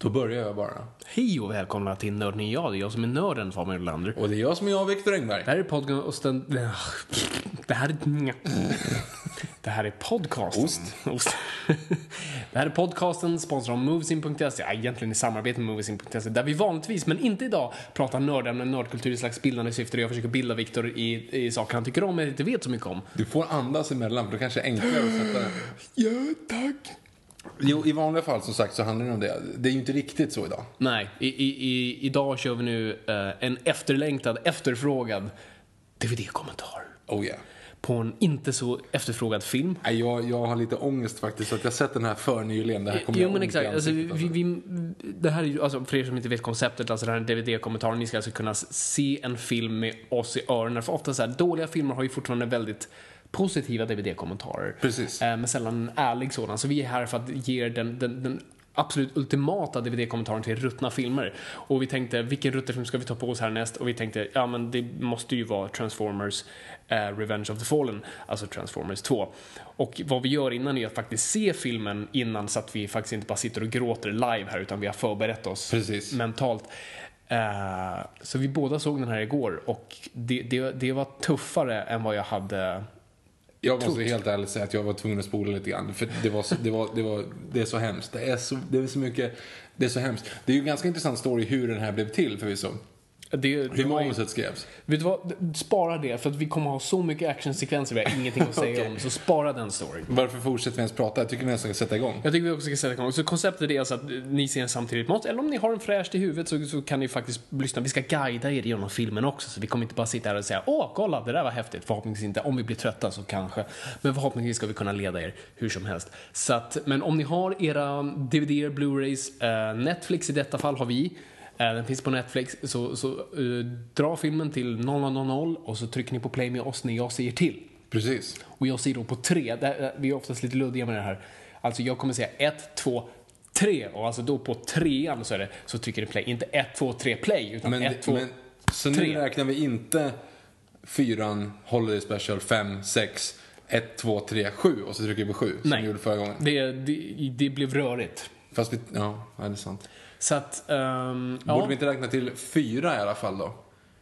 Då börjar jag bara. Hej och välkomna till Nörden jag. Det är jag som är nörden, Fabian Olander. Och det är jag som är jag, Viktor Engberg. Det här är podcasten... Det här är... Det här är podcasten. Ost. Ost. Det här är podcasten sponsrad av Movesin.se, ja, egentligen i samarbete med Movesin.se, där vi vanligtvis, men inte idag, pratar nördämnen, nördkultur i slags bildande syfte. Och jag försöker bilda Viktor i, i saker han tycker om, men inte vet så mycket om. Du får andas emellan, för då kanske det är enklare att sätta. Ja, tack. Jo, i vanliga fall som sagt så handlar det om det. Det är ju inte riktigt så idag. Nej, i, i, idag kör vi nu eh, en efterlängtad, efterfrågad DVD-kommentar Oh yeah. på en inte så efterfrågad film. Nej, jag, jag har lite ångest faktiskt, att jag sett den här för nyligen. Det här kommer Jo men exakt, alltså, vi, ansiktet, vi, vi, det här är alltså, för er som inte vet konceptet, alltså det här är en DVD-kommentar, ni ska alltså kunna se en film med oss i öronen, för ofta så här, dåliga filmer har ju fortfarande väldigt positiva DVD-kommentarer. Precis. Eh, men sällan en ärlig sådan, så vi är här för att ge den, den, den absolut ultimata DVD-kommentaren till ruttna filmer. Och vi tänkte, vilken rutterfilm ska vi ta på oss härnäst? Och vi tänkte, ja men det måste ju vara Transformers eh, Revenge of the Fallen, alltså Transformers 2. Och vad vi gör innan är att faktiskt se filmen innan så att vi faktiskt inte bara sitter och gråter live här utan vi har förberett oss Precis. mentalt. Eh, så vi båda såg den här igår och det, det, det var tuffare än vad jag hade Jag måste helt ärligt säga att jag var tvungen att spola lite grann. För det, var så, det, var, det, var, det är så hemskt. Det är så, det är så mycket, det är så hemskt. Det är ju en ganska intressant story hur den här blev till förvisso. Det, det Hur var manuset skrevs. Vet du vad? Spara det, för att vi kommer ha så mycket actionsekvenser vi har ingenting att säga Okej. om. Så spara den storyn. Varför fortsätter vi ens prata? Jag tycker vi nästan ska sätta igång. Jag tycker vi också ska sätta igång. Så konceptet är alltså att ni ser en samtidigt mat, eller om ni har en fräscht i huvudet så, så kan ni faktiskt lyssna. Vi ska guida er genom filmen också, så vi kommer inte bara sitta här och säga åh, kolla, det där var häftigt. Förhoppningsvis inte. Om vi blir trötta så kanske. Men förhoppningsvis ska vi kunna leda er hur som helst. Så att, men om ni har era DVD, Blu-rays, eh, Netflix i detta fall har vi. Eh, Den finns på Netflix, så, så eh, dra filmen till 0000 och så trycker ni på play med oss när jag säger till. Precis. Och jag säger då på tre. Det här- Vi är oftast lite luddiga med det här. Alltså jag kommer säga ett, två, tre. Och alltså då på trean så är det så trycker ni play. Inte ett, två, tre play. Utan Men, ett, två, men, så nu tre. räknar vi inte fyran, Holiday Special, fem, sex, ett, två, tre, sju och så trycker vi på sju som vi gjorde förra gången. Det, det, det blev rörigt. Fast vi, ja, ja, det är sant. Så att, um, ja. Borde vi inte räkna till fyra i alla fall då?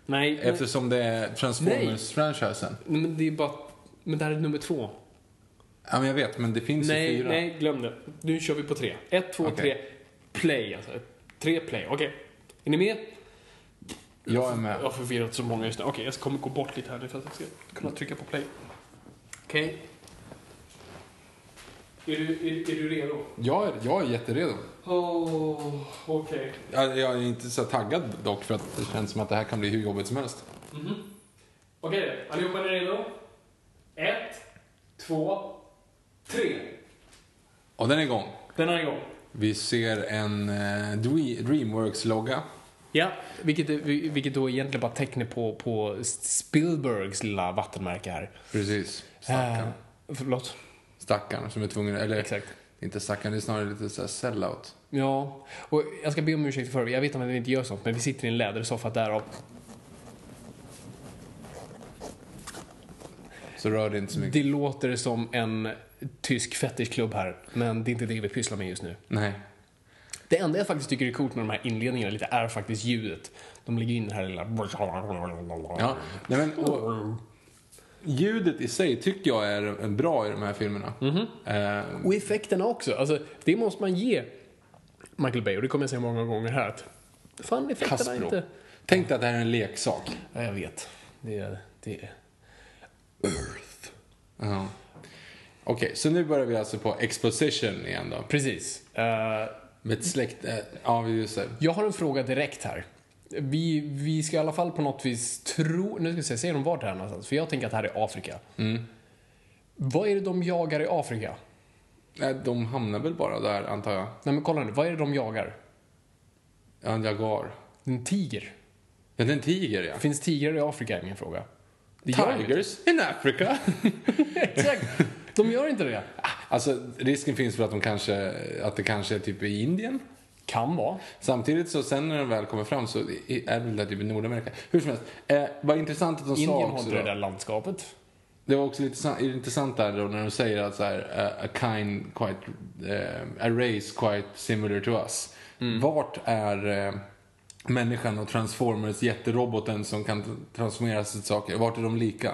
Nej, Eftersom det är Transformers-franchisen. men det är bara, men det här är nummer två. Ja, men jag vet, men det finns ju Nej, fyra. nej, glöm det. Nu kör vi på tre. Ett, två, Okej. tre, play alltså. Tre play, okej. Är ni med? Jag är med. Jag har förvirrat så många just nu. Okej, jag kommer gå bort lite här nu för att jag ska kunna trycka på play. Okej. Är, du, är, är du redo? Jag är, jag är jätteredo. Oh, Okej. Jag, jag är inte så taggad dock för att det känns som att det här kan bli hur jobbigt som helst. Okej, allihopa är redo? Ett, två, tre. Och den är igång. Den är igång. Vi ser en eh, Dre- Dreamworks-logga. Ja, vilket, vilket då egentligen bara tecknar på, på Spielbergs lilla vattenmärke här. Precis. Stackarn. Eh, förlåt? Stackarn som är tvungen, eller Exakt. inte stackarn, det är snarare lite så här sellout. Ja, och jag ska be om ursäkt för Jag vet att vi inte gör sånt, men vi sitter i en lädersoffa därav. så rör det inte så mycket. Det låter som en tysk fetischklubb här, men det är inte det vi pysslar med just nu. Nej. Det enda jag faktiskt tycker är coolt med de här inledningarna lite är faktiskt ljudet. De lägger in det här lilla... Ja, nej men, och, ljudet i sig tycker jag är bra i de här filmerna. Eh, Och effekterna också. Alltså, det måste man ge Michael Bay, och det kommer jag säga många gånger här. Att, fan, effekterna är Hasbro. inte... Tänk dig att det här är en leksak. Ja, jag vet. Det är... Det är... Ja. Okej, så nu börjar vi alltså på exposition igen då. Precis. Eh, Med ett släkt... eh, ja, just det. jag har en fråga direkt här. Vi, vi ska i alla fall på något vis tro... Nu ska vi se, säger de vart det här är någonstans? För jag tänker att det här är Afrika. Vad är det de jagar i Afrika? Nej, de hamnar väl bara där, antar jag. Nej men kolla nu, vad är det de jagar? Ja, en jaguar. En tiger. Ja, det är en tiger, ja. Finns tigrar i Afrika är min fråga. Det. Tigers in Africa. Exakt. De gör inte det. alltså, risken finns för att, de kanske, att det kanske är typ i Indien. Kan vara. Samtidigt så sen när den väl kommer fram så är det väl typ i Nordamerika. Hur som helst. Eh, vad intressant att de sa Indien har också inte det där landskapet. Det var också lite sa- intressant där då när de säger att så här, a, a kind quite, eh, a race quite similar to us. Mm. Vart är eh, människan och Transformers, jätteroboten som kan transformera sig till saker, vart är de lika?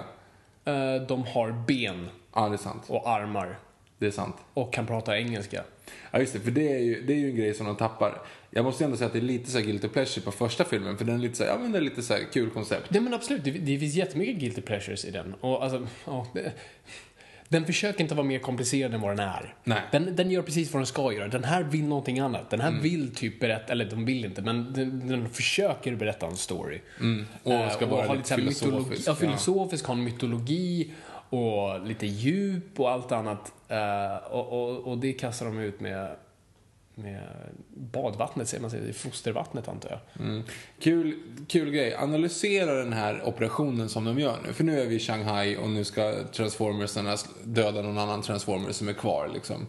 Eh, De har ben Ja, det är sant. och armar Det är sant. och kan prata engelska. Ja, just det, för det är, ju, det är ju en grej som de tappar. Jag måste ändå säga att det är lite så här guilty pleasure på första filmen, för den är lite så här, ja men det är lite så här kul koncept. Nej men absolut, det, det finns jättemycket guilty pleasures i den. Och alltså, ja, det, den försöker inte vara mer komplicerad än vad den är. Nej. Den, den gör precis vad den ska göra. Den här vill någonting annat. Den här vill typ berätta, eller de vill inte, men den, den försöker berätta en story. Och Eh, ska vara ha lite så här mytologi, filosofisk. ja, filosofisk, ha en mytologi och lite djup och allt annat. Eh, och, och, och det kastar de ut med, med badvattnet, säger man sig, fostervattnet antar jag. Mm. Kul, kul grej. Analysera den här operationen som de gör nu. För nu är vi i Shanghai och nu ska Transformersarna döda någon annan Transformer som är kvar liksom.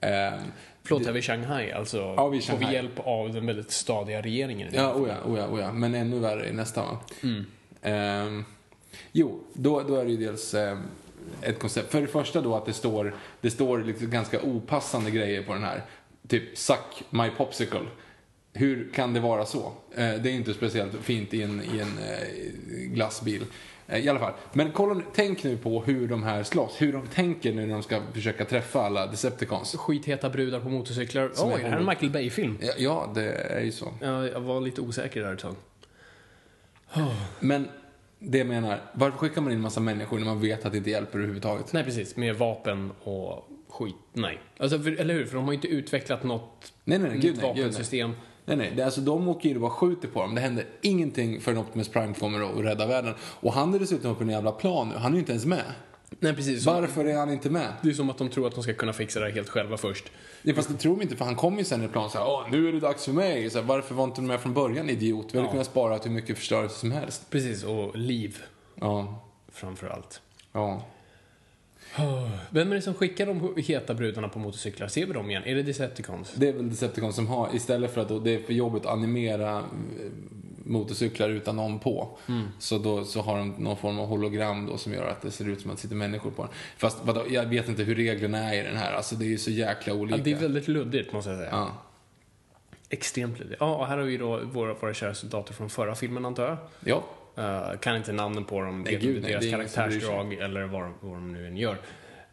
Ehm, Förlåt, är vi i Shanghai? Alltså, Ja, vi är i får vi Shanghai. hjälp av den väldigt stadiga regeringen? ja, oh ja, oh ja, oh ja. Men ännu värre i nästa va? Ehm, jo, då, då är det ju dels ehm, ett koncept. För det första då att det står, det står liksom ganska opassande grejer på den här. Typ suck my popsicle. Hur kan det vara så? Eh, det är inte speciellt fint i en, i en eh, glassbil. Eh, I alla fall. Men kolla, tänk nu på hur de här slåss. Hur de tänker nu när de ska försöka träffa alla Decepticons. Skitheta brudar på motorcyklar. Som Oj, är det här är en Michael Bay-film. Ja, ja, det är ju så. Ja, jag var lite osäker där ett tag. Men det jag menar, varför skickar man in massa människor när man vet att det inte hjälper överhuvudtaget? Nej, precis. Med vapen och skit. Nej. Alltså, för, eller hur? För de har ju inte utvecklat något Nej, nej, nej, gud nej, gud nej. vapensystem. Nej, nej. Det, är alltså, de åker in och bara skjuter på dem. Det händer ingenting förrän Optimus Prime kommer och räddar världen. Och han är dessutom på en jävla plan nu. Han är ju inte ens med. Nej, precis. Varför är han inte med? Det är som att de tror att de ska kunna fixa det här helt själva först. Det fast det tror de inte, för han kommer ju sen i plan så här, Åh, nu är det dags för mig. Så här, Varför var inte du med från början, idiot? Vi hade Ja. kunnat spara hur mycket förstörelse som helst. Precis, och liv Ja, framför allt. ja. Vem är det som skickar de heta brudarna på motorcyklar? Ser vi dem igen? Är det Decepticons? Det är väl Decepticon som har, istället för att det är för jobbigt att animera eh, motorcyklar utan någon på. Så då så har de någon form av hologram då som gör att det ser ut som att det sitter människor på den. Fast vadå, jag vet inte hur reglerna är i den här. Alltså det är ju så jäkla olika. Ja, det är väldigt luddigt, måste jag säga. Ja. Extremt luddigt. Ja, och här har vi då våra, våra kära soldater från förra filmen, antar jag. Ja. Eh, kan inte namnen på dem, Nej, vet gud, inte nej, deras karaktärsdrag eller vad, vad de nu än gör.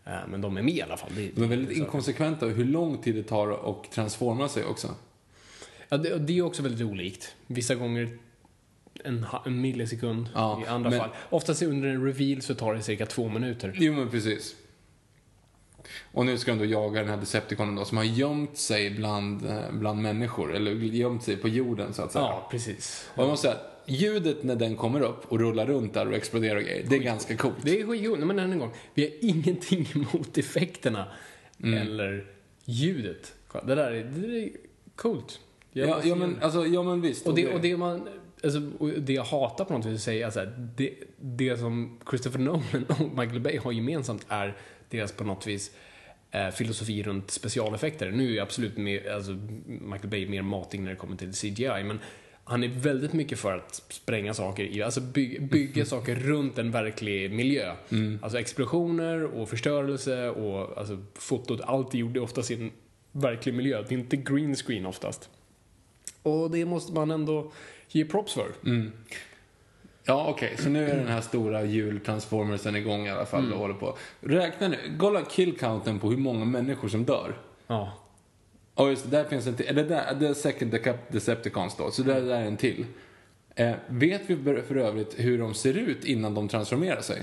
Eh, men de är med i alla fall. Det, De är väldigt inkonsekventa hur lång tid det tar att transforma sig också. Ja, det, det är också väldigt olikt. Vissa gånger en, en millisekund, Ja, i andra men- fall. Oftast under en reveal så tar det cirka två minuter. Jo men precis. Och nu ska de då jaga den här Decepticonen då som har gömt sig bland, eh, bland människor. Eller gömt sig på jorden så att säga. Ja, precis. Och jag måste säga, ljudet när den kommer upp och rullar runt där och exploderar och grejer, det är ganska coolt. Det är skitjobbigt, men än en gång. Vi har ingenting emot effekterna Mm. eller ljudet. Det där är, det är coolt. Ja, ja, men, alltså, ja men visst. Och det, och det man... Alltså, det jag hatar på något vis att säga, alltså, det, det som Christopher Nolan och Michael Bay har gemensamt är deras på något vis eh, filosofi runt specialeffekter. Nu är absolut mer, alltså, Michael Bay mer matig när det kommer till CGI, men Han är väldigt mycket för att spränga saker, alltså by, bygga saker runt en verklig miljö. Alltså explosioner och förstörelse och alltså, fotot, allt gjorde oftast i en verklig miljö. Det är inte green screen oftast. Och det måste man ändå ge props för. Ja, okej. Så nu är den här stora jul-transformersen igång i alla fall och håller på. Räkna nu. Kolla kill-counten på hur många människor som dör. Ja. Ja, just. Där finns en till. Det, där, det är Second Decepticons då. Så där, där är en till. Eh, vet vi för- övrigt hur de ser ut innan de transformerar sig?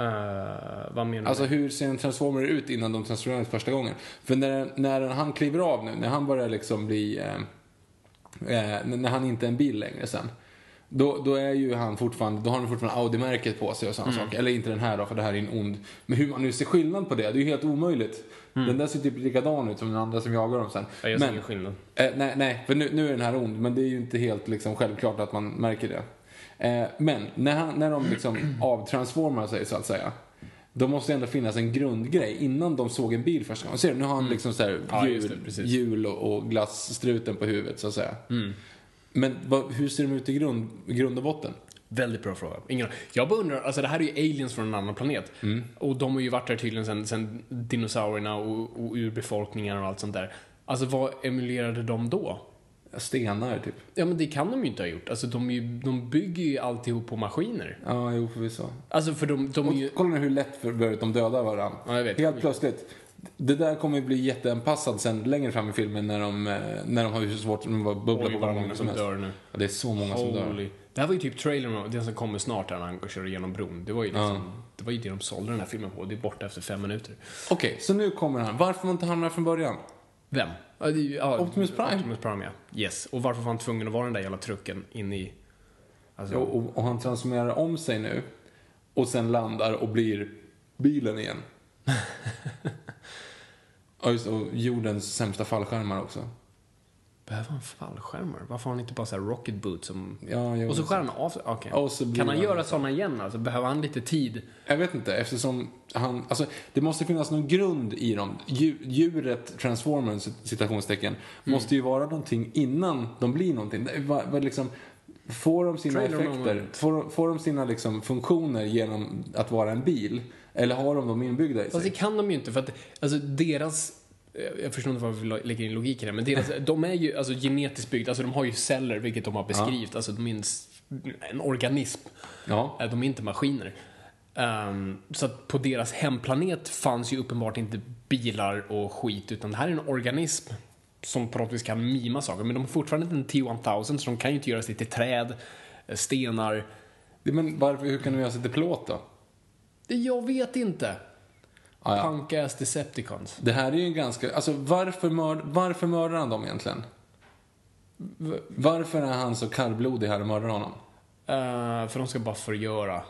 Eh, vad menar Alltså du? hur ser en transformer ut innan de transformerar sig första gången? För när, när han kliver av nu, när han börjar liksom bli... Eh, eh, när han inte är en bil längre sen. Då, då är ju han fortfarande, då har han fortfarande Audi-märket på sig och sådana saker. Eller inte den här då, för det här är en ond. Men hur man nu ser skillnad på det, det är ju helt omöjligt. Den där ser typ likadan ut som den andra som jagar dem sen. Ja, jag ser Men- ingen skillnad. Eh, nej, nej, för nu, nu är den här ond, men det är ju inte helt liksom, självklart att man märker det. Eh, men när, han, när de liksom avtransformar sig, så att säga, då måste det ändå finnas en grundgrej innan de såg en bil första gången. Ser du, nu har han liksom så här Mm. Ja, jul, det, jul och, och glasstruten på huvudet, så att säga. Mm. Men vad, hur ser de ut i grund, grund och botten? Väldigt bra fråga. Ingen Jag bara undrar, alltså det här är ju aliens från en annan planet. Och de har ju varit där tydligen sen, sen dinosaurierna och, och urbefolkningar och allt sånt där. Alltså vad emulerade de då? Stenar, typ. Ja men det kan de ju inte ha gjort. Alltså de, ju, de bygger ju alltihop på maskiner. Ja, jo, förvisso. Alltså för de, de är ju... Kolla nu hur lätt de dödar varandra. Ja, jag vet. Helt plötsligt. Det där kommer ju bli jätteanpassat sen längre fram i filmen när de, eh, när de har så svårt att bara bubbla Oj, på varandra som som dör nu. Ja, det är så många som dör. Holy. Det här var ju typ trailern, den som kommer snart här när han kör igenom bron. Det var ju liksom, det var ju det de sålde den här filmen på. Det är borta efter fem minuter. Okej, så nu kommer han. Varför var inte han med från början? Vem? Ja, det ja, Optimus Prime. Optimus Prime, ja. Yes. Och varför var han tvungen att vara den där jävla trucken in i... Alltså, Och, och, och han transformerar om sig nu och sen landar och blir bilen igen. ja, just och jordens sämsta fallskärmar också. Behöver han fallskärmar? Varför har han inte bara så här rocket boot som... Ja, jo, och så skär han av sig? Blir Kan han han- göra såna igen alltså? Behöver han lite tid? Jag vet inte, eftersom han... Alltså, det måste finnas någon grund i dem. Dju- Djuret, transformern, citationstecken, Mm. måste ju vara någonting innan de blir någonting. Det- liksom, får de sina Trailer effekter, får, de- får de sina liksom, funktioner genom att vara en bil? Eller har de dem inbyggda i Fast det sig? kan de ju inte för att alltså deras... Jag förstår inte varför vi lägger in logik i det, men deras, de är ju alltså, genetiskt byggda, alltså de har ju celler, vilket de har beskrivit, alltså de är en, en organism. Ja. Eh, De är inte maskiner. Ehm, så att på deras hemplanet fanns ju uppenbart inte bilar och skit, utan det här är en organism som på något vis kan mima saker. Men de har fortfarande inte en T-1000, så de kan ju inte göra sig till träd, eh, stenar. Men varför, hur kan de göra sig till plåt då? Jag vet inte. Ah, ja. Punk-ass Decepticons. Det här är ju en ganska... Alltså varför, mörd, varför mördar han dem egentligen? Varför är han så kallblodig här och mördar honom? Eh, för de ska bara förgöra.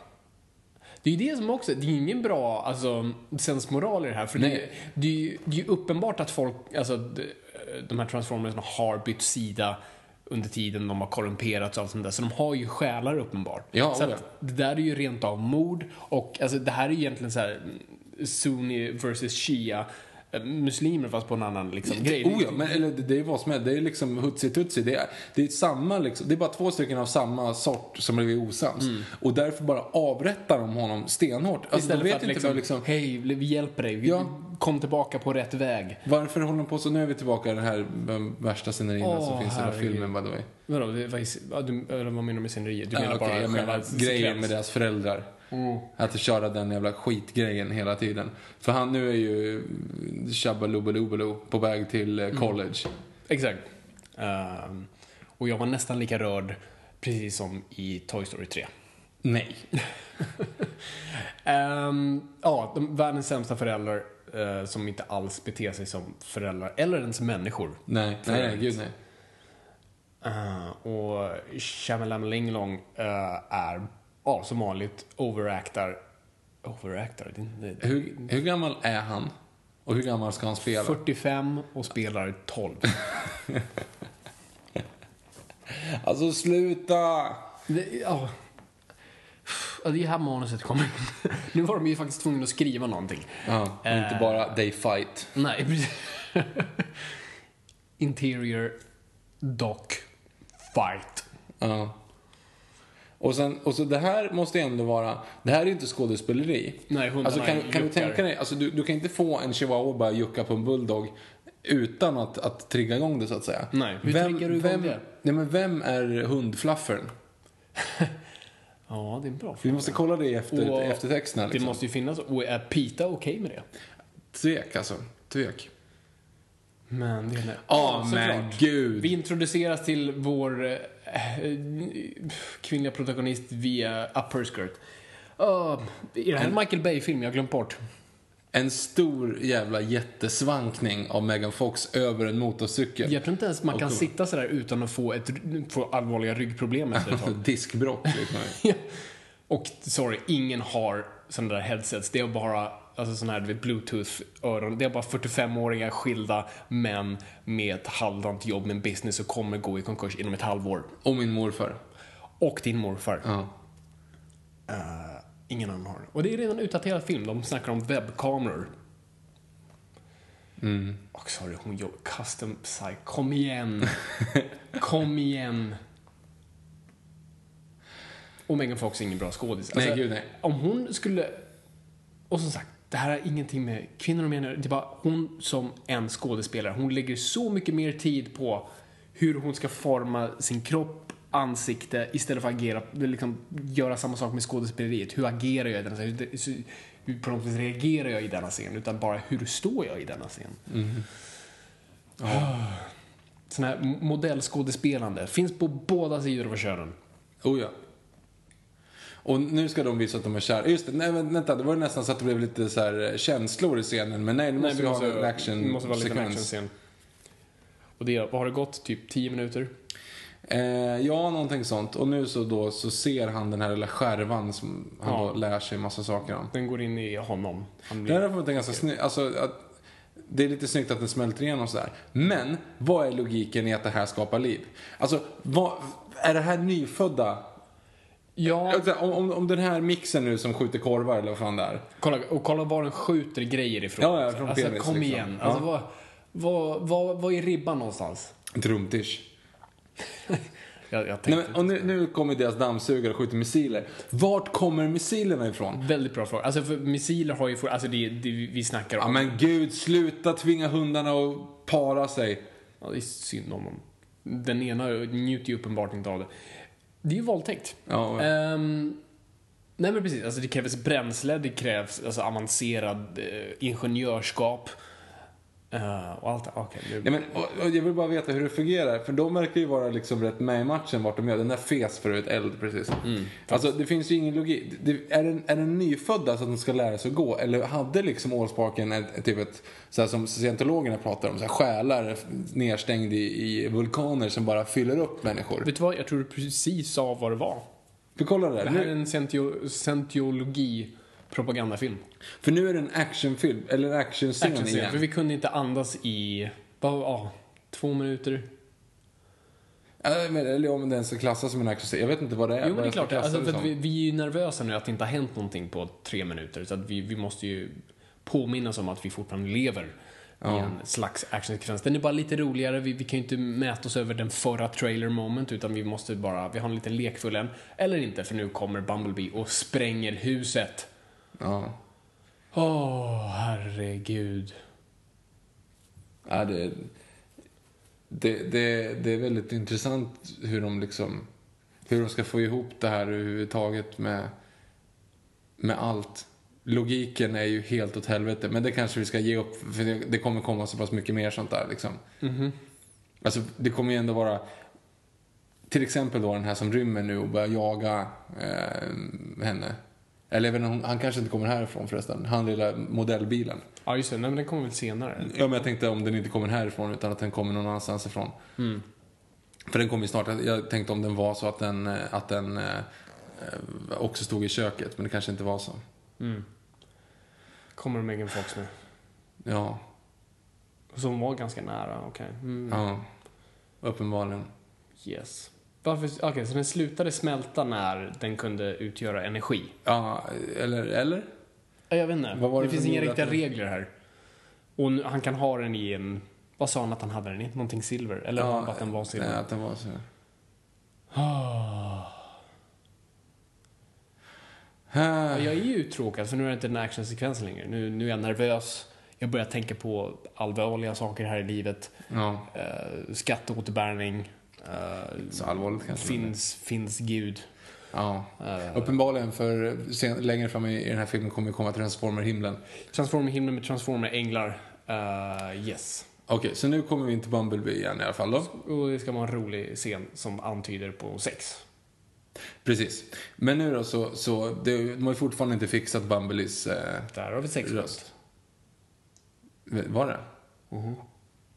Det är ju det som också, det är ingen bra alltså, sensmoral i det här. För det, Nej. det, är ju, det är ju uppenbart att folk, alltså de, de här transformersna har bytt sida under tiden de har korrumperats och allt sånt där. Så de har ju själar uppenbart. Ja, så oh det där är ju rent av mord och alltså det här är ju egentligen så här Sunni versus Shia eh, muslimer fast på en annan liksom, grej. Oh ja, men eller, det, är vad som helst. Det är liksom hutsi tutsi. Det är, det är samma liksom, det är bara två stycken av samma sort som blivit osams. Och därför bara avrättar de honom stenhårt. Alltså, Mm. Istället de för vet att inte liksom, liksom, hej, vi hjälper dig, vi Ja. kom tillbaka på rätt väg. varför håller de på så? Nu är vi tillbaka i den här värsta scenerierna som Åh, finns i hela herregud. filmen by the way. Vadå, vad, vad menar du med sceneriet? Du menar Ja, okej, bara jag menar grejen med deras föräldrar. Att köra den jävla skitgrejen hela tiden. För han nu är ju Shabba Lubalubalo på väg till Mm. eh, college. Exakt. Ehm, och jag var nästan lika rörd precis som i Toy Story 3. Nej. Ehm, ja, de, världens sämsta föräldrar eh, som inte alls beter sig som föräldrar, eller ens människor. Nej, nej, nej, gud nej. Uh, och Shamalamalingolong uh, är, ja, som vanligt, overactar. Overactar? Det, det, Hur, hur gammal är han? Och hur gammal ska han spela? 45 och spelar 12. Alltså sluta! Det, ja. Ja, det är här manuset kommer in. Nu var de ju faktiskt tvungna att skriva någonting. Ja, inte bara they fight. Nej, precis. Interior Doc fight. Ja. Och, sen, och så det här måste ändå vara, det här är ju inte skådespeleri. Nej, hundarna alltså, kan, kan du tänka dig, alltså, du, du kan inte få en chihuahua bara jucka på en bulldog utan att, att trigga igång det så att säga. Nej, hur triggar du igång vem, det? Nej, men vem är hundflaffern? Ja, det är en bra Vi fråga. måste kolla det i efter, Och eftertexterna. Det Liksom. måste ju finnas, och är Pita okej med det? Tvek alltså. Tvek. Men det är det. Ja, såklart. men gud. Vi introduceras till vår eh, kvinnliga protagonist via upper skirt. Uh, är det här en Michael Bay-film? Jag har glömt bort. En stor jävla jättesvankning av Megan Fox över en motorcykel. Jag tror inte ens man kan sitta sådär utan att få, ett, få allvarliga ryggproblem efter ett tag. Diskbråck liksom. Ja. Och sorry, ingen har sådana där headsets. Det är bara alltså sådana här bluetooth-öron. Det är bara 45-åriga skilda män med ett halvdant jobb med en business och kommer gå i konkurs inom ett halvår. Och min morfar. Och din morfar. Ja. Eh, ingen annan har. Och det är redan utdaterad film. De snackar om webbkameror. Mm. Och sorry, hon jobbar custom psych. Kom igen. Kom igen. Och Megan Fox är ingen bra skådis. Nej, gud, nej. Om hon skulle... Och som sagt, det här har ingenting med kvinnor och män att göra. Det är bara hon som en skådespelare. Hon lägger så mycket mer tid på hur hon ska forma sin kropp, ansikte, istället för att agera, liksom, göra samma sak med skådespeleriet. Hur agerar jag i denna scen? Hur, hur på något vis reagerar jag i denna scen? Utan bara hur står jag i denna scen? Ah. Sån här modellskådespelande finns på båda sidor av kören. Oh ja. Och nu ska de visa att de är kära. Just det, nej vänta, det var ju nästan så att det blev lite så här eh, känslor i scenen. Men nej, nu måste vi ha en action måste vara en actionscen. Och det, vad har det gått? Typ 10 minuter? Eh, ja, någonting sånt. Och nu så då så ser han den här lilla skärvan som han Ja. då lär sig massa saker om. Den går in i honom. Han Det här blir... har fått en ganska snygg, alltså att det är lite snyggt att den smälter igenom sådär. Men, vad är logiken i att det här skapar liv? Alltså, vad, är det här nyfödda? Ja, Alltså, Om, om, den här mixen nu som skjuter korvar eller vad fan det är. kolla, och kolla var den skjuter grejer ifrån. Ja, ja, från alltså, penis, kom liksom. igen. Ja. Alltså, vad, vad, vad, vad är ribban någonstans? Trumtish. Jag, jag Nej, men, och nu, nu kommer deras dammsugare och skjuter missiler. Vart kommer missilerna ifrån? Väldigt bra fråga. Alltså, för missiler har ju... For, alltså, det, det vi snackar om... Ja men gud, sluta tvinga hundarna att para sig. Ja, det är synd om dem. Den ena njuter ju uppenbart inte av det. Det är ju våldtäkt. Ja, Ehm, nej men precis, alltså det krävs bränsle, det krävs alltså, avancerad eh, ingenjörskap. Eh, och allt Okej, nu... Ja, men, och, och jag vill bara veta hur det fungerar, för de verkar ju vara liksom rätt med i matchen vart de gör. Den där fes för ett eld precis. alltså det finns ju ingen logik. Det, är, den, är den nyfödda så att den ska lära sig att gå? Eller hade liksom Allsparken ett, typ ett, så här som scientologerna pratar om, så här, själar nedstängd i, i vulkaner som bara fyller upp människor? Vet du vad, jag tror du precis sa vad det var. Vi kollar där. Det här är en scientio- scientologi-propagandafilm. för nu är det en actionfilm, eller actionscen Actionscen, igen. för vi kunde inte andas i, vad, ja, två minuter. Ja, eller om den ska klassas som en actionscen. Jag vet inte vad det är. Jo men det är klart, alltså, för vi, vi är ju nervösa nu att det inte har hänt någonting på tre minuter. Så att vi, vi måste ju påminnas om att vi fortfarande lever i en slags actionsekvens. Den är bara lite roligare, vi, vi kan ju inte mäta oss över den förra trailer moment utan vi måste bara, vi har en liten lekfull en. Eller inte, för nu kommer Bumblebee och spränger huset. Ja. Åh, herregud. Ja, det, det, det, det är väldigt intressant hur de liksom hur de ska få ihop det här överhuvudtaget med, med allt. Logiken är ju helt åt helvete, men det kanske vi ska ge upp för det, det kommer komma så pass mycket mer sånt där liksom. Alltså, det kommer ju ändå vara till exempel då den här som rymmer nu och börjar jaga eh, henne. Eller inte, hon- han kanske inte kommer härifrån förresten. Han lilla modellbilen. Ja, just det. Nej, men den kommer väl senare. Ja, men jag tänkte om den inte kommer härifrån utan att den kommer någon annanstans ifrån. För den kommer ju snart. Jag tänkte om den var så att den, eh, att den eh, också stod i köket, men det kanske inte var så. Kommer Megan Fox nu. Ja, Så hon var ganska nära, okej. Mm. ja. Uppenbarligen. Yes. Varför, okej, så den slutade smälta när den kunde utgöra energi? Ja, eller? eller? Ja, Jag vet inte. Det det finns inga riktiga den- regler här. Och nu, han kan ha den i en... Vad sa han att han hade den i? Någonting silver? Eller bara att den var silver? Nej, att den var så. Ja, jag är ju uttråkad för nu är det inte den actionsekvensen längre. Nu, nu är jag nervös. Jag börjar tänka på allvarliga saker här i livet. Ja, Uh, skatteåterbäring. Uh, så allvarligt kanske. finns, finns Gud. Ja. Eh, Uppenbarligen, för sen, längre fram i, i den här filmen kommer vi komma till Transformer-himlen. Transformer himlen med Transformer änglar. Uh, yes. Okej, så nu kommer vi in till Bumblebee igen i alla fall då. Och det ska vara en rolig scen som antyder på sex. Precis. Men nu då så, så det, de har ju fortfarande inte fixat Bumblebees eh, Där har vi sex röst. Var det?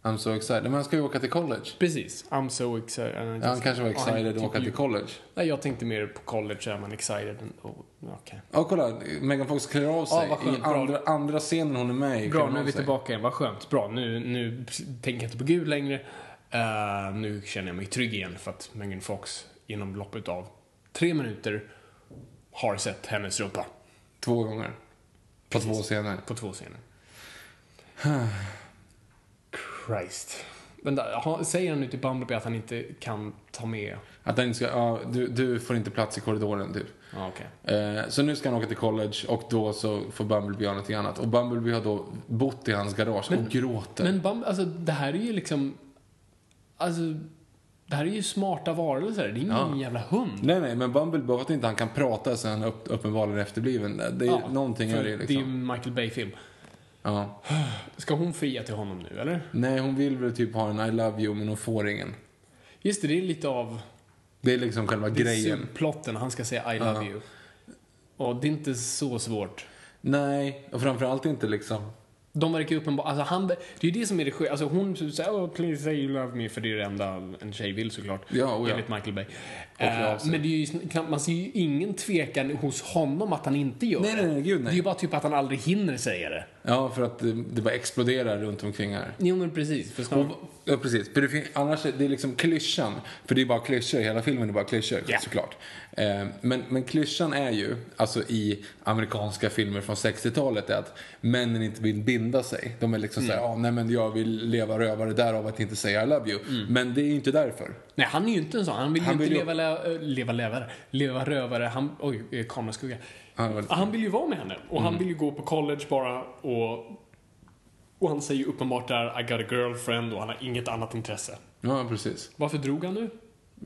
I'm so excited. Men han ska ju åka till college. Precis. I'm so excited. Ja, han kanske var excited att typ åka till college. Nej, jag tänkte mer på college är man excited. Oh, Okej. Ja, kolla. Megan Fox klär av sig. skönt. I Bra. andra, andra scenen hon är med i Bra, nu är vi sig. tillbaka igen. Vad skönt. Bra, nu, nu tänker jag inte på Gud längre. Eh, nu känner jag mig trygg igen för att Megan Fox inom loppet av tre minuter har sett hennes rumpa Två gånger. På två scener. på två scener. Christ. Men där, ha- säger han nu till Bumblebee att han inte kan ta med... Att han inte ska, ja, du, du får inte plats i korridoren typ. Ja, okej. Eh, så nu ska han åka till college och då så får Bumblebee göra någonting annat. Och Bumblebee har då bott i hans garage och gråter. Men Bum, alltså, det här är ju liksom... Alltså, det här är ju smarta varelser. Det är ingen Ja. jävla hund. Nej, nej, men Bumblebee att inte han kan prata så är han upp, uppenbarligen efterbliven. Det är Ja, någonting är det Det är ju liksom. en Michael Bay-film. Ja. Ska hon fria till honom nu, eller? Nej, hon vill väl typ ha en I love you, men hon får ingen. Just det, det är lite av... Det är liksom själva Det grejen. subplotten. Han ska säga I love Ja. you. Och det är inte så svårt. Nej, och framförallt inte liksom... De verkar ju uppenbart... Alltså han, det är ju det som är det sjuka. Alltså hon säger oh, please say you love me, för det är det enda en tjej vill såklart. Ja, oh ja. Enligt Michael Bay. sig. men det är ju knappt, man ser ju ingen tvekan hos honom att han inte gör Nej, det. nej, nej, gud, nej. Det är ju bara typ att han aldrig hinner säga det. Ja, för att det, det bara exploderar runt omkring här. Jo, men precis. För Och, snart, ja, precis. För det, annars är det liksom klyschan. För det är bara klyschor, hela filmen är bara klyschor Ja. såklart. Eh, men, men klyschan är ju, alltså i amerikanska filmer från 60-talet, är att männen inte vill binda sig. De är liksom såhär, ja nej men jag vill leva rövare därav att inte säga I love you. Men det är ju inte därför. nej, han är ju inte en sån. Han vill ju Han inte vill ju- leva, äh, leva levare. Leva rövare. Han, oj, eh, kameraskugga. Han vill ju vara med henne. Och Mm. han vill ju gå på college bara och... Och han säger ju uppenbart där I got a girlfriend och han har inget annat intresse. Ja, precis. Varför drog han nu?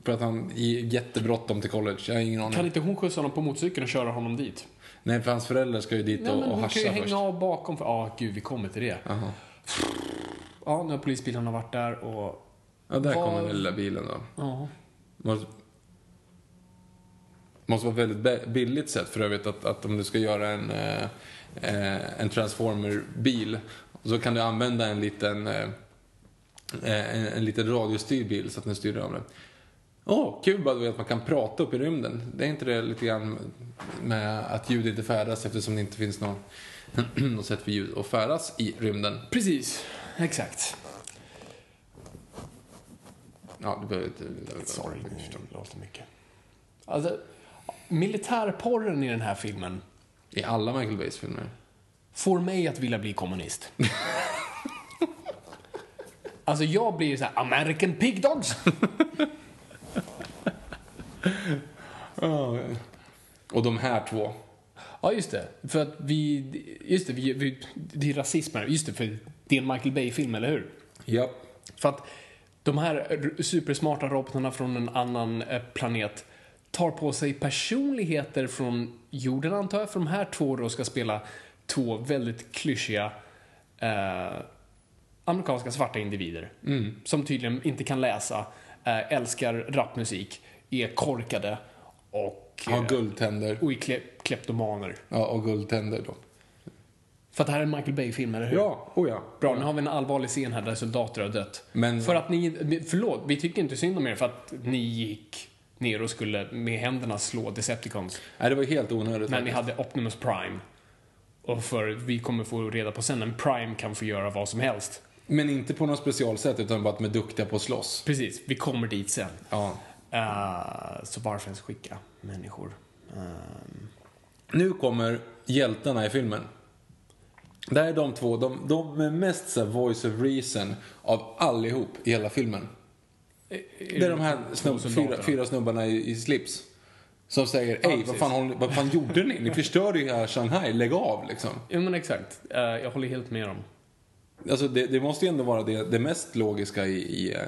För att han är jättebråttom till college. Jag har ingen aning. Kan inte hon skjutsa honom på motorcykeln och köra honom dit? Nej, för hans föräldrar ska ju dit Nej, och, och hon kan ju hascha först. hänga av bakom. För, ja, gud, vi kommer till det. Jaha. Ja, nu har polisbilarna varit där och... Ja, där Vad- kommer den lilla bilen då. Ja. Måste, måste vara väldigt billigt sätt för övrigt att, att om du ska göra en, eh, eh, en Transformer-bil så kan du använda en liten, eh, eh, en, en liten radiostyrd bil så att den styr om det. Åh, kul bara att man kan prata upp i rymden. Det är inte det lite grann med att ljud inte färdas eftersom det inte finns någon, något sätt för ljud att färdas i rymden. Precis. Exakt. Ja, du behöver inte... Sorry, det låter mycket. Alltså, militärporren i den här filmen I alla Michael Bays filmer. får mig att vilja bli kommunist. alltså jag blir så här, American Pig Dogs. Och de här två. ja, just det. För att vi, just det, vi, vi, det är rasism här. Just det, för det är en Michael Bay-film, eller hur? Ja. För att de här supersmarta robotarna från en annan eh, planet tar på sig personligheter från jorden, antar jag. För de här två då ska spela två väldigt klyschiga eh, amerikanska svarta individer. Som tydligen inte kan läsa, eh, älskar rapmusik, är korkade och, Har eh, guldtänder. och är kle- kleptomaner. Ja, och guldtänder då. För att det här är en Michael Bay-film, eller hur? Ja, oh ja. Bra, nu har vi en allvarlig scen här där soldater har dött. Men- För att ni, förlåt, vi tycker inte synd om er för att ni gick ner och skulle med händerna slå Decepticons. Nej, det var helt onödigt. När ni hade Optimus Prime. Och för vi kommer få reda på sen, en Prime kan få göra vad som helst. Men inte på något specialsätt, utan bara att de är duktiga på att slåss. Precis, vi kommer dit sen. Ja. Eh, så varför ens skicka människor? Ehm, Nu kommer hjältarna i filmen. Det här är de två, de, de är mest så voice of reason av allihop i hela filmen. Det är de här snubb, fyra, fyra snubbarna i, i slips. Som säger, ej, vad, fan, vad fan gjorde ni? Ni förstörde ju hela Shanghai, lägg av liksom. Ja, men exakt. Eh, jag håller helt med dem. Alltså det, det måste ju ändå vara det, det mest logiska i, i, eh,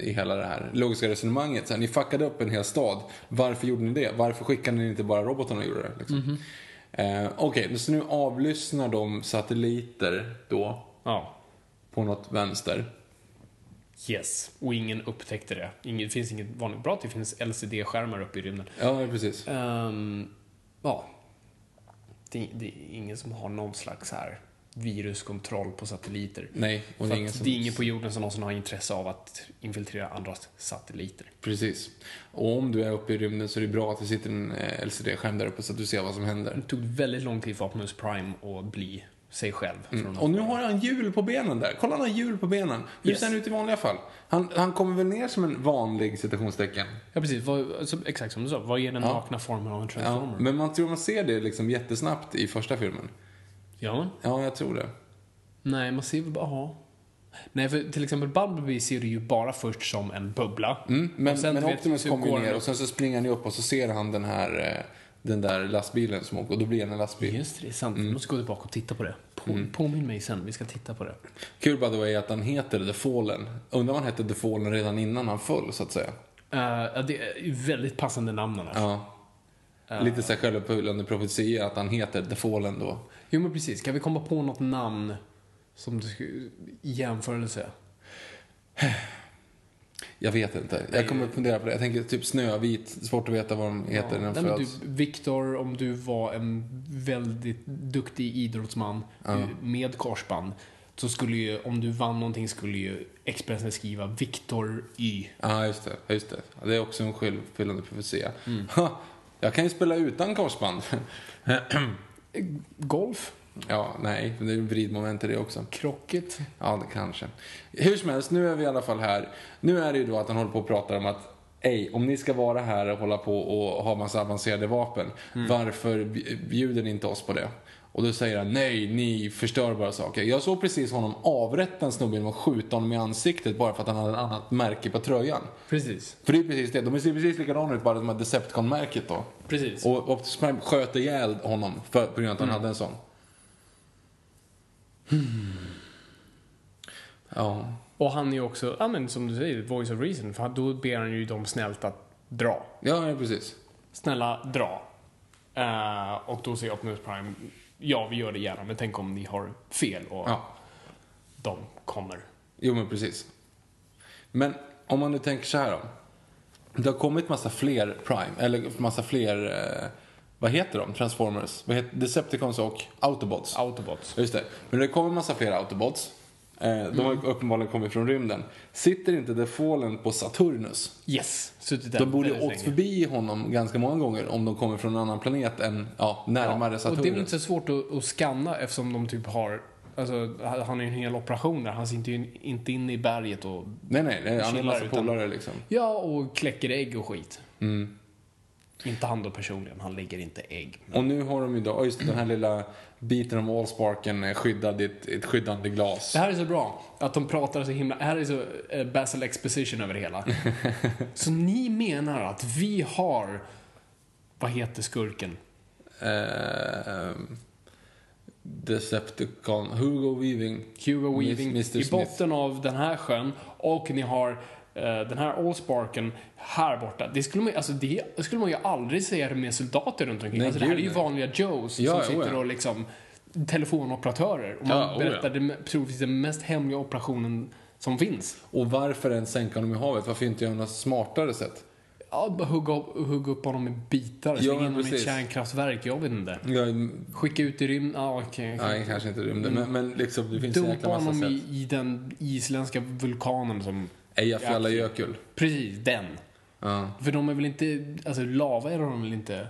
i hela det här logiska resonemanget. Så här, ni fuckade upp en hel stad. Varför gjorde ni det? Varför skickade ni inte bara robotarna och gjorde det? Liksom? Eh, Okej, så nu avlyssnar de satelliter då Ja. på något vänster. Yes. Och ingen upptäckte det. Ingen, det finns inget vanligt bra att det finns LCD-skärmar uppe i rymden. Ja, precis. Ehm, ja. Det, det är ingen som har någon slags här viruskontroll på satelliter. Nej, och det är ingen som... det är ingen på jorden som någonsin har intresse av att infiltrera andras satelliter. Precis. Och om du är uppe i rymden så är det bra att det sitter en eh, LCD-skärm där uppe så att du ser vad som händer. Det tog väldigt lång tid för Optimus Prime att bli sig själv. Från Och nu har han hjul på benen där. Kolla, han har hjul på benen. Hur Yes. ser han ut i vanliga fall? Han, han kommer väl ner som en vanlig citationstecken. Ja, precis. Vad, alltså, exakt som du sa. Vad är den Ja. nakna formen av en Ja, transformer? men man tror man ser det liksom jättesnabbt i första filmen. Ja. Ja, jag tror det. Nej, man ser väl bara... Ja. Nej, för till exempel Bumblebee ser du ju bara först som en bubbla. Mm, men men Optimus kommer ju ner och sen så springer han ju upp och så ser han den här eh, den där lastbilen som åker och då blir han en lastbil. Just det, det är sant. Mm. Vi måste gå tillbaka och titta på det. På, Påminn mig sen, vi ska titta på det. Kul by the way att han heter The Fallen. Undrar om han hette The Fallen redan innan han föll så att säga. Uh, det är väldigt passande namn annars. Ja. Lite så här självuppfyllande profetia att han heter The Fallen då. Jo, men precis. Kan vi komma på något namn som du i jämförelse? Jag vet inte. Jag kommer att fundera på det. Jag tänker typ Snövit. Svårt att veta vad de heter när Nej, de föds. Viktor, om du var en väldigt duktig idrottsman eh, med korsband, så skulle ju, om du vann någonting, skulle ju Expressen skriva Viktor Y. Ja, just det. Just det. Ja, det är också en självuppfyllande profetia. Mm. Ha, jag kan ju spela utan korsband. Golf, ja, nej. Det är vridmoment i det också. krocket. Ja, det kanske. Hur som helst, nu är vi i alla fall här. Nu är det ju då att han håller på och pratar om att Ej, om ni ska vara här och hålla på och ha massa avancerade vapen, varför bjuder ni inte oss på det? Och då säger han, nej, ni förstör bara saker. Jag såg precis honom avrätta en snubbe genom att skjuta honom i ansiktet bara för att han hade ett annat märke på tröjan. Precis. För det är precis det, de ser precis likadana ut, bara de har Decepticon-märket då. Precis. Och Optimus Prime sköt ihjäl honom för, på grund av att han hade en sån. Ja. Och han är ju också, ja men som du säger, voice of reason, för då ber han ju dem snällt att dra. Ja, ja, precis. Snälla, dra. Eh, och då säger Optimus Prime, ja vi gör det gärna, men tänk om ni har fel och Ja. de kommer. Jo, men precis. Men om man nu tänker så här då. Det har kommit massa fler Prime, eller massa fler, eh, vad heter de? Transformers? Vad heter, Decepticons och Autobots. Autobots. Just det. Men det kommer massa fler Autobots. Eh, de har ju uppenbarligen kommit från rymden. Sitter inte The Fallen på Saturnus? Yes, suttit där De borde ju åkt förbi honom ganska många gånger om de kommer från en annan planet än ja, närmare Ja, Saturnus. och det är väl inte så svårt att, att scanna eftersom de typ har, alltså han är ju en hel operation där. Han sitter ju inte inne i berget och, Nej, nej, nej han är en massa polare liksom. ja, och kläcker ägg och skit. Mm. Inte han då personligen, han lägger inte ägg. Och nu har de ju då, just den här lilla biten om Allsparken är skyddad i ett, ett skyddande glas. Det här är så bra, att de pratar så himla... Här är så eh, Basil Exposition över det hela. så ni menar att vi har... Vad heter skurken? Eh, Decepticon, Hugo Weaving. Hugo Weaving Mr. i botten av den här sjön och ni har eh, den här Allsparken här borta. Det skulle man, alltså det skulle man ju aldrig säga med soldater runt omkring. Nej, alltså det här är ju vanliga Joes Ja, som sitter och liksom telefonoperatörer. Och man Ja, oh berättar det, troligtvis den mest hemliga operationen som finns. Och varför ens sänka honom i havet? Varför inte göra något smartare sätt? Ja, hugga, upp- hugga upp honom med bitar, Ja, slänga in honom i ett kärnkraftverk, jag vet inte. Ja, Skicka ut i rymden, ja okej. nej, kanske inte rymden, men, men liksom det finns en Dumpa jäkla massa honom sätt. i, i den isländska vulkanen som... Eyjafjallajökull. Precis, den. Ja. För de är väl inte, alltså lava är de väl inte?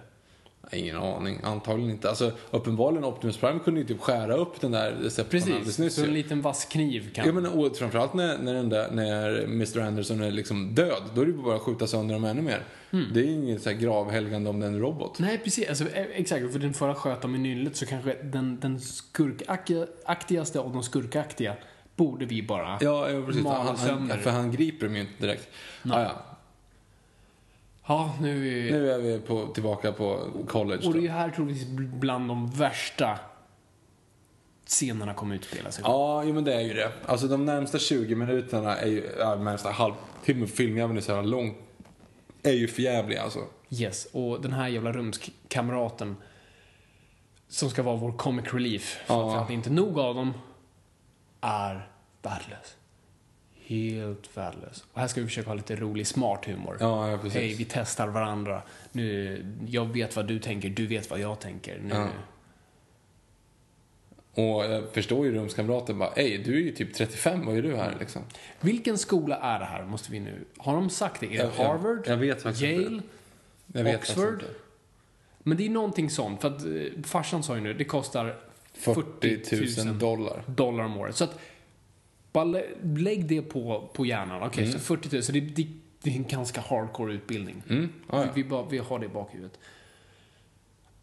Ingen aning, antagligen inte. Alltså uppenbarligen Optimus Prime kunde ju typ skära upp den där Decepticon alldeles Precis, nyss så en liten vass kniv kan... Ja men och framförallt när, när, den där, när Mr Anderson är liksom död, då är det ju bara att skjuta sönder dem ännu mer. Mm. Det är ju inget så här gravhelgande om den robot. Nej, precis. Alltså, eh, exakt. För den förra sköt dem i nyllet så kanske den, den skurkaktigaste av de skurkaktiga borde vi bara Ja, ja precis. Han, han, för han griper dem ju inte direkt. Ja, ja. Ja, nu är vi... Nu är vi på, tillbaka på college. Och det är Då. här troligtvis bland de värsta scenerna kommer utspela sig. Ja, jo, men det är ju det. Alltså de närmsta 20 minuterna är ju, ja, närmsta halvtimme, filmjäveln är så här lång, är ju förjävliga alltså. Yes, och den här jävla rumskamraten som ska vara vår comic relief, för, Ja. att inte nog av dem, är värdelös. Helt värdelös. Och här ska vi försöka ha lite rolig, smart humor. Ja, ja precis. Hej, vi testar varandra. Nu, jag vet vad du tänker, du vet vad jag tänker. Nu. Ja. Och jag förstår ju rumskamraten bara, ej du är ju typ 35, vad är du här liksom? Vilken skola är det här, måste vi nu... Har de sagt det? Är det Jag- jag- Harvard? jag vet faktiskt Yale? Jag vet faktiskt Oxford? inte. Men det är någonting sånt, för att eh, farsan sa ju nu, det kostar 40 000 dollar. dollar om året. Så att, bara lä- lägg det på, på hjärnan. Okej, så 40 000, så det, det, det är en ganska hardcore utbildning. Mm, ja, ja. Vi, vi, bara, vi har det i bakhuvudet.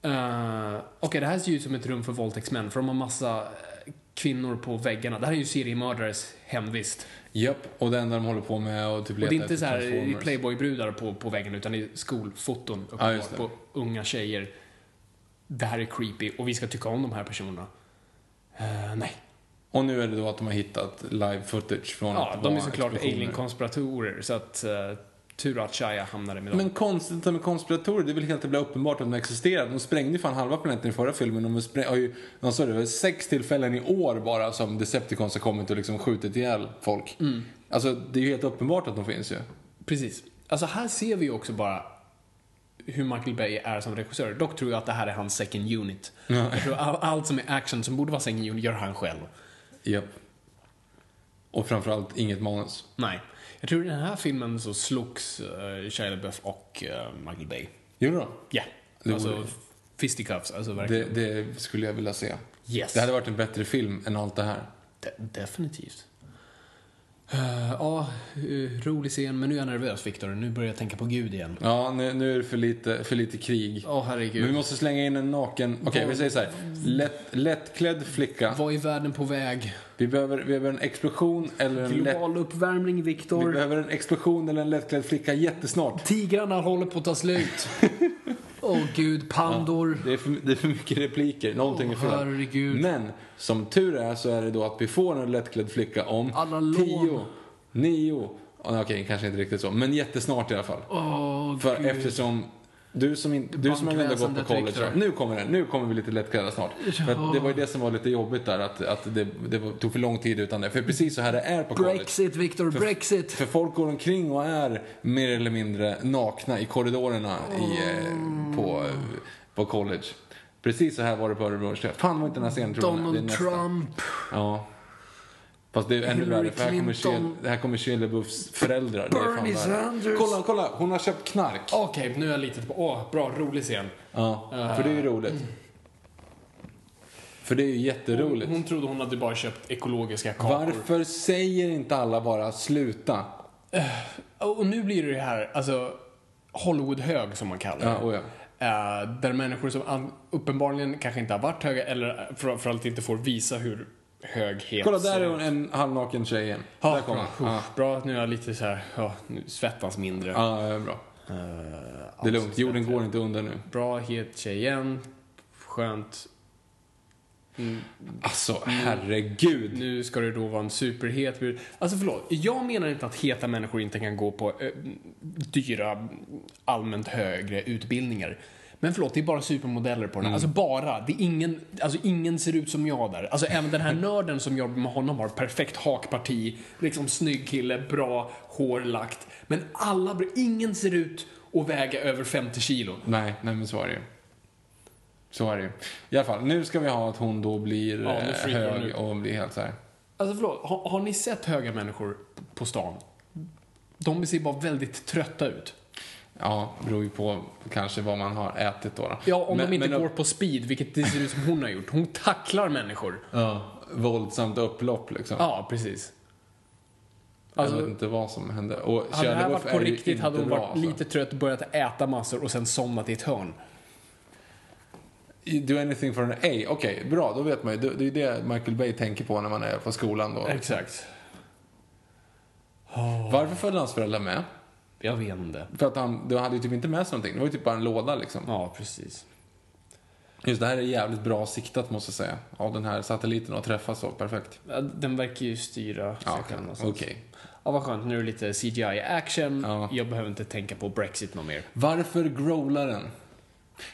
Uh, Okej, det här ser ju ut som ett rum för våldtäktsmän, för de har massa eh, kvinnor på väggarna. Det här är ju seriemördares hemvist. Japp, och det enda de håller på med är att typ Och det är inte så här. Playboy-brudar på, på väggen, utan det är skolfoton det. på unga tjejer. Det här är creepy och vi ska tycka om de här personerna. Eh, nej. Och nu är det då att de har hittat live footage från Ja, de är såklart alien-konspiratorer, så att uh, tur att Shia hamnade med dem. Men konstigt med konspiratorer, det är väl helt jävla uppenbart att de existerar. De sprängde ju fan halva planeten i förra filmen. De, har ju, de sa det, sex tillfällen i år bara som Decepticons har kommit och liksom skjutit ihjäl folk. Mm. Alltså det är ju helt uppenbart att de finns ju. Precis. Alltså här ser vi ju också bara hur Michael Bay är som regissör. Dock tror jag att det här är hans second unit. Jag tror all, allt som är action som borde vara second unit gör han själv. Japp. Och framförallt inget manus. Nej. Jag tror i den här filmen så slogs uh, Shia LaBeouf och uh, Michael Bay. Gjorde de? Ja. Alltså fisticuffs, alltså Det, det skulle jag vilja se. yes. Det hade varit en bättre film än allt det här. De- definitivt. Eh, Ja, eh, rolig scen, men nu är jag nervös Viktor. Nu börjar jag tänka på Gud igen. Ja, nu, nu är det för lite, för lite krig. Åh Men vi herregud. måste slänga in en naken... Okej, vi säger så här. Lätt, lättklädd flicka. Vad är världen på väg? Vi behöver, vi behöver en explosion eller en lätt... Global uppvärmning Vi Viktor. behöver en explosion eller en lättklädd flicka jättesnart. Tigrarna håller på att ta slut. Åh gud, pandor. Det är, för, det är för mycket repliker. Någonting Åh, fel. herregud. Men som tur är så är det då att vi får en lättklädd flicka om Alla lån. tio, nio... ja, Okej, kanske inte riktigt så. Men jättesnart i alla fall. Åh För gud. eftersom du som, in, du som ändå gått på college, nu kommer den, nu kommer vi lite lättklädda snart. Att det var ju det som var lite jobbigt där, att, att det, det var- tog för lång tid utan det. För precis så här det är på college. Brexit Viktor, Brexit. För folk går omkring och är mer eller mindre nakna i korridorerna i, eh, på, på college. Precis så här var det på Örebro. Fan var inte den här scenen tror jag. Donald nästan- Trump. Ja. Fast det är ännu värre för här kommer. Shia, det här kommer Shia LaBeoufs föräldrar. Det är fan Bernie. Sanders. Kolla, kolla! Hon har köpt knark. Okej, nu är jag lite på... Åh, bra, rolig scen. Ja, för det är ju roligt. För det är ju jätteroligt. Hon trodde hon hade bara köpt ekologiska kakor. Varför säger inte alla bara sluta? Och nu blir det det här, alltså Hollywood-hög som man kallar det. Ja, oh ja. Eh, där människor som uppenbarligen kanske inte har varit höga eller framförallt inte får visa hur höghet Kolla, där är hon en halvnaken tjej igen. Ja, där kommer bra. Ja. Bra, nu är jag lite så här, ja, nu svettas mindre. Ja, bra. Eh, Det är lugnt, jorden går inte under nu. Bra, het tjej igen. Skönt. Alltså, herregud. Nu ska det då vara en superhet brud. Alltså förlåt, jag menar inte att heta människor inte kan gå på ö, dyra, allmänt högre utbildningar. Men förlåt, det är bara supermodeller på den här. Alltså bara. Det är ingen, alltså ingen ser ut som jag där. Alltså även den här nörden som jobbar med honom har perfekt hakparti, liksom snygg kille, bra hår lagt. Men alla, ingen ser ut att väga över 50 kilo. Nej, nej men så är det ju. Så är det ju. I alla fall, nu ska vi ha att hon då blir Ja, eh, hög och blir helt så här. Alltså förlåt, har, har ni sett höga människor på stan? De ser bara väldigt trötta ut. Ja, beror ju på kanske vad man har ätit då. då. Ja, om Men- de inte men- går på speed, vilket det ser ut som hon har gjort. Hon tacklar människor. Ja, våldsamt upplopp liksom. Ja, precis. jag Alltså, vet inte vad som hände. Och hade det här varit på ju riktigt hade hon bra, varit alltså. lite trött, börjat äta massor och sen somnat i ett hörn. Do anything for an A. Okej, bra. Då vet man ju. Det är det Michael Bay tänker på när man är på skolan då. Exakt. Varför följde hans föräldrar med? Jag vet inte. För att han, de hade ju typ inte med sig någonting. Det var ju typ bara en låda liksom. Ja, precis. Just det här är jävligt bra siktat måste jag säga. Av den här satelliten att träffa så perfekt. Ja, Den verkar ju styra Ja, okej. någonstans. Okej. Ja, vad skönt. Nu är det lite CGI-action. Ja. Jag behöver inte tänka på Brexit något mer. Varför growlar den?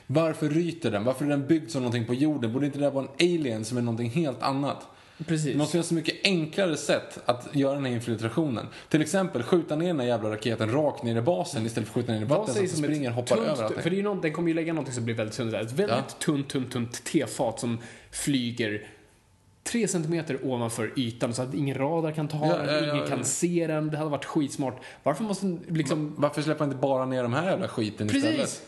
Varför ryter den? Varför är den byggd som någonting på jorden? Borde inte det vara en alien som är någonting helt annat? Precis. Det måste finnas så mycket enklare sätt att göra den här infiltrationen. Till exempel skjuta ner den här jävla raketen rakt ner i basen istället för att skjuta ner i vatten så att den springer och hoppar tunt, över allting. För det är ju någon, den kommer ju lägga någonting som blir väldigt där. Ett väldigt Ja. tunt, tunt, tunt tefat som flyger tre centimeter ovanför ytan så att ingen radar kan ta Ja, den, ja, ja, ingen kan se den. Det hade varit skitsmart. Varför måste liksom... Varför släpper man inte bara ner de här jävla skiten istället? Precis!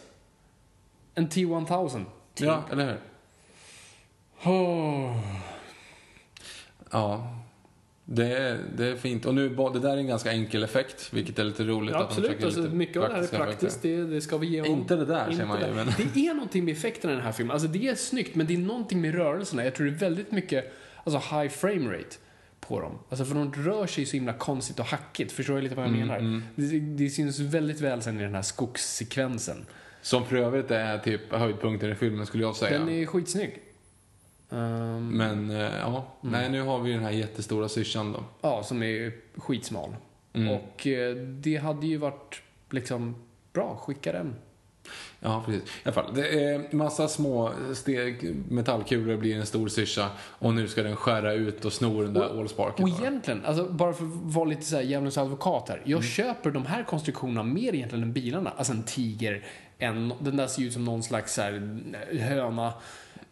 En T-1000. Ja, eller hur? Oh. Ja. Det är, det är fint. Och nu, det där är en ganska enkel effekt, vilket är lite roligt. Ja, absolut, alltså, mycket av det här är praktiskt. Det, det ska vi ge honom. Inte det där, säger man ju, men- Det är någonting med effekterna i den här filmen. Alltså det är snyggt, men det är någonting med rörelserna. Jag tror det är väldigt mycket alltså, high frame rate på dem. Alltså för de rör sig så himla konstigt och hackigt. Förstår du lite vad jag Mm, menar? Det, det syns väldigt väl sen i den här skogssekvensen. Som för övrigt är typ höjdpunkten i filmen, skulle jag säga. Den är skitsnygg. Ehm, Men, eh, ja. Nej, nu har vi den här jättestora syrsan då. Ja, som är skitsmal. Mm. Och eh, det hade ju varit liksom bra, skicka den. Ja, precis. I alla fall, det är massa små steg, metallkulor blir en stor syrsa och nu ska den skära ut och sno den där allsparken. Och då. egentligen, alltså bara för att vara lite så här djävulens advokat här. Mm. Jag köper de här konstruktionerna mer egentligen än bilarna. Alltså en tiger, en, den där ser ju ut som någon slags så här, höna.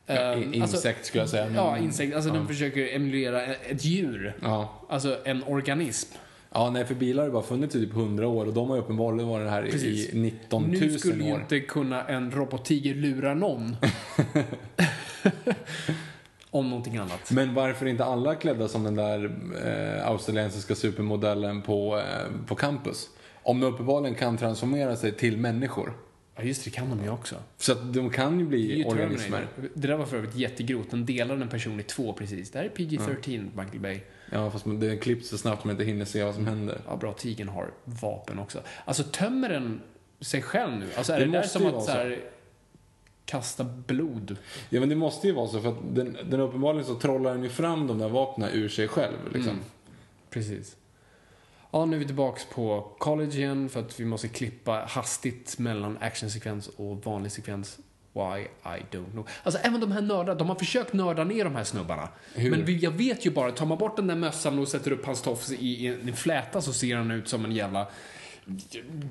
Ja, Ehm, in- alltså- insekt skulle jag säga. men- Ja, insekt. Alltså ja. den försöker emulera ett djur. Ja. Alltså en organism. ja, nej, för bilar har ju bara funnits i typ 100 år och de har ju uppenbarligen varit här Precis. i 19 000 Nu skulle ju år. inte kunna en robottiger lura någon. Om någonting annat. Men varför är inte alla klädda som den där eh, australiensiska supermodellen på, eh, på campus? Om de uppenbarligen kan transformera sig till människor. Ja, just det, kan de ju också. Så att de kan ju bli ju organismer. Terminator. Det där var för övrigt jättegrovt. Den delar en person i två precis. Det här är PG-13, Michael Bay. Ja, fast det är klippt så snabbt att man inte hinner se vad som händer. Ja, bra. Tigern har vapen också. Alltså, tömmer den sig själv nu? Alltså, är Det det, där måste som att så här, kasta blod? Ja, men det måste ju vara så för att den, den uppenbarligen så trollar den ju fram de där vapnen ur sig själv. Liksom. Precis. Ja, nu är vi tillbaks på college igen för att vi måste klippa hastigt mellan actionsekvens och vanlig sekvens. Why, I don't know. Alltså även de här nördarna, de har försökt nörda ner de här snubbarna. Hur? Men jag vet ju bara, tar man bort den där mössan och sätter upp hans tofs i, en fläta så ser han ut som en jävla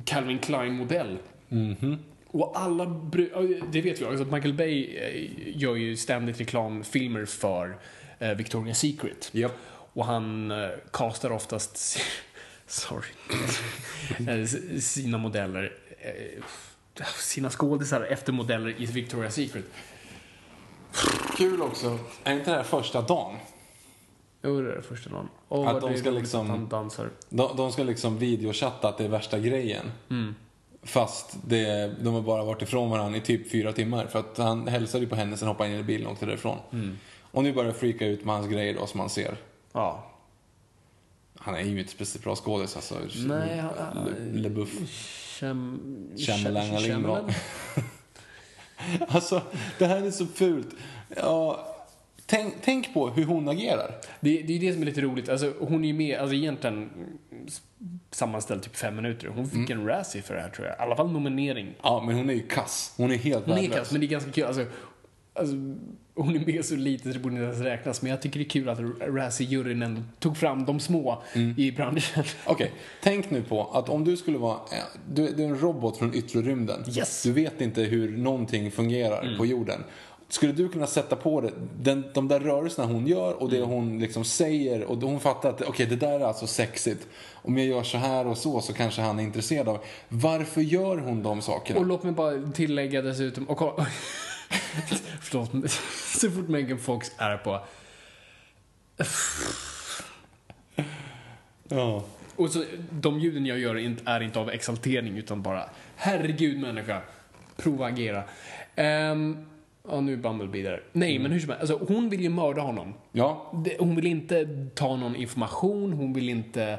Calvin Klein-modell. Och alla, bry- ja, det vet vi också, att Michael Bay eh, gör ju ständigt reklamfilmer för eh, Victoria's Secret. Japp. Och han eh, castar oftast, sorry, Eh, sina modeller, eh, sina skådisar efter modeller i Victoria's Secret. Kul också. Är inte det här första dagen? Jo, det är det första dagen. Och Att de ska liksom- att dansar. De, de ska liksom videochatta att det är värsta grejen. Fast det, de har bara varit ifrån varandra i typ fyra timmar. För att han hälsade ju på henne, sen hoppade han in i bilen och åkte därifrån. Och nu börjar det freaka ut med hans grejer då, som man ser. Ja. Han är ju inte speciellt bra skådis alltså. Nej, han- han- Le- LeBuff. Cham... Tjammelangaling, Cham- va? Alltså, det här är så fult. Ja, tänk, tänk på hur hon agerar. Det, det är det som är lite roligt. Alltså, hon är ju med, alltså egentligen mm, sammanställd typ fem minuter. Hon fick Mm. en Razzie för det här tror jag. I alla fall nominering. Ja, men hon är ju kass. Hon är helt Hon är värdelös. kass, men det är ganska kul. Alltså, alltså, hon är med så lite så det borde inte ens räknas. Men jag tycker det är kul att Razzie-juryn ändå tog fram de små Mm. i branschen. Okej, tänk nu på att om du skulle vara... eh, Du, du är en robot från yttre rymden. Yes. Du vet inte hur någonting fungerar på jorden. Skulle du kunna sätta på det, den, de där rörelserna hon gör och det hon liksom säger och hon fattar att okej, det där är alltså sexigt. Om jag gör så här och så så kanske han är intresserad av. Varför gör hon de sakerna? Och låt mig bara tillägga dessutom, och kolla, förlåt, men så fort Megan Fox är på, Ja. och så, de ljuden jag gör är inte- av exaltering utan bara, herregud människa, prova agera. Um, Ja, nu är Bumblebee där. Nej, men hur som helst. Alltså, hon vill ju mörda honom. Ja, Hon vill inte ta någon information, hon vill inte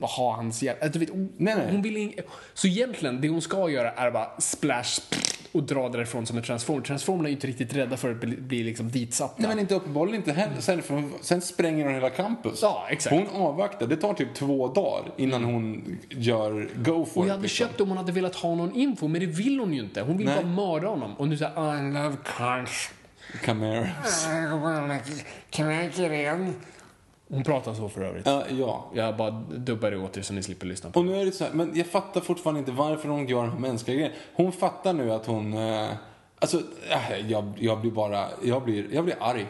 ha hans hjälp. Alltså, du vet, hon, Nej, nej. Hon vill in... Så egentligen, det hon ska göra är bara splash och dra därifrån som en transform. Transformerna är ju inte riktigt rädda för att bli, bli liksom ditsatta. Nej men inte uppenbarligen inte heller. Sen, för- sen spränger hon hela campus. Ja, exakt. Hon avvaktar. Det tar typ två dagar innan hon gör go for Och it, jag hade liksom. köpt om hon hade velat ha någon info, men det vill hon ju inte. Hon vill Nej. bara mörda honom. Och nu säger I love cars. Here. Can I get in? Hon pratar så för övrigt. Ja, ja. Jag bara dubbar det åt er så ni slipper lyssna på Och nu är det så här, men jag fattar fortfarande inte varför hon gör den här mänskliga grejen. Hon fattar nu att hon... Eh, alltså, äh, jag, jag blir bara... Jag blir, jag blir arg.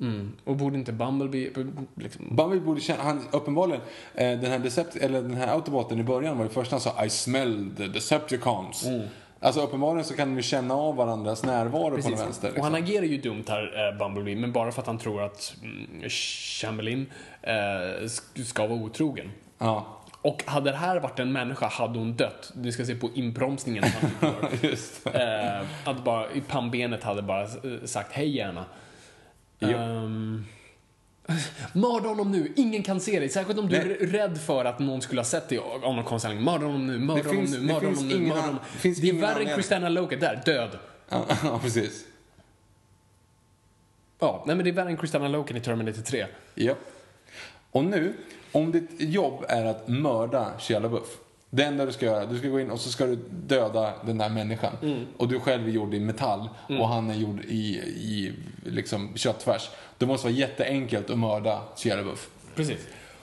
mm. Och borde inte Bumblebee... Liksom, Bumblebee borde känna, han, uppenbarligen, eh, den här Decept, eller den här autoboten i början var det första han sa I smell the Decepticons. Mm. Alltså uppenbarligen så kan de ju känna av varandras närvaro på den vänster. Och han Liksom. agerar ju dumt här, eh, Bumblebee, men bara för att han tror att mm, Chamberlain eh, sk- ska vara otrogen. Ja, Och hade det här varit en människa hade hon dött. Du ska se på inbromsningen. han gör. eh, att bara, i pannbenet hade bara sagt hej gärna. Um, Mörda honom nu, ingen kan se dig. Särskilt om du Nej. är rädd för att någon skulle ha sett dig av någon konstig anledning. Mörda honom nu, mörda honom nu, det mörda finns honom nu, ingen mörda honom. det finns Det är värre än. Christina Loken, där, död. Ja, ja, precis. Ja, nej men det är värre än Christina Loken i Terminator 3. Japp. Och nu, om ditt jobb är att mörda Shia LaBeouf. Det enda du ska göra, du ska gå in och så ska du döda den där människan. Mm. Och du själv är gjord i metall och han är gjord i, i liksom köttfärs. Det måste vara jätteenkelt att mörda LaBeouf. Precis.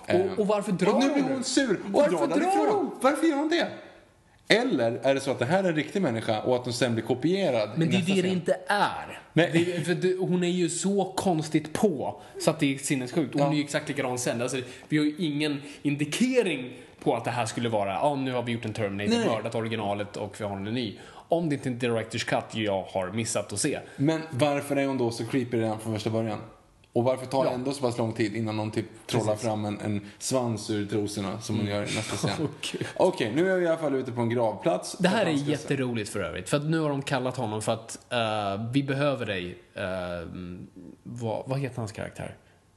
Eh, Och, och varför drar och nu hon blir hon sur och Varför drar hon? Varför gör hon det? Eller är det så att det här är en riktig människa och att hon sen blir kopierad Men det är det det scen? inte är. Nej. Det, det, hon är ju så konstigt på så att det är sinnessjukt. Hon Ja. är ju exakt likadan sen. Alltså, vi har ju ingen indikering på att det här skulle vara, ja nu har vi gjort en Terminator, Nej. mördat originalet och vi har en ny. Om det inte är en Directors Cut jag har missat att se. Men varför är hon då så creepy redan från första början? Och varför tar det Ja. ändå så pass lång tid innan någon typ trollar Precis. fram en, en svans ur trosorna som hon gör i nästa scen? Gud. Okej, nu är vi i alla fall ute på en gravplats. Det här är se- jätteroligt för övrigt. För att nu har de kallat honom för att eh, vi behöver dig. Uh, vad, vad heter hans karaktär?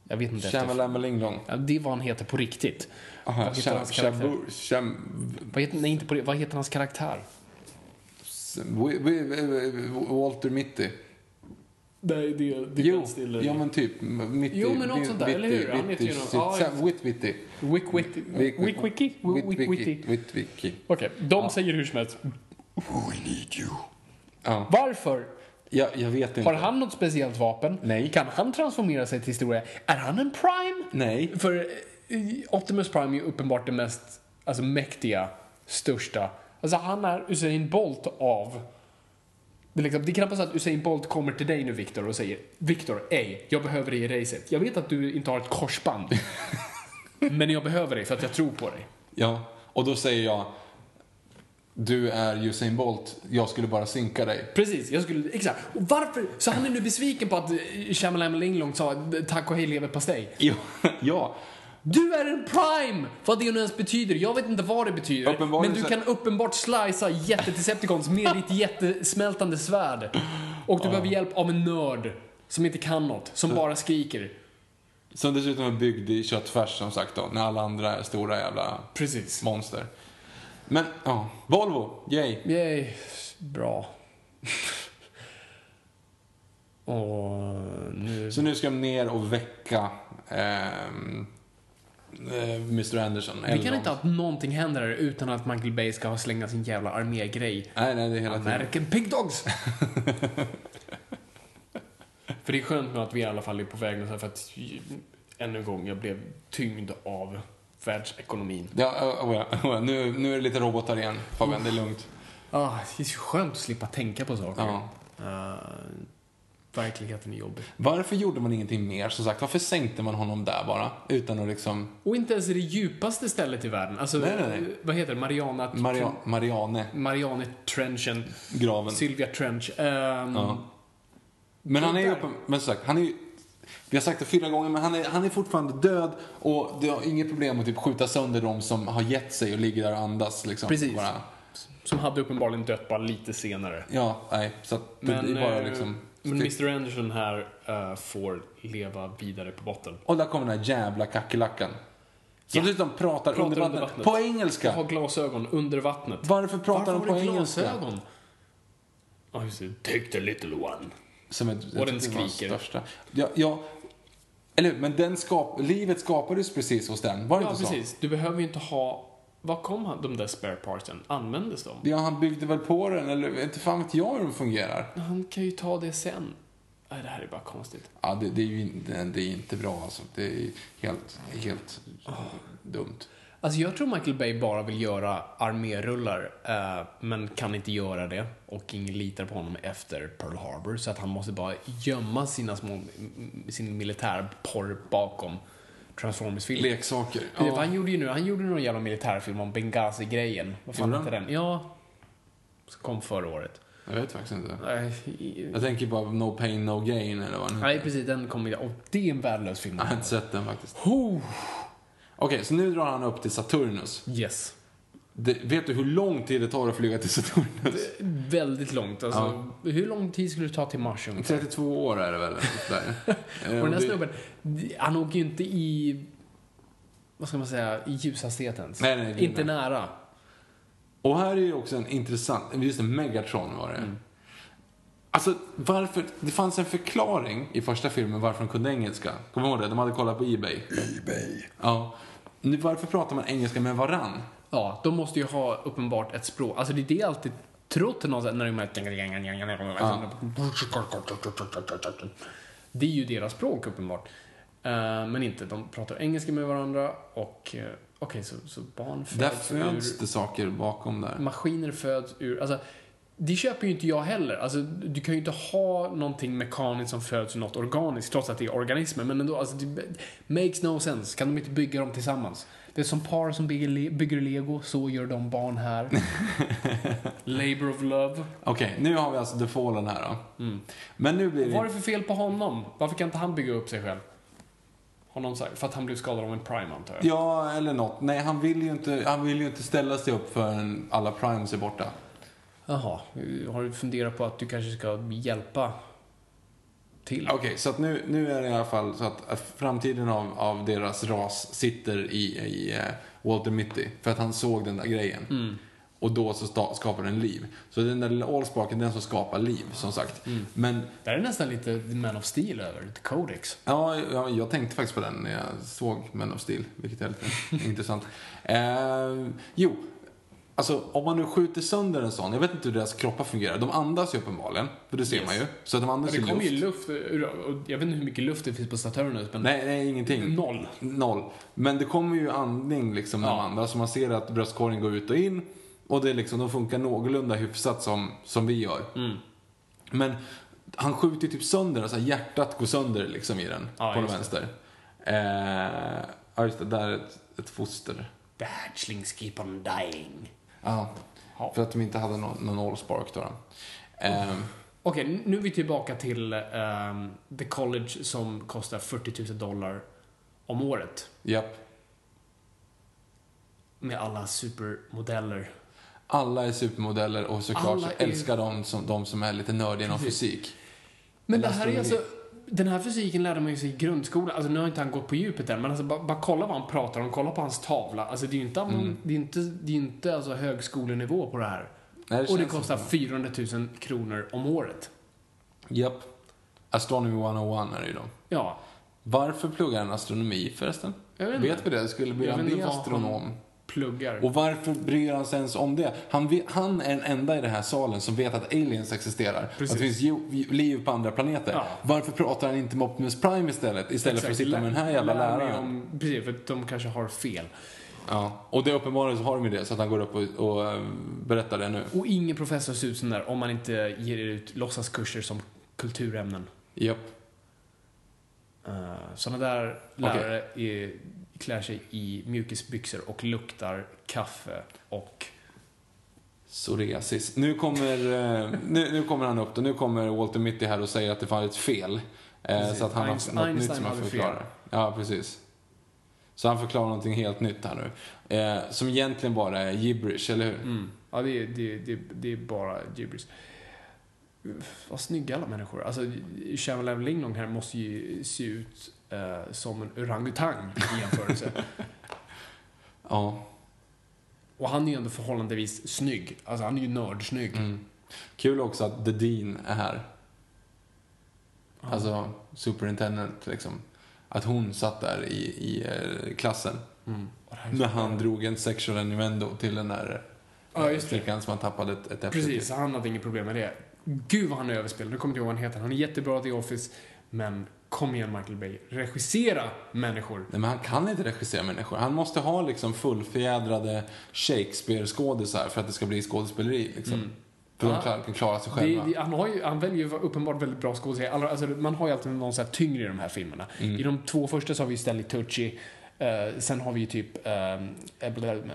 Jag vet inte. Shamalamalinglong. Ja, det är vad han heter på riktigt. Aha, Vad heter hans karaktär? Vad heter, nej, inte på, vad heter hans karaktär? Walter Mitty. Nej, det, det Jo, ja men typ. Mitty, Jo, men något sånt där, eller hur? Han heter ju något- ja, Sam Witwitty. Wick Witty. Wick Wiki? Wick Witty. Witwicky. Okej, de säger hur som helst. Ja, Varför? jag, jag vet inte. Har han något speciellt vapen? Nej. Kan han transformera sig till historia? Är han en prime? Nej. För Optimus Prime är uppenbart det mest alltså, mäktiga, största. Alltså han är Usain Bolt av... Det är, liksom, det är knappast att Usain Bolt kommer till dig nu Viktor och säger Viktor, ej, jag behöver dig i racet. Jag vet att du inte har ett korsband. men jag behöver dig för att jag tror på dig. Ja, och då säger jag du är Usain Bolt, jag skulle bara sinka dig. Precis, jag skulle, exakt. Och varför? Så han är nu besviken på att Shamalam Linglong sa tack och hej leverpastej. Ja, ja. Du är en prime! Vad det nu ens betyder. Jag vet inte vad det betyder. Men du kan uppenbart slicea jättedecepticons med ditt jättesmältande svärd. Och du behöver hjälp av en nörd som inte kan något, som bara skriker. Som dessutom är byggd i köttfärs som sagt då, när alla andra är stora jävla Precis. monster. Men, ja. Volvo, yay. Yay. Bra. Och nu... Så nu ska de ner och väcka eh, Mr Anderson. Vi kan inte ha att någonting händer här utan att Michael Bay ska ha slänga sin jävla armégrej. Nej, nej, det är hela tiden. American Pig Dogs! för det är skönt med att vi i alla fall är på väg någonstans för att ännu en gång, jag blev tyngd av världsekonomin. Ja, oh, ja, oh, ja. Nu, nu är det lite robotar igen, Fabian. Det är lugnt. Ah, det är så skönt att slippa tänka på saker. Ja. Eh, verkligheten är jobbig. Varför gjorde man ingenting mer, som sagt? Varför sänkte man honom där bara? Utan att liksom... Och inte ens i det djupaste stället i världen. Alltså, Nej, nej, nej. vad heter det? Mariana... Maria, Mariane, Mariane Trenchen. graven. Sylvia Trench. Ehm, Ja. Men han är ju uppen, men som sagt, han är ju, vi har sagt det fyra gånger, men han är, han är fortfarande död och det har inget problem att typ skjuta sönder de som har gett sig och ligger där och andas liksom. Precis. Bara, Som hade uppenbarligen dött bara lite senare. ja, nej, så att det Men, är bara eh, liksom Men Mr Anderson här eh, får leva vidare på botten. Och där kommer den här jävla kackerlackan. Som Ja. dessutom pratar, Pratar under, under vattnet. vattnet. På Jag engelska. har glasögon under vattnet. Varför pratar Varför de på engelska? glasögon? Ja, just det. Take the little one. Som ett, jag Och den skriker. Största. Ja, ja, eller hur? Men den skap, livet skapades precis hos den. Var det Ja, inte så? precis. Du behöver ju inte ha... Var kom han, de där spare partsen? Användes de? Ja, han byggde väl på den, eller inte fan vet jag hur den fungerar. Han kan ju ta det sen. Nej, det här är bara konstigt. Ja, det, det är ju inte, det är inte bra alltså. Det är helt, helt dumt. Alltså jag tror Michael Bay bara vill göra armérullar, eh, men kan inte göra det. Och ingen litar på honom efter Pearl Harbor, så att han måste bara gömma sina små, sin militärporr bakom Transformers-filmen. Leksaker. Ja. Han gjorde ju nu, han gjorde någon jävla militärfilm om Benghazi-grejen. Vad fan hette den? Ja. Som kom förra året. Jag vet faktiskt inte. Nej, Jag tänker bara No Pain No Gain eller vad den Nej, precis. Den kom inte. Och det är en värdelös film. Jag har inte sett den faktiskt. Oh. Okej, så nu drar han upp till Saturnus. Yes. Det, vet du hur lång tid det tar att flyga till Saturnus? Väldigt långt. Alltså, Hur lång tid skulle det ta till Mars ungefär? 32 år är det väl? Där. Eh, Och den här snubben, han åker ju inte i, vad ska man säga, i ljushastighet ens. Nej, nej, det är inte inte. nära. Och här är ju också en intressant, just det, Megatron var det. Alltså varför, det fanns en förklaring i första filmen varför de kunde engelska. Kommer du ihåg det? De hade kollat på Ebay. Ebay. Ja. Nu, varför pratar man engelska med varann? Ja, de måste ju ha uppenbart ett språk. Alltså det är det jag alltid trott någonstans när de är Det är ju deras språk uppenbart. Eh, men inte. De pratar engelska med varandra och eh, okej, så, så barn Där föds föds ur... det saker bakom där. Maskiner föds ur... Alltså, det köper ju inte jag heller. Alltså, du kan ju inte ha någonting mekaniskt som föds ur något organiskt, trots att det är organismer. Men ändå, alltså, det makes no sense. Kan de inte bygga dem tillsammans? Det är som par som bygger, le- bygger lego, så gör de barn här. Labour of love. Okej, nu har vi alltså The Fallen här då. Men nu blir det... Vad är det för fel på honom? Varför kan inte han bygga upp sig själv? Sagt? För att han blev skadad av en prime, antar jag. Ja, eller något. Nej, han vill ju inte, han vill ju inte ställa sig upp förrän alla primes är borta. Jaha, har du funderat på att du kanske ska hjälpa till? Okej, så att nu, nu är det i alla fall så att framtiden av, av deras ras sitter i, i eh, Walter Mitty. För att han såg den där grejen. Och då så skapar den liv. Så den där lilla Allsparken, den som skapar liv, som sagt. Men Det här är nästan lite Man of Steel över, lite Codex. Ja, ja, jag tänkte faktiskt på den när jag såg Men of Steel, vilket är lite intressant. Eh, jo, alltså om man nu skjuter sönder en sån, jag vet inte hur deras kroppar fungerar. De andas ju uppenbarligen, för det ser Yes. man ju. Så de andas det ju kommer luft. ju luft, och jag vet inte hur mycket luft det finns på Saturnus, men Nej, nej, ingenting. noll. Noll. Men det kommer ju andning liksom när Ja. de andas, så man ser att bröstkorgen går ut och in. Och det är liksom, de funkar någorlunda hyfsat som, som vi gör. Mm. Men han skjuter typ sönder, alltså hjärtat går sönder liksom i den, Ja, på den vänster. Eh, ja, just det, där är ett, ett foster. The hatchlings keep on dying. Ja, Ja. för att de inte hade någon, någon allspark då. då. Eh, Okej, nu är vi tillbaka till ehm, The College som kostar 40 000 dollar om året. japp. Med alla supermodeller. Alla är supermodeller och såklart Alla så är- älskar de som, de som är lite nördiga inom fysik. Men det här är alltså... Den här fysiken lärde man ju sig i grundskolan. Alltså nu har inte han gått på djupet än, men alltså bara, bara kolla vad han pratar om. Kolla på hans tavla. Alltså det är ju inte, Mm. det är inte, det är inte alltså högskolenivå på det här. Nej, Och det kostar som- 400 000 kronor om året. Japp. Astronomy 101 är det ju då. Ja. Varför pluggar han astronomi förresten? Jag vet vet vi det? Skulle bli bli astronom? Pluggar. Och varför bryr han sig ens om det? Han, han är den enda i den här salen som vet att aliens existerar. Precis. Att det finns liv på andra planeter. Ja. Varför pratar han inte med Optimus Prime istället? Istället för att sitta med den här jävla läraren. Om, precis, för de kanske har fel. Ja. Och det är uppenbarligen så har de ju det, så att han går upp och, och eh, berättar det nu. Och ingen professor ser ut där om man inte ger ut låtsaskurser som kulturämnen. Japp. Uh, sådana där lärare är, klär sig i mjukisbyxor och luktar kaffe och... Psoriasis. Nu kommer, eh, nu, nu kommer han upp då. Nu kommer Walter Mitty här och säger att det var ett fel. Eh, Precis. så att han har Einstein- något nytt Einstein som han förklarar. Ja, precis. Så han förklarar någonting helt nytt här nu. Eh, som egentligen bara är gibberish, eller hur? Mm. Ja, det är, det, det, det är bara gibberish. vad snygga alla människor Alltså, Shyamalan Linglong här måste ju se ut eh, som en orangutang i jämförelse. Ja. Och han är ju ändå förhållandevis snygg. Alltså, han är ju nördsnygg. Mm. Kul också att The Dean är här. Alltså, superintendent liksom. Att hon satt där i, i eh, klassen. Mm. När han drog en sexual innuendo till den där Ja, just flickan som han tappade ett, ett Precis, till. han hade inget problem med det. Gud vad han är överspelad. Nu kommer jag inte ihåg vad han heter. Han är jättebra i The Office. Men kom igen Michael Bay. Regissera människor. Nej, men han kan inte regissera människor. Han måste ha liksom fullfjädrade Shakespeare-skådisar för att det ska bli skådespeleri. Liksom. För Ja. de kan klara sig själva. det, han, har ju, han väljer ju uppenbart väldigt bra skådespelare. Alltså, man har ju alltid någon så här tyngre i de här filmerna. Mm. I de två första så har vi ju Stanley Tucci. Eh, sen har vi ju typ um,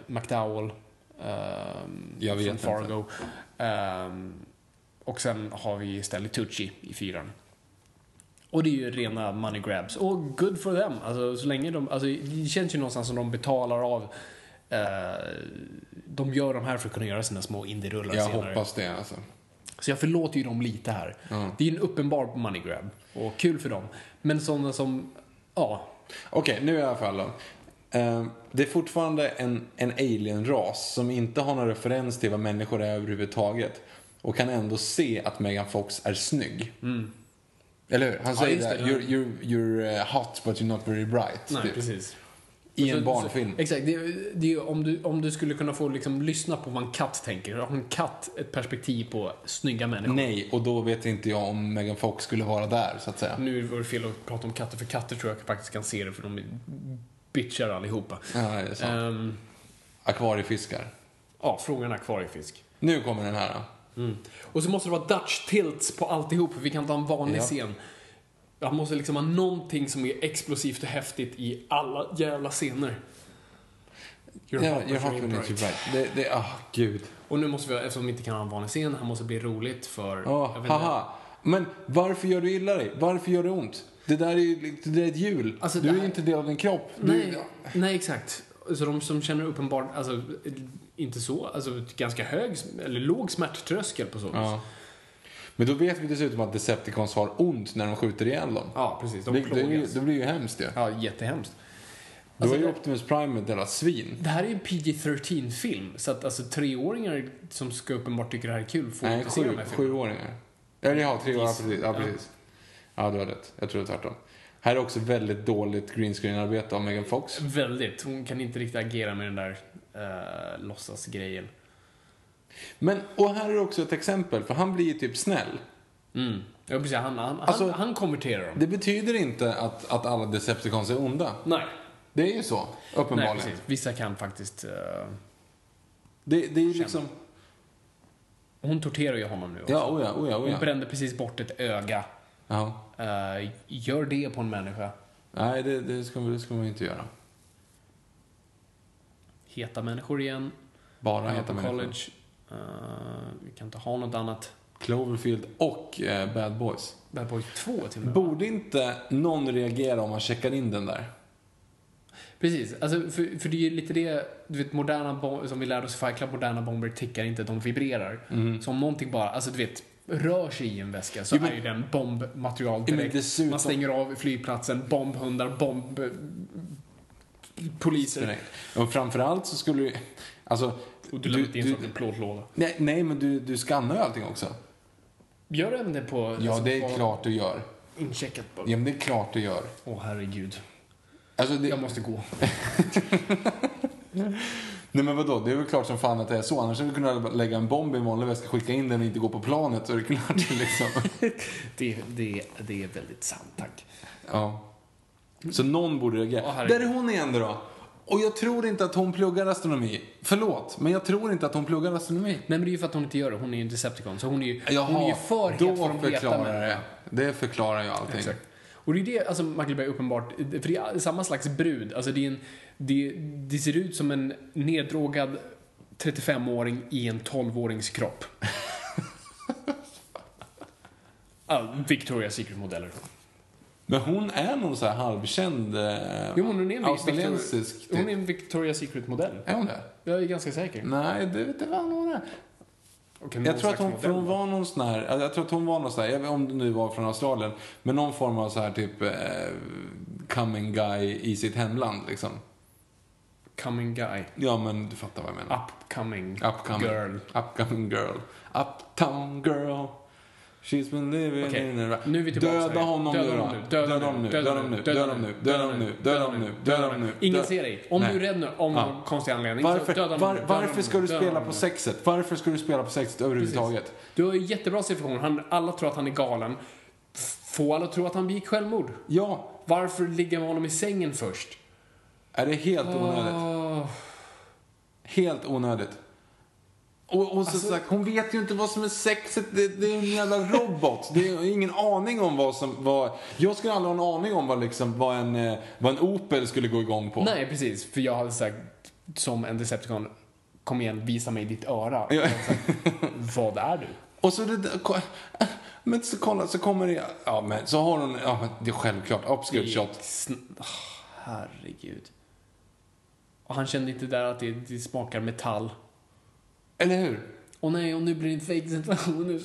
McDowell. Um, Jag vet från inte. Fargo. Ehm, och sen har vi Stanley Tucci i fyran. Och det är ju rena money grabs. Och good for them. Alltså, så länge de, alltså, det känns ju någonstans som de betalar av. eh, de gör de här för att kunna göra sina små indie-rullar Jag senare. hoppas det alltså. Så jag förlåter ju dem lite här. Det är ju en uppenbar money grab. Och kul för dem. Men sådana som, ja. Okej, nu i alla fall då. Eh, det är fortfarande en, en alien-ras som inte har någon referens till vad människor är överhuvudtaget. Och kan ändå se att Megan Fox är snygg. Eller hur? Han säger just det, you're, you're, you're eh, hot but you're not very bright. Nej, typ. precis. I en Så- barnfilm. Så, exakt. Det, det är om du, om du skulle kunna få liksom, lyssna på vad en katt tänker. Har en katt ett perspektiv på snygga människor? Nej, och då vet inte jag om Megan Fox skulle vara där, så att säga. Nu var det fel att prata om katter, för katter tror jag faktiskt kan se det, för de bitchar allihopa. Ja, det är sant. Ehm, Akvariefiskar. ja, frågan är akvariefisk. Nu kommer den här. Då. Och så måste det vara Dutch tilts på alltihop, vi kan inte ha en vanlig Ja. scen. Han måste liksom ha någonting som är explosivt och häftigt i alla jävla scener. You're Ja, it's bright. right. Det, det, ah, gud. Och nu måste vi, eftersom vi inte kan ha en vanlig scen, han måste bli roligt för... Jag vet inte. haha. Men varför gör du illa dig? Varför gör det ont? Det där är ju det där är ett hjul. Alltså, du det är ju här- inte del av din kropp. Du, Nej, nej, exakt. Så de som känner uppenbart, alltså, inte så, alltså ganska hög, eller låg smärttröskel på så vis. Ja. Men då vet vi dessutom att Decepticons har ont när de skjuter ihjäl dem. Ja, precis. De det, det, plågas. det blir ju hemskt ju. Ja, jättehemskt. Då Alltså, är ju det- Optimus Prime ett jävla svin. Det här är ju en PG-13-film, så att alltså treåringar som ska uppenbart tycka det här är kul får Nej, inte se de sju, här filmerna. sjuåringar. Eller ja, tre år. Ja, Precis. precis. Ja, Ja. precis. Du har rätt. Jag tror det är tvärtom. Här är också väldigt dåligt green screen-arbete av Megan Fox. Väldigt. Hon kan inte riktigt agera med den där uh, låtsasgrejen. Men, och här är också ett exempel, för han blir ju typ snäll. Mm. Ja, precis. Han, han, Alltså- han, han konverterar dem. Det betyder inte att, att alla Decepticons är onda. Nej. Det är ju så, Nej, uppenbarligen. precis. Vissa kan faktiskt... eh, det, det är ju liksom... hon torterar ju honom nu också. Ja, oja, oja, Hon oja. brände precis bort ett öga. Ja. Eh, gör det på en människa. Nej, det, det, ska, det ska man inte göra. Heta människor igen. Bara Heta på människor. college. Eh, vi kan inte ha något annat. Cloverfield och eh, Bad Boys. Bad Boys 2 till och med. Borde inte någon reagera om man checkar in den där? Precis, alltså, för, för det är ju lite det, du vet moderna som vi lärde oss i Fight Club, moderna bomber tickar inte, de vibrerar. Så om någonting bara, alltså du vet, rör sig i en väska så Jo, men- är ju den bombmaterial direkt. dessutom- Man stänger av flygplatsen, bombhundar, bomb... Poliser. Direkt. Och framförallt så skulle du... Alltså... Och du lämnar in som en plåtlåda. nej, nej, men du, du skannar ju allting också. Gör även det på... Ja, det är på klart du gör. Incheckat på. Ja, men det är klart du gör. Åh herregud. Alltså, det, Jag måste gå. Nej men vadå, det är väl klart som fan att det är så. Annars hade vi kunnat lägga en bomb i en vanlig väska, skicka in den och inte gå på planet så är det klart liksom. Det, det, det är väldigt sant, tack. ja. Så någon borde reagera. Herregud. Där är hon igen då. Och jag tror inte att hon pluggar astronomi. Förlåt, men jag tror inte att hon pluggar astronomi. Nej men det är ju för att hon inte gör det. Hon är ju en Decepticon. Så hon är ju, Jaha, hon är ju för het då för de heta förklarar det. Det förklarar ju allting. Exakt. Och det är det, alltså Bay uppenbart, för det är samma slags brud. Alltså det, är en, det, det ser ut som en neddrogad 35-åring i en 12-årings kropp. ja, Victoria's Secret-modeller. Men hon är någon så här halvkänd eh, Jo, hon är en australiensisk Victor- Hon typ. är en Victoria's Secret-modell. Är hon det? Jag är ganska säker. Nej, det vet jag vad hon är. Jag tror att hon, för hon var någon sån här, jag tror att hon var någon sån här, om det nu var från Australien, men någon form av så här typ eh, coming guy i sitt hemland liksom. Coming guy. Ja men du fattar vad jag menar. Upcoming, Upcoming. girl. Upcoming girl. Uptown girl. She's been living Okej, in a... nu är vi tillbaka Döda honom nu då. Döda honom nu. Döda honom nu. Döda honom nu. Döda honom nu. Döda honom nu. Döda honom nu. Ingen ser dig. Om du är rädd nu, om någon konstig anledning, Varför, döda var, honom. döda varför ska du spela på sexet? Varför ska du spela på sexet överhuvudtaget? Du har ju jättebra situation. Alla tror att han är galen. Få alla tror att han begick självmord. Ja, Varför ligga med honom i sängen först? är det helt onödigt? Helt onödigt. Och, och Alltså- så sagt, hon vet ju inte vad som är sexet. Det, det är en jävla robot. Det är ingen aning om vad som... Vad, jag skulle aldrig ha en aning om vad, liksom, vad, en, eh, vad en Opel skulle gå igång på. Nej, precis. För jag hade sagt som en Decepticon, kom igen, visa mig ditt öra. Ja. Sagt, Vad är du? Och så det där- Men så kolla, så kommer det... Ja, men så har hon... Ja, men det är självklart. Obscure shot. Åh, herregud. Och han kände inte där att det, det smakar metall. Eller hur? Och nej, och nu blir det en fake situation.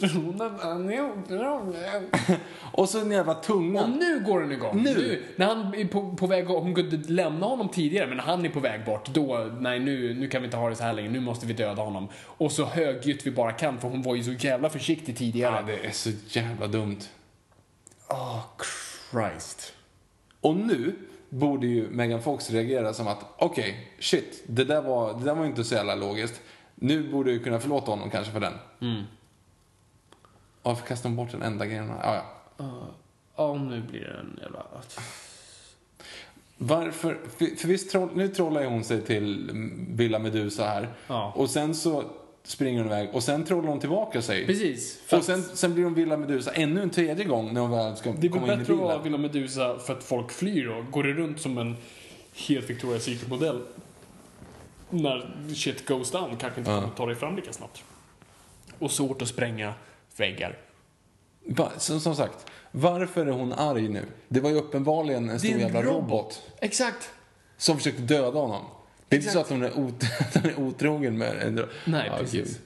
Och så den jävla Och tungan. nu går den igång. Nu? när han är på, på väg Hon kunde lämna honom tidigare, men när han är på väg bort, då, nej nu, nu kan vi inte ha det så här längre, nu måste vi döda honom. Och så högljutt vi bara kan, för hon var ju så jävla försiktig tidigare. Ja, det är så jävla dumt. Oh, Christ. Och nu borde ju Megan Fox reagera som att okej, shit, det där, var, det där var inte så jävla logiskt. Nu borde jag kunna förlåta honom kanske för den. Mm. Varför kastar hon bort den enda grejen? Ja, ja. Ja, nu blir det en jävla... Varför? För, för visst, troll, nu trollar hon sig till Villa Medusa här. Ja. Och sen så springer hon iväg och sen trollar hon tillbaka sig. Precis. Och sen, sen blir hon Villa Medusa ännu en tredje gång när hon väl ska Det komma in i bättre att vara bilen. Villa Medusa för att folk flyr och går det runt som en helt Victoria's Secret-modell. När shit goes down kanske inte kommer ta dig fram lika snabbt. Och svårt att spränga väggar. Som, som sagt, varför är hon arg nu? Det var ju uppenbarligen en stor en jävla robot. robot. Exakt. som försökte döda honom. Det är inte så att hon är, är otrogen med en... Nej, Ja, precis. gud.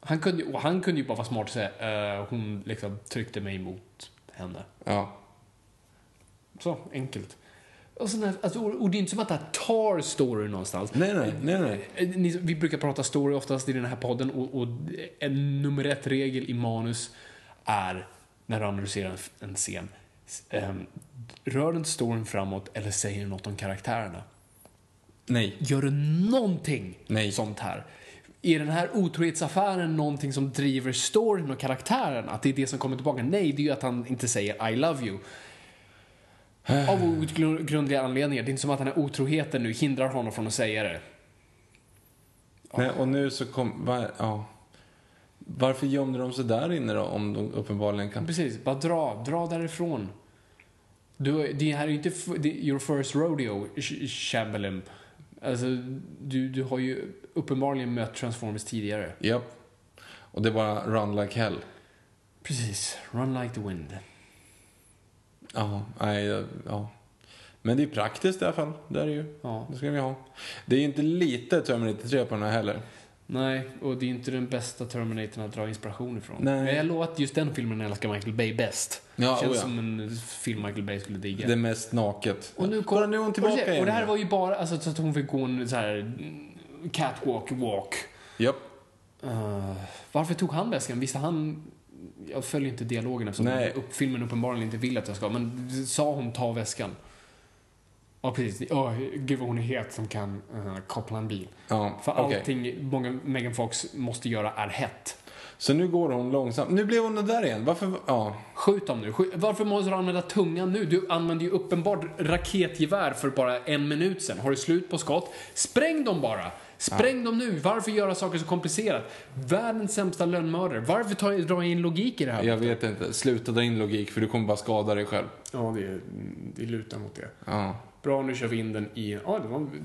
Han kunde, och han kunde ju bara vara smart och säga uh, hon liksom tryckte mig mot henne. Ja. Så enkelt. Och, sån här, alltså, och det är inte som att det här tar story någonstans. Nej, nej, nej, nej. Eh, Ni, vi brukar prata story oftast i den här podden och, och en nummer ett regel i manus är när du analyserar en, en scen. ehm, rör inte storyn framåt eller säger något om karaktärerna. Nej. Gör du någonting Nej. sånt här? Är den här otrohetsaffären någonting som driver storyn och karaktären? Att det är det som kommer tillbaka? Nej, det är ju att han inte säger I love you. Av outgrundliga anledningar. Det är inte som att den här otroheten nu hindrar honom från att säga det. nej. Och nu så kom... Va, ja. Varför gömde de sig där inne då, om de uppenbarligen kan... Precis, bara dra, dra därifrån. Du, det här är ju inte det, your first rodeo, Ch- Chamberlain. Alltså, du, du har ju uppenbarligen mött Transformers tidigare. Japp. Och det är bara run like hell. Precis, run like the wind. Ja, nej, ja. Men det är praktiskt i alla fall. Det är det ju. Ja. Det ska vi ha. Det är ju inte lite Terminator 3 på den här heller. Nej, och det är inte den bästa Terminatorn att dra inspiration ifrån. Nej. Men jag lovar att just den filmen älskar Michael Bay bäst. Ja, Känns oh ja. som en film Michael Bay skulle digga. Det mest naket. Och nu, är hon tillbaka och det, och det här var ju bara alltså, så att hon fick gå en så här catwalk walk. Japp. Uh, varför tog han väskan? Visste han... Jag följer inte dialogen eftersom Nej. upp, filmen uppenbarligen inte vill att jag ska. Men sa hon ta väskan? Ja, precis. Oh, gud vad hon är het som kan uh, koppla en bil. Ja, För okej. allting många Megan Fox måste göra är hett. Så nu går hon långsamt. Nu blev hon det där igen. Varför? Ja. Skjut dem nu. Skjut. Varför måste du använda tungan nu? Du använde ju uppenbart raketgevär för bara en minut sedan. Har du slut på skott? Spräng dem bara! Spräng dem nu! Varför göra saker så komplicerat? Världens sämsta lönnmördare. Varför ta, dra in logik i det här? Jag vet inte. Sluta dra in logik för du kommer bara skada dig själv. Ja, det, det lutar mot det. Ja. Bra, nu kör vi in den i... Ja,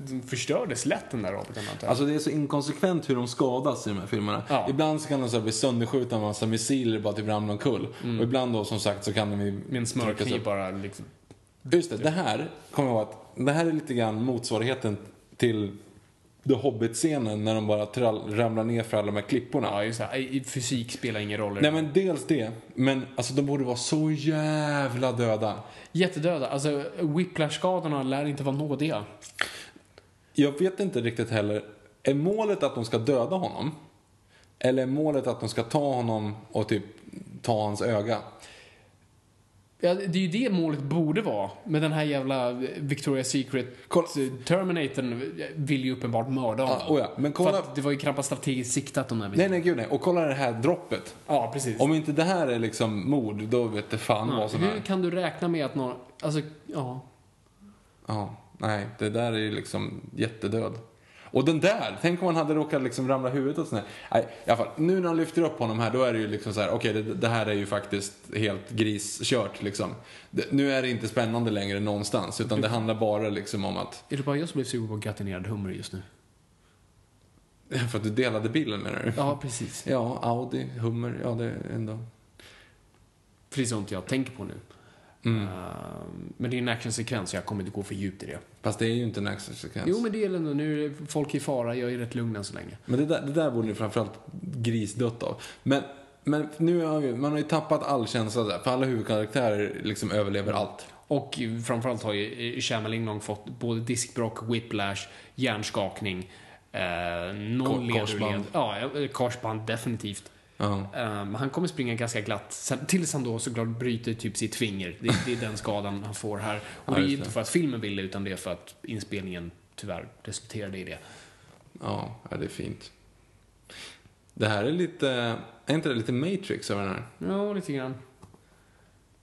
den förstördes lätt den där roboten antar. Alltså det är så inkonsekvent hur de skadas i de här filmerna. Ja. Ibland så kan de så bli sönderskjutna med massa missiler bara typ ramla omkull. Och ibland då som sagt så kan de ju en tryckas smörkniv upp. bara liksom... Just det, det här kommer jag ihåg att det här är lite grann motsvarigheten till The Hobbit-scenen när de bara trall, ramlar ner för alla de här klipporna. Ja, just det. Fysik spelar ingen roll. Nej men dels det, men alltså de borde vara så jävla döda. Jättedöda. Alltså, whiplash-skadorna lär inte vara nådiga. Jag vet inte riktigt heller, är målet att de ska döda honom? Eller är målet att de ska ta honom och typ ta hans öga? Ja, det är ju det målet borde vara. Men den här jävla Victoria's Secret Kolla. Terminatorn vill ju uppenbart mörda honom. Ja, oh ja, men kolla- För att det var ju knappast strategiskt siktat de där Nej, nej, gud nej. Och kolla det här droppet. Ja, precis. Om inte det här är liksom mord, då vet det fan ja, vad som hur är. kan du räkna med att någon... Alltså, ja. Ja, nej, det där är ju liksom jättedöd. Och den där, tänk om han hade råkat liksom ramla huvudet och sådär. Nej, i alla fall, nu när han lyfter upp honom här, då är det ju liksom så här, okej, det, det här är ju faktiskt helt griskört liksom. Det, nu är det inte spännande längre någonstans, utan det handlar bara liksom om att, Är det bara jag som blev sugen på gratinerad hummer just nu? för att du delade bilen menar du? Ja, precis. Ja, Audi, Hummer, ja det är ändå... För det är sånt jag tänker på nu. Mm. Ehm, men det är en actionsekvens jag kommer inte gå för djupt i det. Fast det är ju inte en actionsekvens. Jo, men det är ändå, nu är folk i fara, jag är rätt lugn än så länge. Men det där, det där borde ni framförallt grisdött av. Men, men nu har vi, man har ju tappat all känsla där, för alla huvudkaraktärer liksom överlever allt. Och framförallt har ju Shyamalan nog fått både diskbråck, whiplash, hjärnskakning, eh, någon korsband. Ja, eh, korsband definitivt. Ja. Um, han kommer springa ganska glatt, sen, tills han då såklart bryter typ sitt finger. Det, det är den skadan han får här. Och Ja, det är inte för att filmen vill det, utan det är för att inspelningen tyvärr resulterade i det. Ja, det är fint. Det här är lite, är inte det lite Matrix över den här? Ja, lite grann.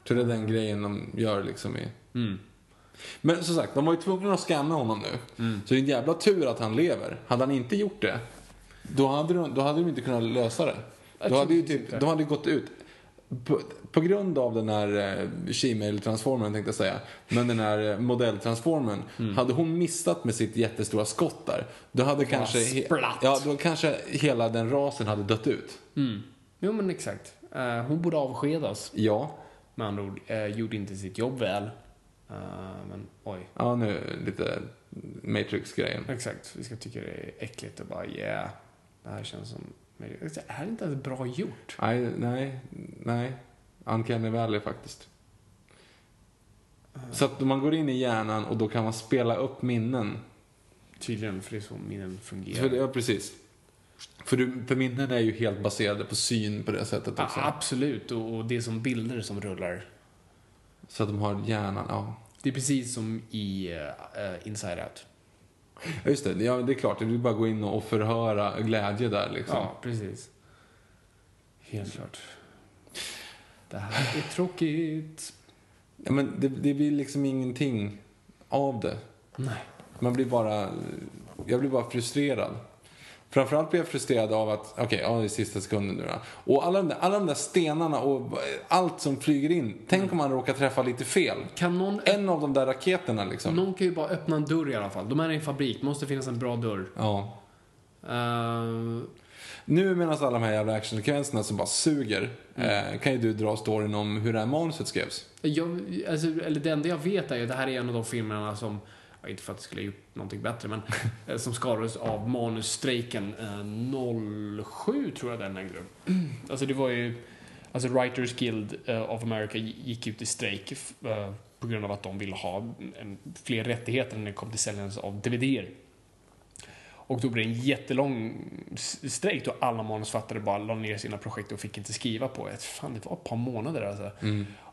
Så det är den grejen de gör liksom i... Mm. Men som sagt, de var ju tvungna att scanna honom nu. Så det är en jävla tur att han lever. Hade han inte gjort det, då hade de, då hade de inte kunnat lösa det. Jag Då hade ju typ, de hade gått ut. På, på grund av den här eh, Shemale-transformern tänkte jag säga, men den här eh, modelltransformern, Mm. hade hon missat med sitt jättestora skott där, då hade kanske, he- ja, då kanske hela den rasen hade dött ut. Mm. Jo, men exakt. Eh, hon borde avskedas, Ja, med andra ord. Eh, gjorde inte sitt jobb väl. Eh, men oj. ja nu lite Matrix-grejen. Exakt. Vi ska tycka det är äckligt och bara yeah. Det här känns som... Det är inte ens bra gjort. Nej, nej, nej. Uncanny Valley faktiskt. Så att man går in i hjärnan och då kan man spela upp minnen. Tydligen, för det är så minnen fungerar. För, ja, precis. För, du, för minnen är ju helt baserade på syn på det sättet också. Ja, absolut, och, och det är som bilder som rullar. Så att de har hjärnan, ja. Det är precis som i uh, Inside Out. Ja, Just det, ja, det är klart. Det vill bara gå in och förhöra glädje där liksom. Ja, precis. Helt klart. Det här är tråkigt. Ja, men det, det blir liksom ingenting av det. Nej. Man blir bara... Jag blir bara frustrerad. Framförallt blir jag frustrerad av att, okej, ja det är sista sekunden nu då. Och alla de, där, alla de där stenarna och allt som flyger in. Tänk om man råkar träffa lite fel. Kan någon, En av de där raketerna liksom. någon kan ju bara öppna en dörr i alla fall. De är i en fabrik, det måste finnas en bra dörr. Ja. Uh, Nu medan alla de här jävla actionsekvenserna som bara suger, eh, kan ju du dra storyn om hur det här manuset skrevs. jag, alltså, eller det enda jag vet är ju att det här är en av de filmerna som, ja, inte för att det skulle ha gjort någonting bättre, men eh, som skadades av manusstrejken eh, 07 tror jag den ägde rum. Alltså det var ju, alltså Writers Guild eh, of America gick ut i strejk eh, på grund av att de ville ha fler rättigheter när det kom till säljandet av DVDer. Och då blev det en jättelång strejk då alla manusfattare bara la ner sina projekt och fick inte skriva på ett. Fan, det var ett par månader alltså.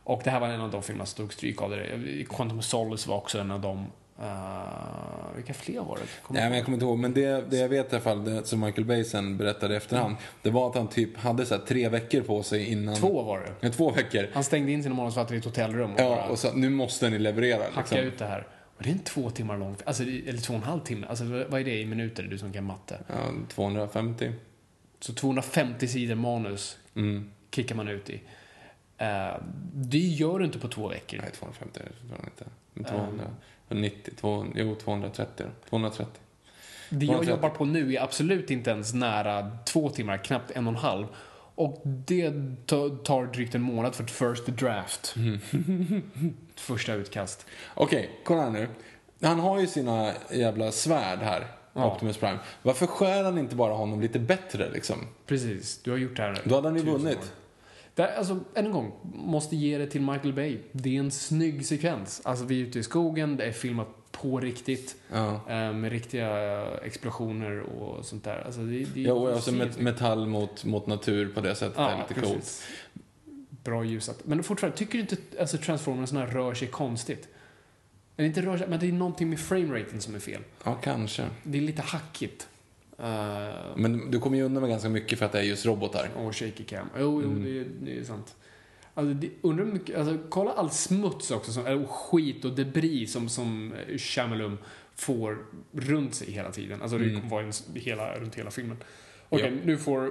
Och det här var en av de filmerna som tog stryk av det. Quantum Solace var också en av dem. Uh, vilka fler var det? Kommer Nej, men jag kommer inte ihåg, men det, det jag vet i alla fall, det som Michael Bay sen berättade i efterhand, det var att han typ hade så här tre veckor på sig innan... Två var det. Ja, två veckor. Han stängde in sina manusfattare i ett hotellrum och Ja, bara och så nu måste ni leverera hacka liksom. ut det här. Och det är en två timmar lång, alltså, eller två och en halv timme. Alltså vad är det i minuter, du som kan matte? Ja, 250. Så 250 sidor manus Mm. kickar man ut i. Eh, det gör du inte på två veckor. Nej, 250 är det fan inte. Men 290, 200, jo 230 då. 230. Det jag 230. jobbar på nu är absolut inte ens nära två timmar, knappt en och en halv. Och det ta- tar drygt en månad för ett first draft. Första utkast. Okej, kolla här nu. Han har ju sina jävla svärd här. Ja. Optimus Prime. Varför skär han inte bara honom lite bättre liksom? Precis, du har gjort det här Då hade han ju vunnit. år. Det, här- alltså, än en gång, måste ge det till Michael Bay. Det är en snygg sekvens. Alltså, vi är ute i skogen, det är filmat på riktigt. Ja. eh, Med riktiga explosioner och sånt där. Alltså, det, det, Ja, och alltså met- metall mot, mot natur på det sättet är lite coolt. precis. Bra ljusat. Men fortfarande, tycker du inte alltså, Transformers såna här rör sig konstigt? Eller inte rör sig, men det är någonting med frameraten som är fel. Ja, kanske. Det är lite hackigt. Uh, Men du kommer ju undan med ganska mycket för att det är just robotar. och shaky cam. Jo, Mm. jo det, det är sant. Alltså, det, undrar hur mycket, alltså, kolla all smuts också, som, eller skit och debris som, som eh, Shamalum får runt sig hela tiden. Alltså det Mm. kommer vara en, hela, runt hela filmen. Okej, Ja. nu får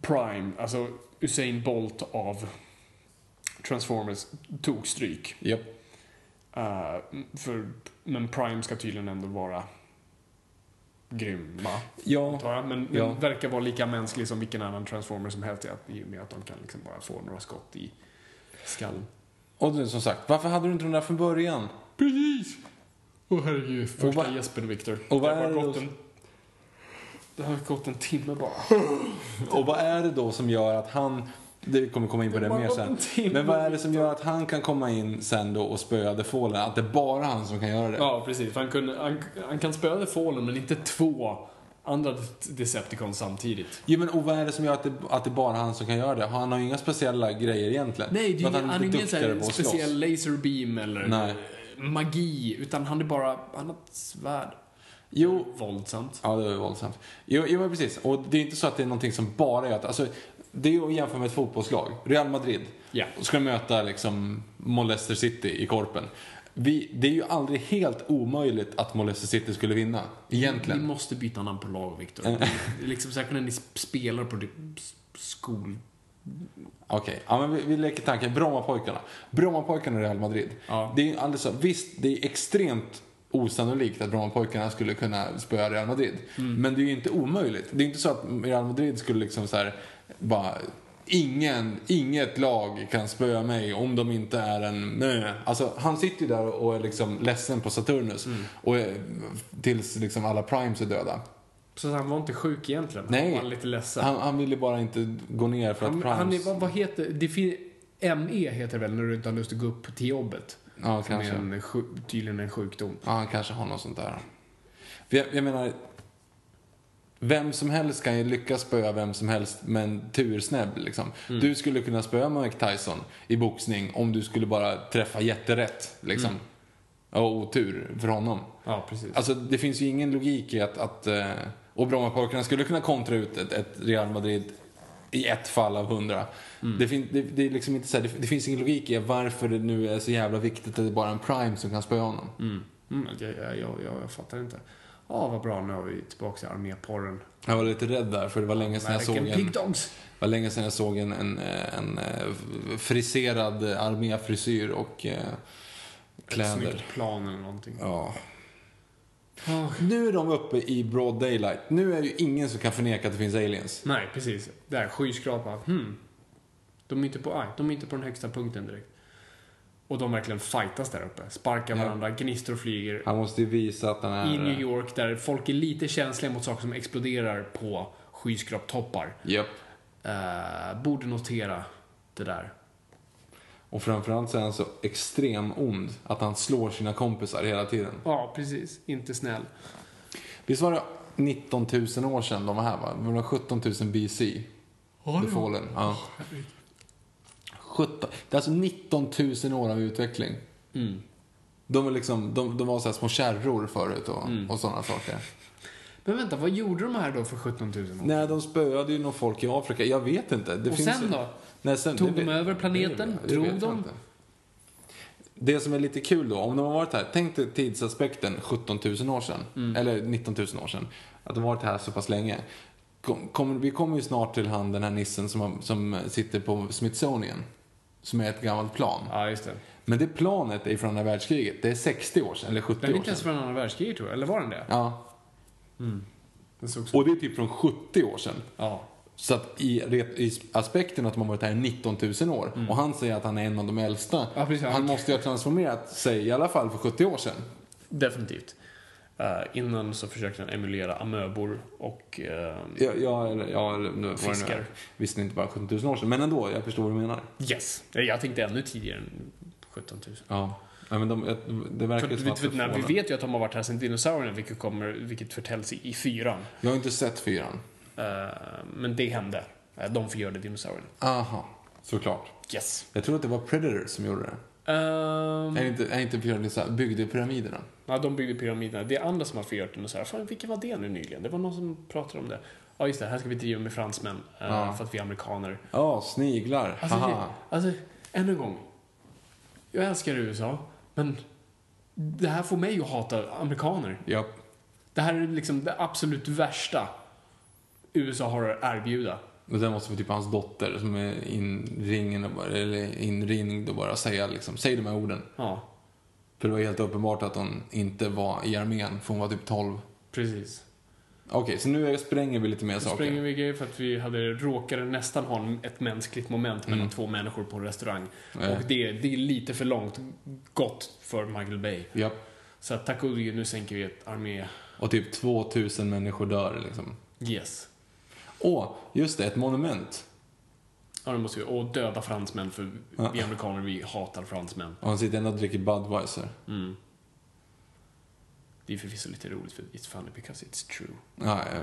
Prime, alltså Usain Bolt av Transformers, tog stryk. Japp. Eh, för, men Prime ska tydligen ändå vara grymma. Ja, jag. Men, men Ja. verkar vara lika mänsklig som vilken annan transformer som helst i och med att de kan liksom bara få några skott i skallen. och nu som sagt, varför hade du inte den där från början? Precis! Åh herregud, första vad- gäspen Victor. och vad det, är det då- en, det har gått en timme bara. Och vad är det då som gör att han, det kommer komma in på det, Det mer sen. Men vad är det som gör att han kan komma in sen då och spöa The Fallen? Att det är bara han som kan göra det? Ja, precis. För han, kunde, han, han kan spöa The Fallen, men inte två andra Decepticons samtidigt. Jo men och vad är det som gör att det, att det är bara han som kan göra det? Han har ju inga speciella grejer egentligen. Nej, det är ingen, han är ingen speciell laserbeam eller Nej. magi, utan han är bara, han har ett svärd. Jo, Våldsamt. Ja, det var våldsamt. Jo, jo, men precis. Och det är inte så att det är någonting som bara gör att... Alltså, det är ju att jämföra med ett fotbollslag. Real Madrid. Ja. Ska möta liksom Molester City i Korpen. Vi, det är ju aldrig helt omöjligt att Molester City skulle vinna. Egentligen. Ni måste byta namn på lag, Viktor. Liksom säkert när ni spelar på det skol... Okej, ja, men vi, vi leker tanken. Brommapojkarna. Brommapojkarna i Real Madrid. Ja. Det är alldeles så, visst, det är extremt osannolikt att Brommapojkarna skulle kunna spöa Real Madrid. Mm. Men det är ju inte omöjligt. Det är inte så att Real Madrid skulle liksom så här, bara Ingen, inget lag kan spöa mig om de inte är en... Nej. Alltså, han sitter ju där och är liksom ledsen på Saturnus. Mm. Och är, tills liksom alla primes är döda. Så han var inte sjuk egentligen? Nej. Han var lite ledsen. Han, han ville bara inte gå ner för att Han, primes... han är, vad, vad heter det? fin- ME heter det väl när du inte har lust att gå upp till jobbet? Ja, Som är kanske. en, sju- tydligen en sjukdom. Ja, han kanske har något sånt där. Jag, jag menar, vem som helst kan ju lyckas spöa vem som helst med en tursnäbb. Liksom. Mm. Du skulle kunna spöa Mike Tyson i boxning om du skulle bara träffa jätterätt. Liksom. Mm. Ja, otur för honom. Ja, precis. Alltså, det finns ju ingen logik i att, att eh, och Brommapojkarna skulle kunna kontra ut ett, ett Real Madrid i ett fall av hundra. Mm. Det, fin, det, det, är liksom inte så här, det, det finns ingen logik i varför det nu är så jävla viktigt att det är bara en prime som kan spöa honom. Mm. Mm, jag, jag, jag, jag fattar inte. Ja, vad bra. Nu har vi tillbaka till arméporren. Jag var lite rädd där, för det var länge sedan jag såg en, det var länge sedan jag såg en, en, en, eh, friserad arméfrisyr och eh, Ett kläder. snyggt plan eller någonting. Ja. Ah. Nu är de uppe i broad daylight. Nu är ju ingen som kan förneka att det finns aliens. Nej, precis. Där, skyskrapa. Hmm. De är inte på, aj, de är inte på den högsta punkten direkt. Och de verkligen fightas där uppe. Sparkar Ja. varandra, gnistor flyger. Han måste ju visa att han är... I New York där folk är lite känsliga mot saker som exploderar på skyskraptoppar. Japp. Uh, borde notera det där. Och framförallt så är han så extrem ond att han slår sina kompisar hela tiden. Ja, precis. Inte snäll. Visst var det 19 000 år sedan de var här va? Det var 17 000 BC. The Fallen. Ja. 17. Det är alltså 19 000 år av utveckling. Mm. De, var liksom, de, de var så små kärror förut och, Mm. och sådana saker. Men vänta, vad gjorde de här då för 17 000 år? Nej, de spöade ju någon folk i Afrika. Jag vet inte. Det Och finns sen ju- då? Nej, sen, Tog det de över planeten? det- det Drog de? inte. Det som är lite kul då, om de har varit här, tänk dig tidsaspekten 17 000 år sedan, Mm. eller 19 000 år sedan, att de har varit här så pass länge. Kom, kommer- vi kommer ju snart till han, den här nissen som, som sitter på Smithsonian, som är ett gammalt plan. Ja, just det. Men det planet är från andra världskriget, det är 60 år sedan, eller 70 Den är år inte ens sedan. från andra världskriget tror jag, eller var den det? Ja, så... och det är typ från 70 år sedan. Ja. Så att i, i aspekten att de har varit här i 19 000 år och han säger att han är en av de äldsta. Mm. Ja, han måste ju ha transformerat sig i alla fall för 70 år sedan. Definitivt. Eh, innan så försökte han emulera amöbor och eh, Ja, ja, ja nu Fiskar. Visst inte bara 17 000 år sedan, men ändå, jag förstår vad du menar. yes. Jag tänkte ännu tidigare än 17 000. Ja. Nej, men de, det verkar För, för, för, vi vet ju att de har varit här sedan dinosaurierna, vilket, kommer, vilket förtäljs i, i fyran. Jag har inte sett fyran. Eh, men det hände. Uh, de förgörde dinosaurierna. Aha, såklart. Yes. Jag tror att det var Predator som gjorde det. Um, Är inte, är inte så här, byggde pyramiderna? ja, de byggde pyramiderna. Det är andra som har förgört dinosaurier. Fan, vilka var det nu nyligen? Det var någon som pratade om det. Ja, just det. Här ska vi driva med fransmän. eh, Ja. För att vi är amerikaner. Ja, sniglar. Alltså, det, Haha. alltså, än en gång. Jag älskar USA, men det här får mig att hata amerikaner. Japp. Det här är liksom det absolut värsta USA har att erbjuda. Och sen måste vi typ hans dotter som är inringen och bara, eller inringd och bara säga liksom, säg de här orden. Ja, För det var helt uppenbart att hon inte var i armén, för hon var typ 12. precis. Okej, så nu spränger vi lite mer Då saker. springer vi grejer för att vi hade råkade nästan ha ett mänskligt moment mellan två människor på en restaurang. Eh. Och det, det är lite för långt gott för Michael Bay. Japp. Så att tack och lov, nu sänker vi ett armé. Och typ 2000 människor dör liksom. Yes. Åh, just det, ett monument. Ja, det måste vi. Och döda fransmän, för Ja. vi amerikaner, vi hatar fransmän. Och han sitter ändå och dricker Budweiser. Mm. Det är förvisso lite roligt, för it's funny because it's true. Ja, eh,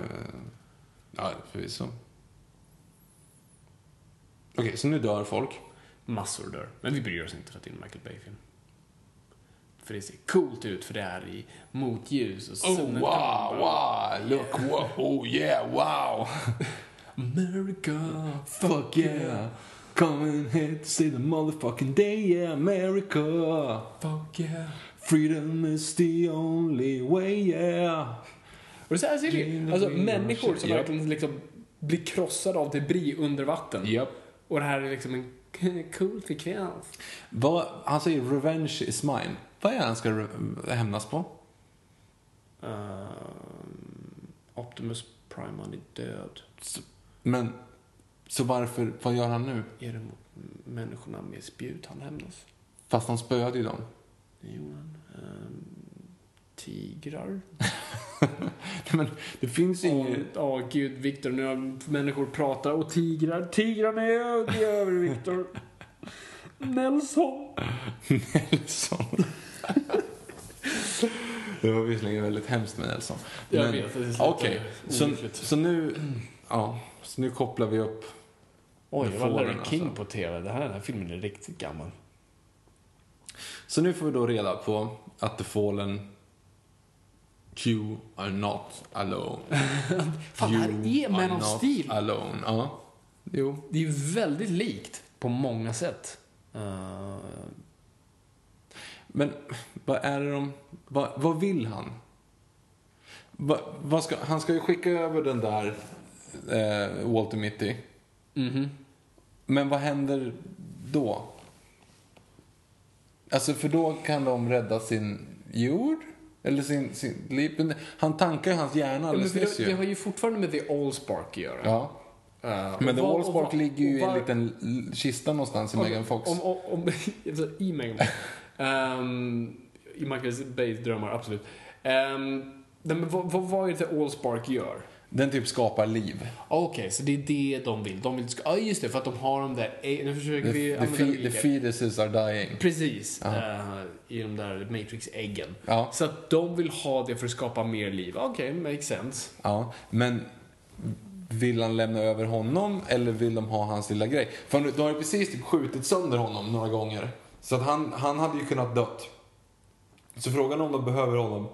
ja förvisso. Okej, så nu dör folk. Massor dör. Men vi bryr oss inte för att det är en Michael Bay-film. För det ser coolt ut, för det är i motljus och Oh, wow, wow, look, wow, oh yeah, wow. America, Fuck yeah. Coming here to see the motherfucking day, yeah, America. fuck yeah. Freedom is the only way, yeah. Och så här ser det. Alltså människor som Japp. verkligen liksom blir krossade av debris under vatten. Japp. Och det här är liksom en cool frekvens. Han säger revenge is mine. Vad är det han ska re- hämnas på? Ehm, Optimus Prime, han är död. Så, men, så varför, vad gör han nu? Är det mot människorna med spjut han hämnas? Fast han spöade ju dem. Johan. Um, tigrar? Nej, men det finns ju inget... åh, gud, Viktor, nu har människor pratar och tigrar. Tigrarna är över, Viktor. Nelson. Nelson. Det var visserligen väldigt hemskt med Nelson. Jag Men- vet, det Okej, så, olyckligt. så nu... Ja, så nu kopplar vi upp... Oj, Det det var Larry King alltså. på TV. Det här, den här filmen är riktigt gammal. Så nu får vi då reda på att The Fallen You are not alone. Fan, det här är Man of Steel. alone. Ja. Jo. Det är ju väldigt likt på många sätt. Uh, Men vad är det de... Vad, vad vill han? Va, vad ska, han ska ju skicka över den där eh, Walter Mitty. mhm. Men vad händer då? Alltså för då kan de rädda sin jord? Eller sin, sin liv? Han tankar ju hans hjärna alldeles nyss det, det ju. har ju fortfarande med The Allspark att göra. Ja. Eh, Men The Allspark ligger ju i och en var- liten kista någonstans i Megan Fox. Om, om, om, I Megan Fox. Ehm, I Michael Bays drömmar, absolut. Um, nej, men vad, vad, vad är det Allspark gör? Den typ skapar liv. Okej, så det är det de vill. De vill ja, just det, för att de har de där... Nu försöker The, vi the, fe, the fetuses are dying. Precis. Ja. eh, I de där Matrix-äggen. Ja. Så att de vill ha det för att skapa mer liv. Okej, makes sense. Ja, men vill han lämna över honom eller vill de ha hans lilla grej? För då har ju precis typ skjutit sönder honom några gånger. Så att han, han hade ju kunnat dött. Så frågan är om de behöver honom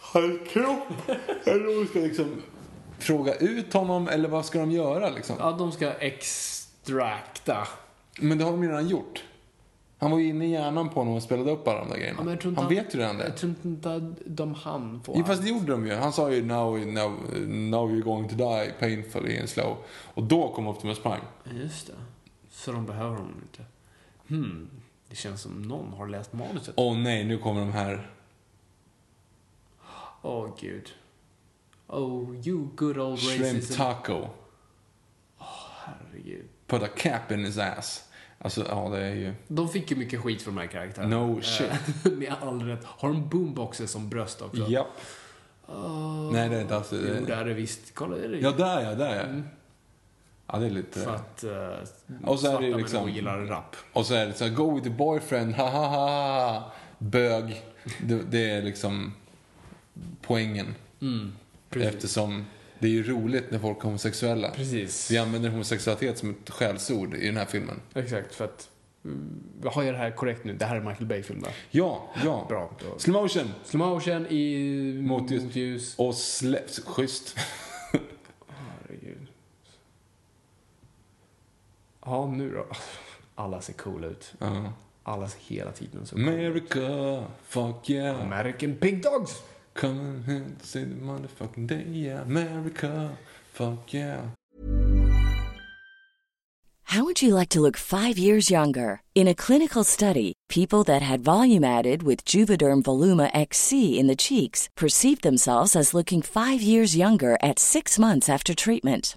hans kropp. eller om de ska liksom fråga ut honom eller vad ska de göra liksom? Ja, de ska extrakta. Men det har de ju redan gjort. Han var ju inne i hjärnan på honom och spelade upp alla de där grejerna. Ja, inte han vet ju redan det. Jag tror inte att de hann få Jo, fast det gjorde de ju. Han sa ju now, now, now you're going to die painfully and slow. Och då kom Optimus Prime. Just det. Så de behöver honom inte. Hmm. Det känns som någon har läst manuset. Åh nej, nu kommer de här. Åh, gud. Oh, you good old Shrimp racism. taco. Herregud. Put a cap in his ass. Alltså, ja det är ju... De fick ju mycket skit för de här karaktärerna. No shit. Eh, Med all rätt. Har de boomboxer som bröst också? Japp. Nej, det är inte alls Jo, det. det är det visst. Kolla, det är det. Ja, där ja, där ja. Ja, det är lite... För att uh, Och så är det svarta liksom- gillar rap. Och så är det så här, go with the boyfriend, ha ha ha. Bög. Det, det är liksom poängen. Mm. Eftersom det är ju roligt när folk är homosexuella. Precis. Vi använder homosexualitet som ett skällsord i den här filmen. Exakt, för att... mm, Har jag det här korrekt nu? Det här är Michael Bay-film va? Ja, ja. Bra. Då. Slow motion. Slow motion i Motljus. motljus. Och släpps. Schysst. Ja, nu då. Alla ser coola ut. Ja. Alla ser hela tiden så coola ut. America, fuck yeah. American Pink Dogs! Come on here to say the motherfucking day, yeah. America, fuck yeah. How would you like to look five years younger? In a clinical study, people that had volume added with Juvederm Voluma XC in the cheeks perceived themselves as looking five years younger at six months after treatment.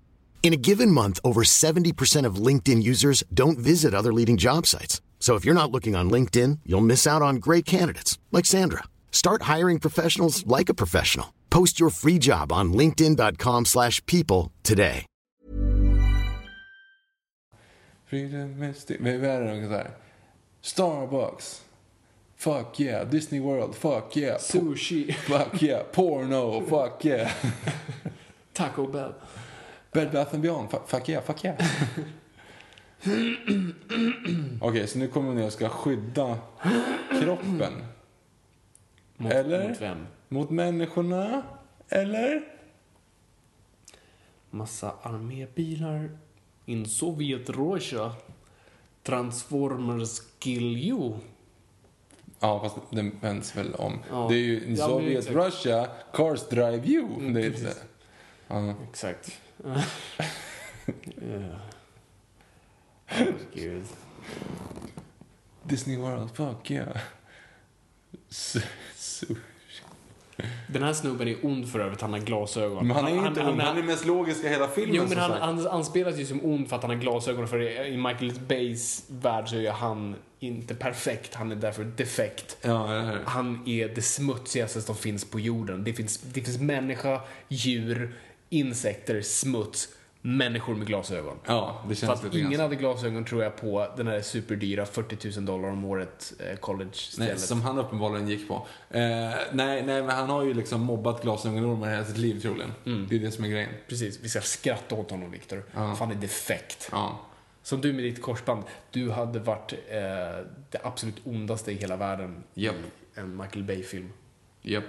In a given month, over 70% of LinkedIn users don't visit other leading job sites. So if you're not looking on LinkedIn, you'll miss out on great candidates like Sandra. Start hiring professionals like a professional. Post your free job on linkedin.com/people slash people today. Freedom is the... Vad är det så? Starbucks. Fuck yeah. Disney World. Fuck yeah. Sushi. fuck yeah. Porno. Fuck yeah. Taco Bell. Bed Bath and Beyond. Fuck, yeah. Fuck yeah. Okej, så nu kommer vi ner och ska skydda kroppen. Mot, Eller? mot vem? Mot människorna. Eller? Massa armébilar. In Soviet Russia. Transformers kill you. Ja, fast den vänds väl om. Ja. Det är ju in Ja, exakt. Russia, cars drive you. Mm, det är inte... Ja. Exakt. Ja. Åh, Gud. Disney World, fuck yeah. Su- su- Den här snubben är ond för övrigt, han har glasögon. Men han är ju inte ond, han är mest logiska i hela filmen Jo, men han, han anspelas ju som ond för att han har glasögon. För i Michael Bays värld så är han inte perfekt, han är därför defekt. Ja, hur? Han är det smutsigaste som finns på jorden. Det finns, det finns människa, djur, insekter, smuts, människor med glasögon. Ja, det För känns att lite ingen grann. hade glasögon tror jag på den här superdyra 40 000 dollar om året eh, Nej, college-stället. som han uppenbarligen gick på. Eh, nej, nej, men han har ju liksom mobbat glasögonormar hela sitt liv troligen. Mm. Det är det som är grejen. Precis, vi ska skratta åt honom Viktor. Ja. För han är defekt. Ja. Som du med ditt korsband. Du hade varit eh, det absolut ondaste i hela världen Japp. i en Michael Bay-film. Japp.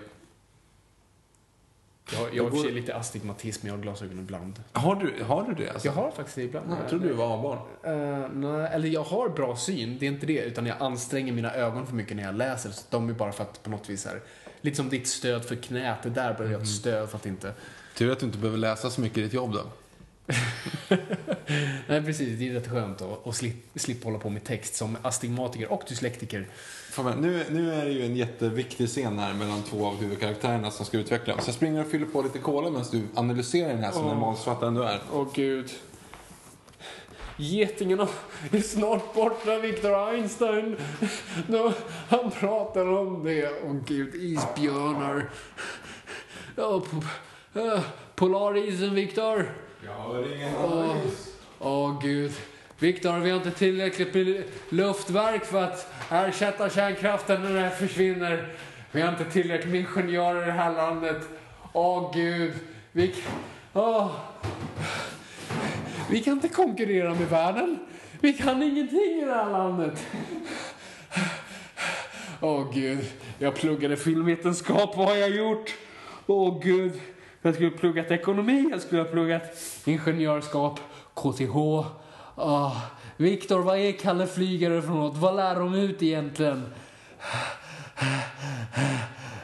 Jag, har- jag har sig lite astigmatism, jag har glasögon ibland. Har du, har du det alltså? Jag har faktiskt det ibland. Ja, jag trodde du var A-barn. Eh, nej, eller jag har bra syn, det är inte det. Utan jag anstränger mina ögon för mycket när jag läser. Så de är bara för att på något vis här, lite som ditt stöd för knät, det där behöver jag ett stöd för att inte... Tur att du inte behöver läsa så mycket i ditt jobb då. Nej, precis. Det är rätt skönt att, att slip, slippa hålla på med text som astigmatiker och dyslektiker. Nu, nu är det ju en jätteviktig scen här mellan två av huvudkaraktärerna som ska utvecklas. Så jag springer och fyller på lite cola medan du analyserar den här som den manusförfattaren du är. Åh gud. Getingarna är snart borta, Victor Einstein. Då, han pratar om det. Åh gud, isbjörnar. Äh, polarisen, Victor. Jag har ingen Åh, åh gud. Victor, vi har inte tillräckligt med luftverk för att ersätta kärnkraften när den försvinner. Vi har inte tillräckligt med ingenjörer i det här landet. Åh gud. Vi, oh. vi kan inte konkurrera med världen. Vi kan ingenting i det här landet. Åh gud. Jag pluggade filmvetenskap. Vad har jag gjort? Åh gud. Jag skulle ha pluggat ekonomi. Jag skulle ha pluggat ingenjörskap. KTH. Oh. Ah. Viktor, vad är Kalle Flygare för något? Vad lär de ut egentligen?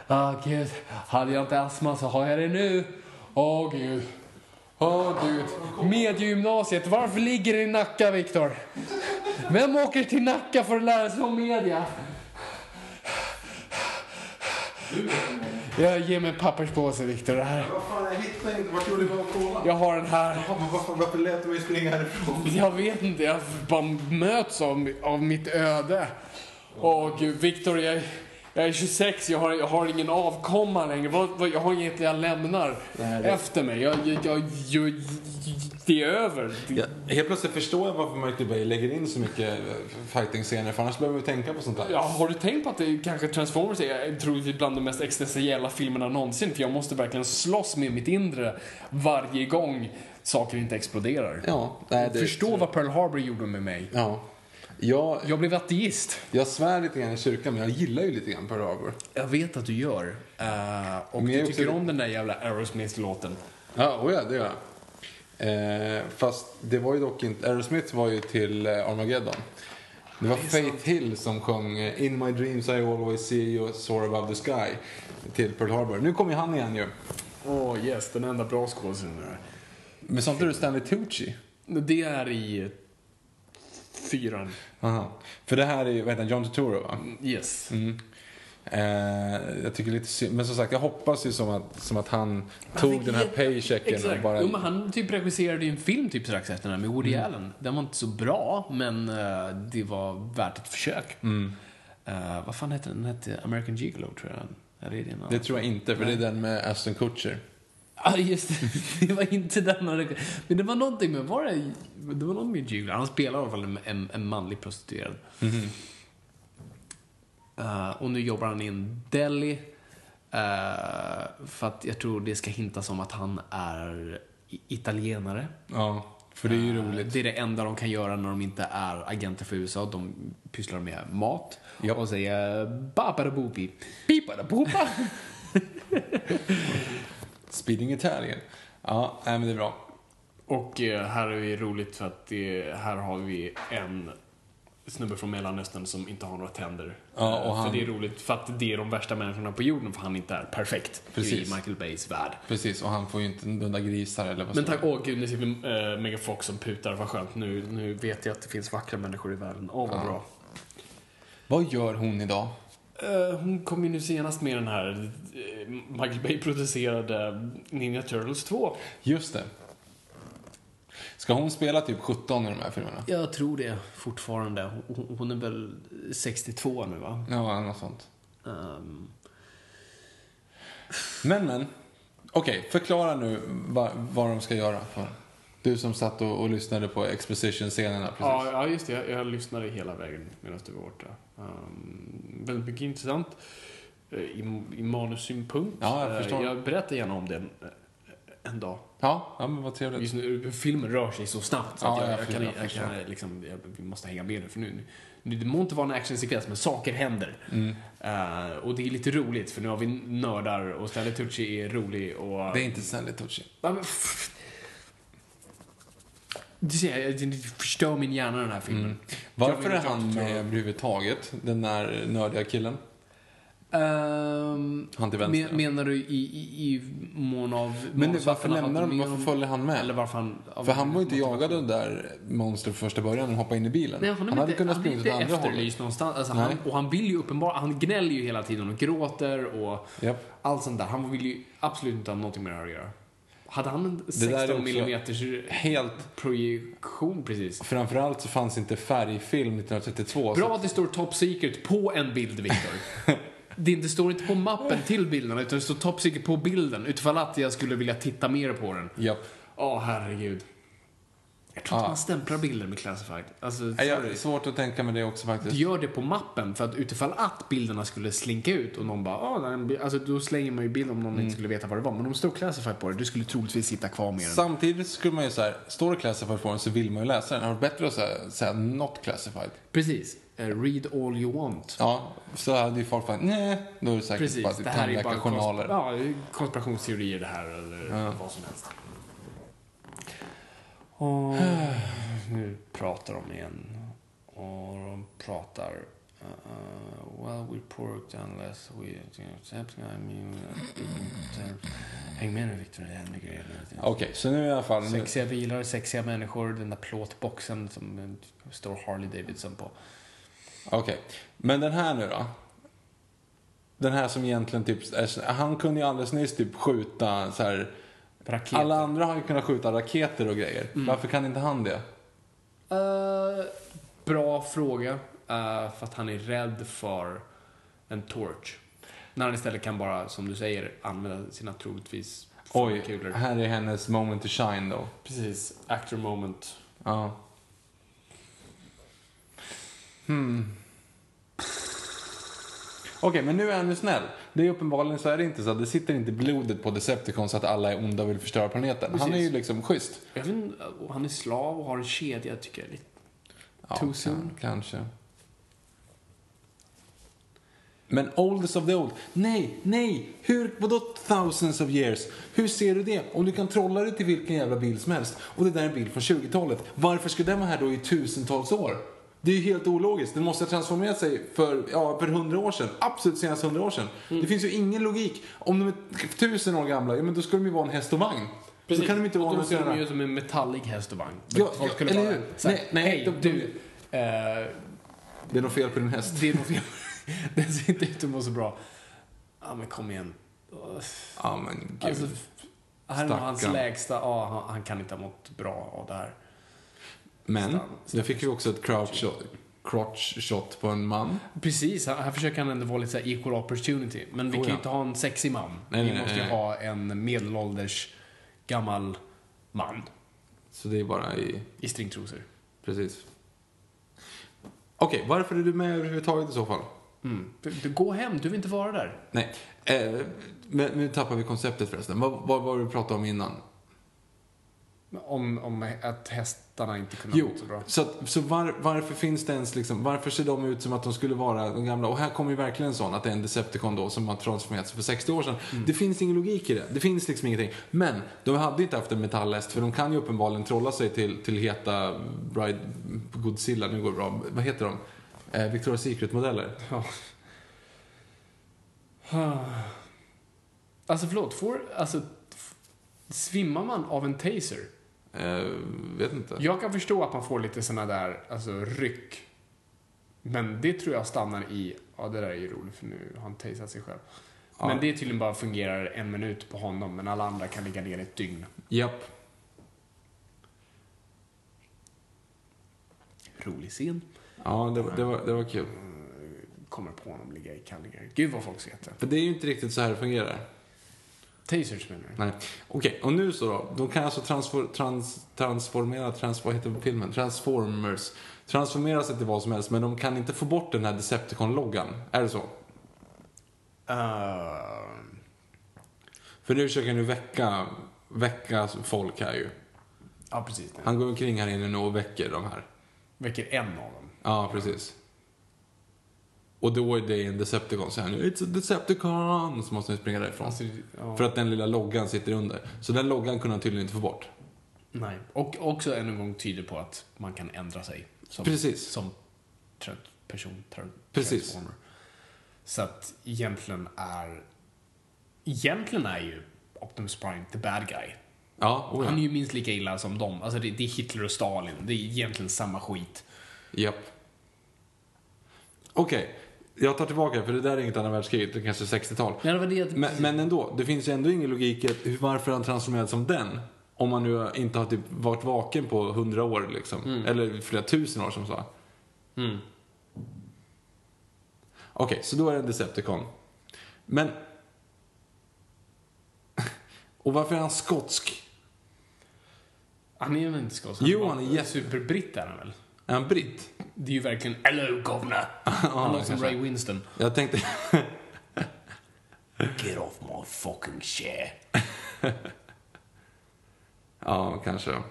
Ah, gud. Hade jag inte astma så har jag det nu. Åh, gud. Åh, gud. Mediegymnasiet. Varför ligger det i Nacka, Viktor? Vem åker till Nacka för att lära sig om media? Jag ger mig en papperspåse, Viktor. Det här. Vad fan, jag hittar inte. Vart gjorde du av kolan? Jag har den här. Varför, varför lät du mig springa härifrån? Jag vet inte, jag bara möts av, av mitt öde. Gud, Viktor, jag, jag är 26, jag har, jag har ingen avkomma längre. Vad, vad, jag har inget jag lämnar efter mig. Jag, jag, jag, jag, det är över. Ja, helt plötsligt förstår jag varför Michael Bay lägger in så mycket eh, fighting-scener, för annars behöver vi tänka på sånt där. Ja, har du tänkt på att det kanske Transformers är troligtvis bland de mest existentiella filmerna någonsin? För jag måste verkligen slåss med mitt inre varje gång saker inte exploderar. Ja, nej, det- Förstå vad Pearl Harbor gjorde med mig. Ja. Jag, Jag blev ateist. jag svär lite grann i kyrkan, men jag gillar ju lite grann Pearl Harbor. Jag vet att du gör. Uh, och Men du tycker också- om den där jävla Aerosmith-låten. Ja, oh ja, det gör jag. Eh, fast det var ju dock inte... Aerosmith var ju till eh, Armageddon. Det var Faith Hill som sjöng eh, In my dreams I always see you soar above the sky till Pearl Harbor. Nu kommer ju han igen ju. Åh oh, yes, den enda bra skådisen där. Men sånt är du Stanley Tucci. Det är i eh, fyran. Aha. För det här är ju, vad heter John Turturro va? Yes. Eh, jag tycker lite synd. Men som sagt, jag hoppas ju som att, som att han tog den här paychecken och Exakt. bara... Jo, men han typ regisserade ju en film typ strax efter den här med Woody Mm. Allen. Den var inte så bra, men eh, det var värt ett försök. Mm. Eh, vad fan hette den? Den hette American Gigolo, tror jag. Eller är det? Det tror jag inte, för det är den med Aston Kutcher. Ja, just det. Det var inte den. Men det var någonting med, var det, det var något med Gigolo. Han spelar i alla fall en, en, en manlig prostituerad. Mhm. Eh, och nu jobbar han i en deli. eh, för att jag tror det ska hintas om att han är italienare. Ja, för det är ju Eh, roligt. Det är det enda de kan göra när de inte är agenter för USA. De pysslar med mat Ja. och säger babadabopi, pipadabopa. Speeding Italian. Ja, nej, men det är bra. Och här är det roligt för att det, här har vi en snubbe från Mellanöstern som inte har några tänder. Ja, och Eh, han- För det är roligt för att det är de värsta människorna på jorden för han inte är perfekt Precis. i Michael Bays värld. Precis, och han får ju inte dunda grisar eller vad Men tack, åh gud, nu ser vi äh, Megan Fox som putar, vad skönt. Nu, nu vet jag att det finns vackra människor i världen. Åh, vad Ja. bra. Vad gör hon idag? Eh, hon kom ju nu senast med den här uh, Michael Bay-producerade Ninja Turtles 2. Just det. Ska hon spela typ 17 i de här filmerna? Jag tror det fortfarande. Hon, är väl 62 nu va? Ja, något sånt. Ehm, Men, men. Okej, förklara nu vad, vad de ska göra. För. Du som satt och, och lyssnade på exposition-scenerna precis. ja, ja, just det. Jag, jag lyssnade hela vägen medan du var borta. Um, väldigt mycket intressant. eh, I, i manussynpunkt. Ja, jag Eh, förstår. jag berättar gärna om den eh, en dag. Ja, ja men vad trevligt. Just nu, filmen rör sig så snabbt så Ja, jag, jag jag, förstår, kan, jag jag, förstår. kan liksom, jag, vi måste hänga med nu för nu, nu det må inte vara en actionsekvens men saker händer. Mm. Eh, och det är lite roligt för nu har vi nördar och Stanley Tucci är rolig och... Det är inte Stanley Tucci. Ja, men Du ser, jag- det förstör min hjärna den här filmen. Mm. Varför är han med överhuvudtaget? Den där nördiga killen? Ehm, Han till vänster. men, menar du i, i, i mån av... Men manus- varför han lämnar med varför följer han med? Eller varför han... För han var ju inte jagad det där monster från första början och hoppade in i bilen. Nej, han, är hade inte, kunnat han är springa åt inte andra hållet. efterlyst någonstans. Alltså, han, och han vill ju uppenbarligen, han gnäller ju hela tiden och gråter och Japp. allt sånt där. Han vill ju absolut inte ha någonting med det här att göra. Hade han en där är 16 också millimeters Helt. projektion precis? Framförallt så fanns inte färgfilm 1932. så- Bra att det står Top Secret på en bild, Viktor. Det inte står inte på mappen till bilden, utan det står Top Secret på bilden, utifall att jag skulle vilja titta mer på den. Japp. Åh, herregud. Jag tror inte Ja. man stämplar bilder med Classified. Alltså, jag har svårt att tänka mig det också faktiskt. Du gör det på mappen för att utifall att bilderna skulle slinka ut och någon bara, ah, det är en bild." alltså då slänger man ju bild om någon Mm. inte skulle veta vad det var. Men om det står classified på det, du skulle troligtvis sitta kvar med den. Samtidigt skulle man ju så här, står det classified på den så vill man ju läsa den. Det hade varit bättre att säga, säga not classified. Precis. Eh, read all you want. Ja, så hade ju folk bara, nej, då är det säkert Precis. bara Det här är bara ja, konspirationsteorier det här eller vad som helst. Och nu pratar de igen. Och de pratar. Uh, well, we porked unless we... I mean, uh, Häng med nu Victor, det händer grejer. Okej, så nu i alla fall. Sexiga bilar, sexiga människor, den där plåtboxen som står Harley Davidson på. Okej, men den här nu då? Den här som egentligen typ, är- han kunde ju alldeles nyss typ skjuta så här. Raketer. Alla andra har ju kunnat skjuta raketer och grejer. Varför kan inte han det? Eh, bra fråga. eh, för att han är rädd för en torch. När han istället kan bara, som du säger, använda sina troligtvis Oj, kulor. här är hennes moment to shine då. Precis. Actor moment. Ja. Hmm. Okej, men nu är han ju snäll. Det är uppenbarligen så är det inte så att det sitter inte blodet på Decepticons att alla är onda och vill förstöra planeten. Han är Precis. ju liksom schysst. Inte, han är slav och har en kedja, tycker jag är lite... Ja, Too soon? kan- Kanske. Men oldest of the old. Nej, nej! Hur, vadå thousands of years? Hur ser du det? Om du kan trolla dig till vilken jävla bil som helst och det där är en bil från 20-talet. Varför skulle den vara här då i tusentals år? Det är ju helt ologiskt. Den måste ha transformerat sig för, ja, för hundra år sedan. Absolut senast hundra år sedan. Det finns ju ingen logik. Om de är tusen år gamla, ja men då ska de ju vara en häst och vagn. Då kan de inte vara och då ser de ju som en metallig häst och vagn. Ja, ja, skulle eller bara hur? Nej, nej, hej, de- de- du. eh, Det är något fel på din häst. det är något fel. Den ser inte ut att må så bra. Ja, men kom igen. Ja men gud. Alltså, här är hans lägsta. Ja, han, han kan inte ha mått bra av det här. Men, jag fick ju också ett crouch shot, crotch shot på en man. Precis, här, här försöker han ändå vara lite så equal opportunity. Men vi Oh, kan ju ja. inte ha en sexig man. Nej, vi nej, måste ju nej. ha en medelålders gammal man Så det är bara i, i stringtrosor. precis. Okej, varför är du med överhuvudtaget i så fall? Mm. Du, du, gå hem, du vill inte vara där. Nej, eh, men nu tappar vi konceptet förresten. Vad, vad var det du pratade om innan? Om, om att hästarna inte kunde Jo, så bra. så, att, så var, varför finns det ens liksom, varför ser de ut som att de skulle vara de gamla? Och här kommer ju verkligen en sån, att det är en Decepticon då som har transformerat sig för 60 år sedan. Det finns ingen logik i det. Det finns liksom ingenting. Men, de hade inte haft en metallhäst för de kan ju uppenbarligen trolla sig till, till heta Bride, Godzilla, nu går det bra. Vad heter de? Eh, Victoria's Secret-modeller. Ja. Alltså förlåt, får, alltså, svimmar man av en taser? Eh, vet inte. Jag kan förstå att man får lite såna där, alltså ryck. Men det tror jag stannar i, ja det där är ju roligt för nu har han tasat sig själv. Men det tydligen bara fungerar en minut på honom, men alla andra kan ligga ner ett dygn. Japp. Rolig scen. Ja, det, var- det, var, det var kul. Kommer på honom ligga i kallingar. Gud vad folk skrattar. För det är ju inte riktigt så här det fungerar. Tasers menar du? Nej. Okej, och nu så då. De kan alltså transfor, trans, transformera, trans, vad heter filmen? Transformers. Transformera sig till vad som helst, men de kan inte få bort den här Decepticon-loggan. Är det så? Uh, För nu försöker nu väcka, väcka folk här ju. ja, precis. Det. Han går omkring här inne nu och väcker de här. Väcker en av dem. Ja, precis. Och då är det en Decepticon, så här nu, It's a Decepticon! Så måste ni springa därifrån. Alltså, ja. För att den lilla loggan sitter under. Så den loggan kunde han tydligen inte få bort. Nej. Och också än en gång tyder på att man kan ändra sig. Som, Precis. Som person. Tra- Precis. transformer. Så att egentligen är... Egentligen är ju Optimus Prime the bad guy. Ja, oh ja. Han är ju minst lika illa som dem. Alltså det, det är Hitler och Stalin. Det är egentligen samma skit. Japp. Okej, jag tar tillbaka för det där är inget andra världskriget, det är kanske 60-tal. Ja, det var det. Men, men ändå, det finns ju ändå ingen logik i att varför han transformerats som den. Om man nu inte har typ varit vaken på hundra år liksom. Eller flera tusen år som sa. Mm. Okej, så då är det en Decepticon. Men... Och varför är han skotsk? Han är väl inte skotsk? Jo, han är jätte- Superbritt är han väl? Är han britt? Det är ju verkligen Hello governor! Han låter som. Ray Winston. Jag tänkte... Get off my fucking chair. ja, kanske.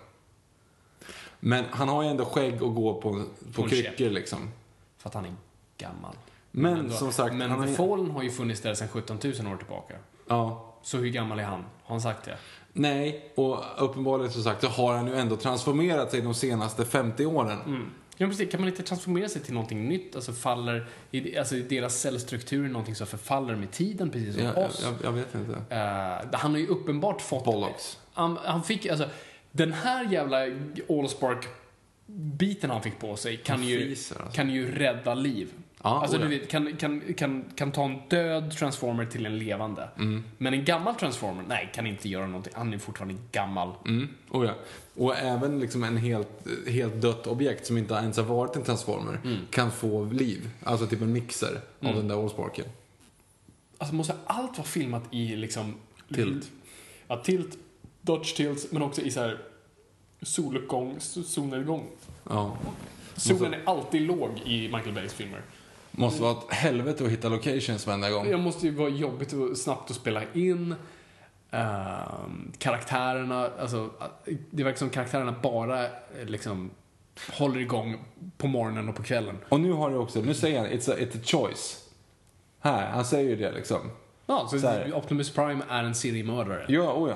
Men han har ju ändå skägg och gå på, på kryckor liksom. För att han är gammal. Men ändå- som sagt, Men han The ju- Fallen har ju funnits där sedan 17 000 år tillbaka. Ja. Så hur gammal är han? Har han sagt det? Nej, och uppenbarligen som sagt så har han ju ändå transformerat sig de senaste 50 åren. Ja, precis. Kan man inte transformera sig till någonting nytt? Alltså faller, i, alltså i deras cellstruktur är någonting som förfaller med tiden, precis som jag, oss. jag, jag vet inte. Eh, han har ju uppenbart fått... Bollocks. Han, han fick, alltså, den här jävla Allspark biten han fick på sig kan ju, alltså. kan ju rädda liv. Ja, alltså, oh du vet, kan, kan, kan, kan ta en död transformer till en levande. Mm. Men en gammal transformer, nej, kan inte göra någonting. Han är fortfarande gammal. Mm. Oh ja. Och även liksom en helt, helt dött objekt som inte ens har varit en transformer kan få liv. Alltså typ en mixer av den där Allsparken. Alltså måste allt vara filmat i liksom... Tilt. Ja, tilt, dodge tilts, men också i så här soluppgång, solnedgång. Ja. Solen är alltid låg i Michael Bays filmer. Måste vara ett helvete att hitta locations varenda gång. Det måste ju vara jobbigt och snabbt att spela in. Ehm, karaktärerna, alltså, det verkar som karaktärerna bara liksom håller igång på morgonen och på kvällen. Och nu har du också, nu säger han it's a, it's a choice. Här, han säger ju det liksom. Ja, så Så här. Optimus Prime är en seriemördare. Ja, oh ja.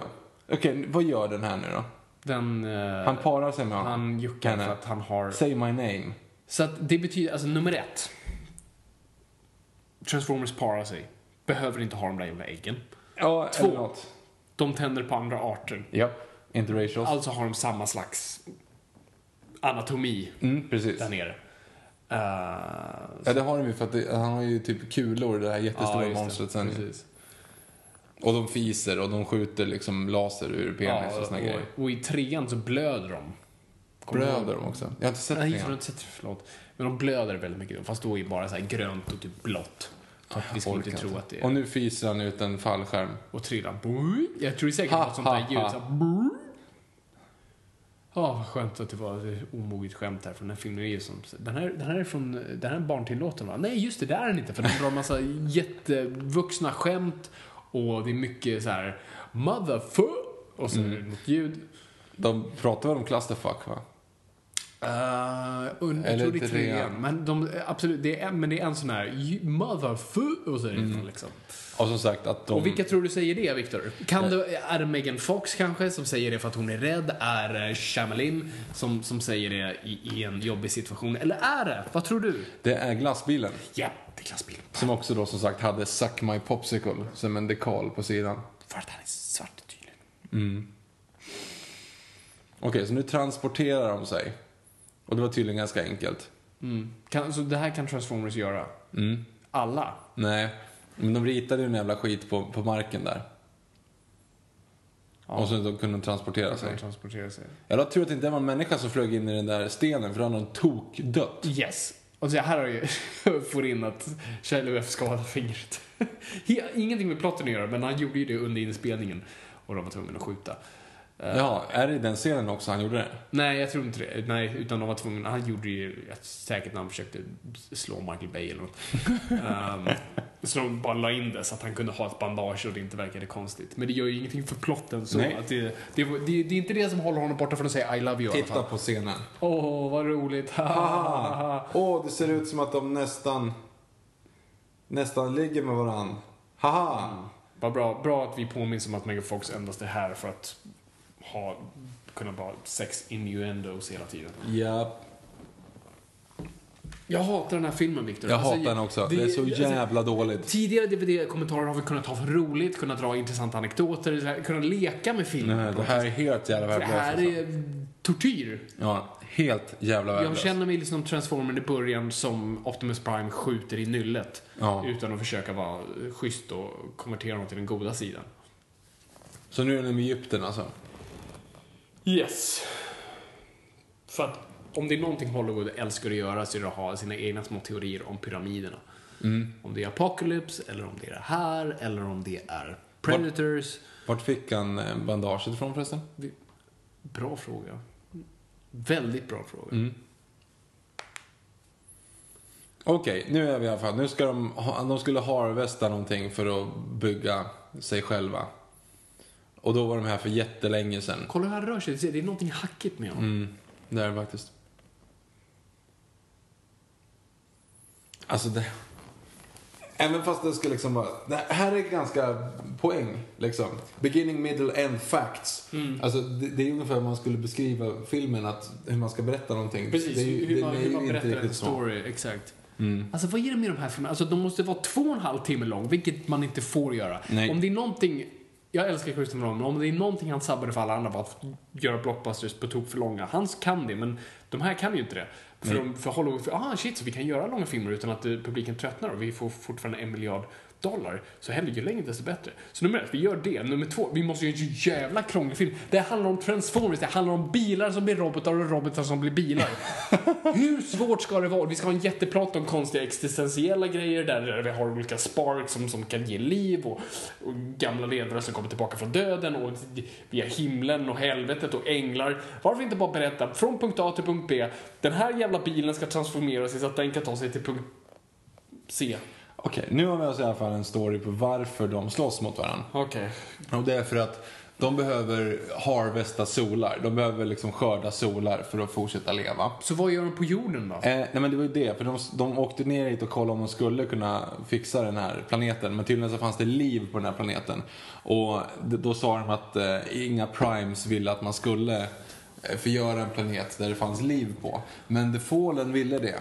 Okej, vad gör den här nu då? Den, eh, Han parar sig med honom. han juckar för att han har... Say my name. Så att det betyder, alltså nummer ett. Transformers parar sig. Behöver inte ha de där jävla äggen. Ja, Två. eller något. De tänder på andra arter. Ja, interracials. Alltså har de samma slags anatomi Mm, precis. där nere. Uh, Ja, det har de ju för att det, han har ju typ kulor, det här jättestora monstret sen. Precis. Och de fiser och de skjuter liksom laser ur penis och såna och, grejer. och i trean så blöder de. Kommer? Blöder de också? Jag har inte sett Nej, jag har inte sett förlåt. Men de blöder väldigt mycket. Fast då är det bara så här grönt och typ blått. Vi ska inte tro att det är... Och nu fiser han ut en fallskärm. och trillar. Jag tror det är säkert Ha, något sånt där ljud. Så. Ja, vad skönt att det var ett omoget skämt här från den här filmen. är ju som, den, här, den här är från, den här är barntillåten va? Nej, just det, det är den inte. För de drar massa jättevuxna skämt och det är mycket så här motherfuck och så det något ljud. De pratar väl om clusterfuck va? Uh, jag Eller tror det är trean. Men, de, absolut, det är, men det är en sån här "You motherfuck och så är det Mm. liksom. Och som sagt att de... Och vilka tror du säger det? Kan det, är det Megan Fox kanske som säger det för att hon är rädd? Är det Shamalin som, som säger det i, i en jobbig situation? Eller är det? Vad tror du? Det är glassbilen. Ja, det är glassbilen. Som också då som sagt hade Suck My Popsicle som en dekal på sidan. För att han är svart tydligen. Okej, så nu transporterar de sig. Och det var tydligen ganska enkelt. Kan, så det här kan Transformers göra? Mm. Alla? Nej, men de ritade ju en jävla skit på, på marken där. Och så de kunde transportera Kan sig. transportera sig. Jag har tur att det inte var en människa som flög in i den där stenen för då hade någon tok dött. Yes. Och så här har jag ju får in att Shia LaBeouf skadade fingret. Ingenting med plotten att göra, men han gjorde ju det under inspelningen. Och de var tvungna att skjuta. Eh, Ja, är det i den scenen också han gjorde det? Nej, jag tror inte det. Nej, utan de var tvungna. Han gjorde ju säkert när han försökte slå Michael Bay eller något. um, så de bara la in det så att han kunde ha ett bandage och det inte verkade konstigt. Men det gör ju ingenting för plotten så. Nej. Att det, det, det, det är inte det som håller honom borta från att säga I love you Titta på scenen. Åh, vad roligt. Åh, det ser ut som att de nästan... Nästan ligger med varann. Haha! Vad bra, bra att vi påminns om att Megan Fox endast är här för att ha, kunna bara sex innuendos hela tiden. Ja. Jag hatar den här filmen, Victor. Jag Alltså, hatar den också. Det, är så alltså, jävla dåligt. Tidigare DVD-kommentarer har vi kunnat ha för roligt, kunnat dra intressanta anekdoter, så här, kunna leka med filmen. Nej, det här är helt jävla det värdelöst. här alltså. är tortyr. Ja, helt jävla Jag värdelöst. känner mig liksom Transformern i början som Optimus Prime skjuter i nyllet. Ja. Utan att försöka vara schysst och konvertera honom till den goda sidan. Så nu är den med Egypten alltså? Yes. För att om det är någonting Hollywood älskar att göra så är det att ha sina egna små teorier om pyramiderna. Om det är Apocalypse, eller om det är det här, eller om det är Predators. Vart fick han eh, bandaget ifrån förresten? Bra fråga. Väldigt bra fråga. Mm. Okej, nu är vi i alla fall. Nu ska de, ha, de skulle harvesta någonting för att bygga sig själva. Och då var de här för jättelänge sedan. Kolla hur han rör sig. Det är någonting hackigt med honom. Mm, det är det faktiskt. Alltså det... Även fast det ska liksom vara... Det här är ganska poäng, liksom. Beginning, middle, end facts. Alltså det, det är ungefär hur man skulle beskriva filmen, att, hur man ska berätta någonting. Precis, det är ju, hur, det man, är hur man inte berättar en riktigt så. story. Exakt. Mm. Alltså vad är det med de här filmerna? Alltså de måste vara två och en halv timme lång, vilket man inte får göra. Nej. Om det är någonting, jag älskar Christopher Nolan, men om det är någonting han sabbade för alla andra var att göra blockbusters på tok för långa. Han kan det, men de här kan ju inte det. För, de, för Hollywood, för, ah shit, så vi kan göra långa filmer utan att eh, publiken tröttnar och vi får fortfarande en miljard dollar. Så hellre ju längre desto bättre. Så nummer ett, vi gör det. Nummer två, vi måste göra en jävla krånglig film. Det handlar om Transformers, det handlar om bilar som blir robotar och robotar som blir bilar. Hur svårt ska det vara? Vi ska ha en jätteplott om konstiga existentiella grejer där vi har olika sparks som, som kan ge liv och, och gamla ledare som kommer tillbaka från döden och vi har himlen och helvetet och änglar. Varför inte bara berätta från punkt A till punkt B, den här jävla bilen ska transformera sig så att den kan ta sig till punkt C. Okej, nu har vi alltså i alla fall en story på varför de slåss mot varandra. Okej. Och det är för att de behöver harvesta solar. De behöver liksom skörda solar för att fortsätta leva. Så vad gör de på jorden då? Eh, nej men det var ju det, för de, de åkte ner hit och kollade om de skulle kunna fixa den här planeten. Men tydligen så fanns det liv på den här planeten. Och då sa de att eh, inga primes ville att man skulle eh, förgöra en planet där det fanns liv på. Men The Fallen ville det.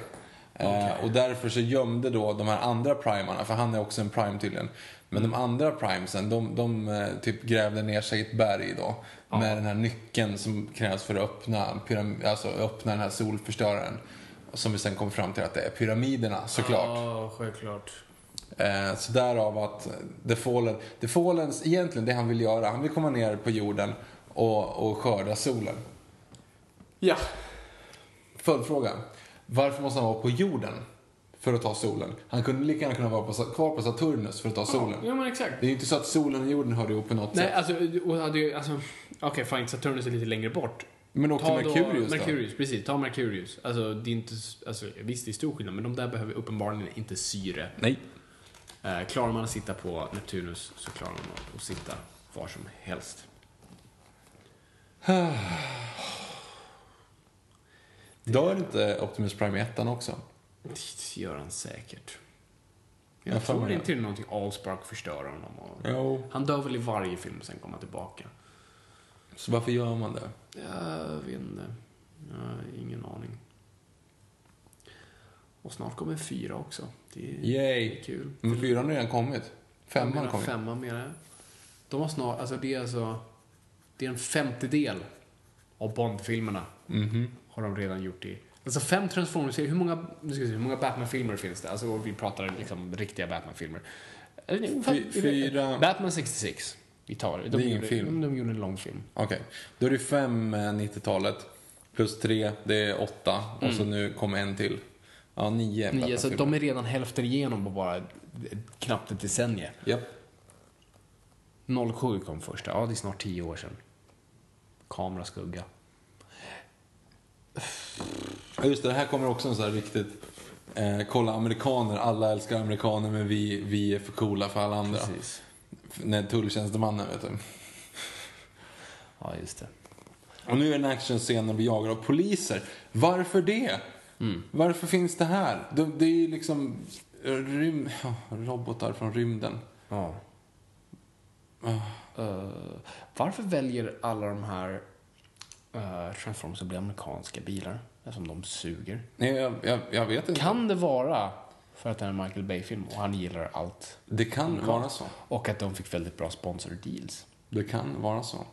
Eh, och därför så gömde då de här andra primarna, för han är också en prime tydligen. Men de andra primesen, de, de eh, typ grävde ner sig i ett berg då. Med den här nyckeln som krävs för att öppna, pyram- alltså öppna den här solförstöraren. Som vi sen kom fram till att det är pyramiderna såklart. Ja, självklart. Eh, så därav att The Fallen, The Fallens, egentligen det han vill göra, han vill komma ner på jorden och, och skörda solen. Ja. Följdfråga. Varför måste han vara på jorden för att ta solen? Han kunde lika gärna kunna vara på, kvar på Saturnus för att ta solen. Ja, men exakt. Det är ju inte så att solen och jorden hör ihop på något Nej, sätt. alltså, alltså, okej fine, Saturnus är lite längre bort. Men åk till Merkurius då? Merkurius, precis. Ta Merkurius. Alltså, det är inte, alltså, visst det är stor skillnad, men de där behöver uppenbarligen inte syre. Nej. Eh, klarar man att sitta på Neptunus så klarar man att sitta var som helst. Dör inte Optimus Prime i ettan också? Det gör han säkert. Jag Jag tror inte det är någonting Allspark förstör honom. Och Jo. Han dör väl i varje film och sen kommer han tillbaka. Så varför gör man det? Jag vet inte. Jag har ingen aning. Och snart kommer fyra också. Det är, Yay. det är kul. Men fyran har redan kommit. Femman menar kom ju. Femman menar jag. De har snart, alltså det är alltså, det är en femtedel av Bond-filmerna. Mhm. Har de redan gjort i. Alltså fem Transformers-serier, hur många, nu ska vi se, hur många Batman-filmer finns det? Alltså vi pratar liksom riktiga Batman-filmer. Fyra- Batman 66. Vi tar det. De Det är ingen gjorde, film. De, de gjorde en lång film. Okej. Då är det fem eh, 90-talet. Plus tre, det är åtta. Och så nu kom en till. Ja, nio. Mm. Nio, så de är redan hälften igenom på bara knappt ett decennium. Japp. 07 kom första. Ja, det är snart tio år sedan. Kamera, skugga. Ja, just det, här kommer också en sån här riktigt... Eh, kolla amerikaner, alla älskar amerikaner men vi, vi är för coola för alla andra. Precis. När tulltjänstemannen vet du. Ja, just det. Och nu är det en actionscen när vi jagar av poliser. Varför det? Mm. Varför finns det här? Det, det är ju liksom rym, robotar från rymden. Ja. Ah. Eh, varför väljer alla de här uh, Transformers att bli amerikanska bilar? Eftersom de suger. Nej, jag, jag, jag vet inte. Kan det vara för att det är en Michael Bay-film och han gillar allt? Det kan vara så. Och att de fick väldigt bra sponsor deals. Det kan vara så.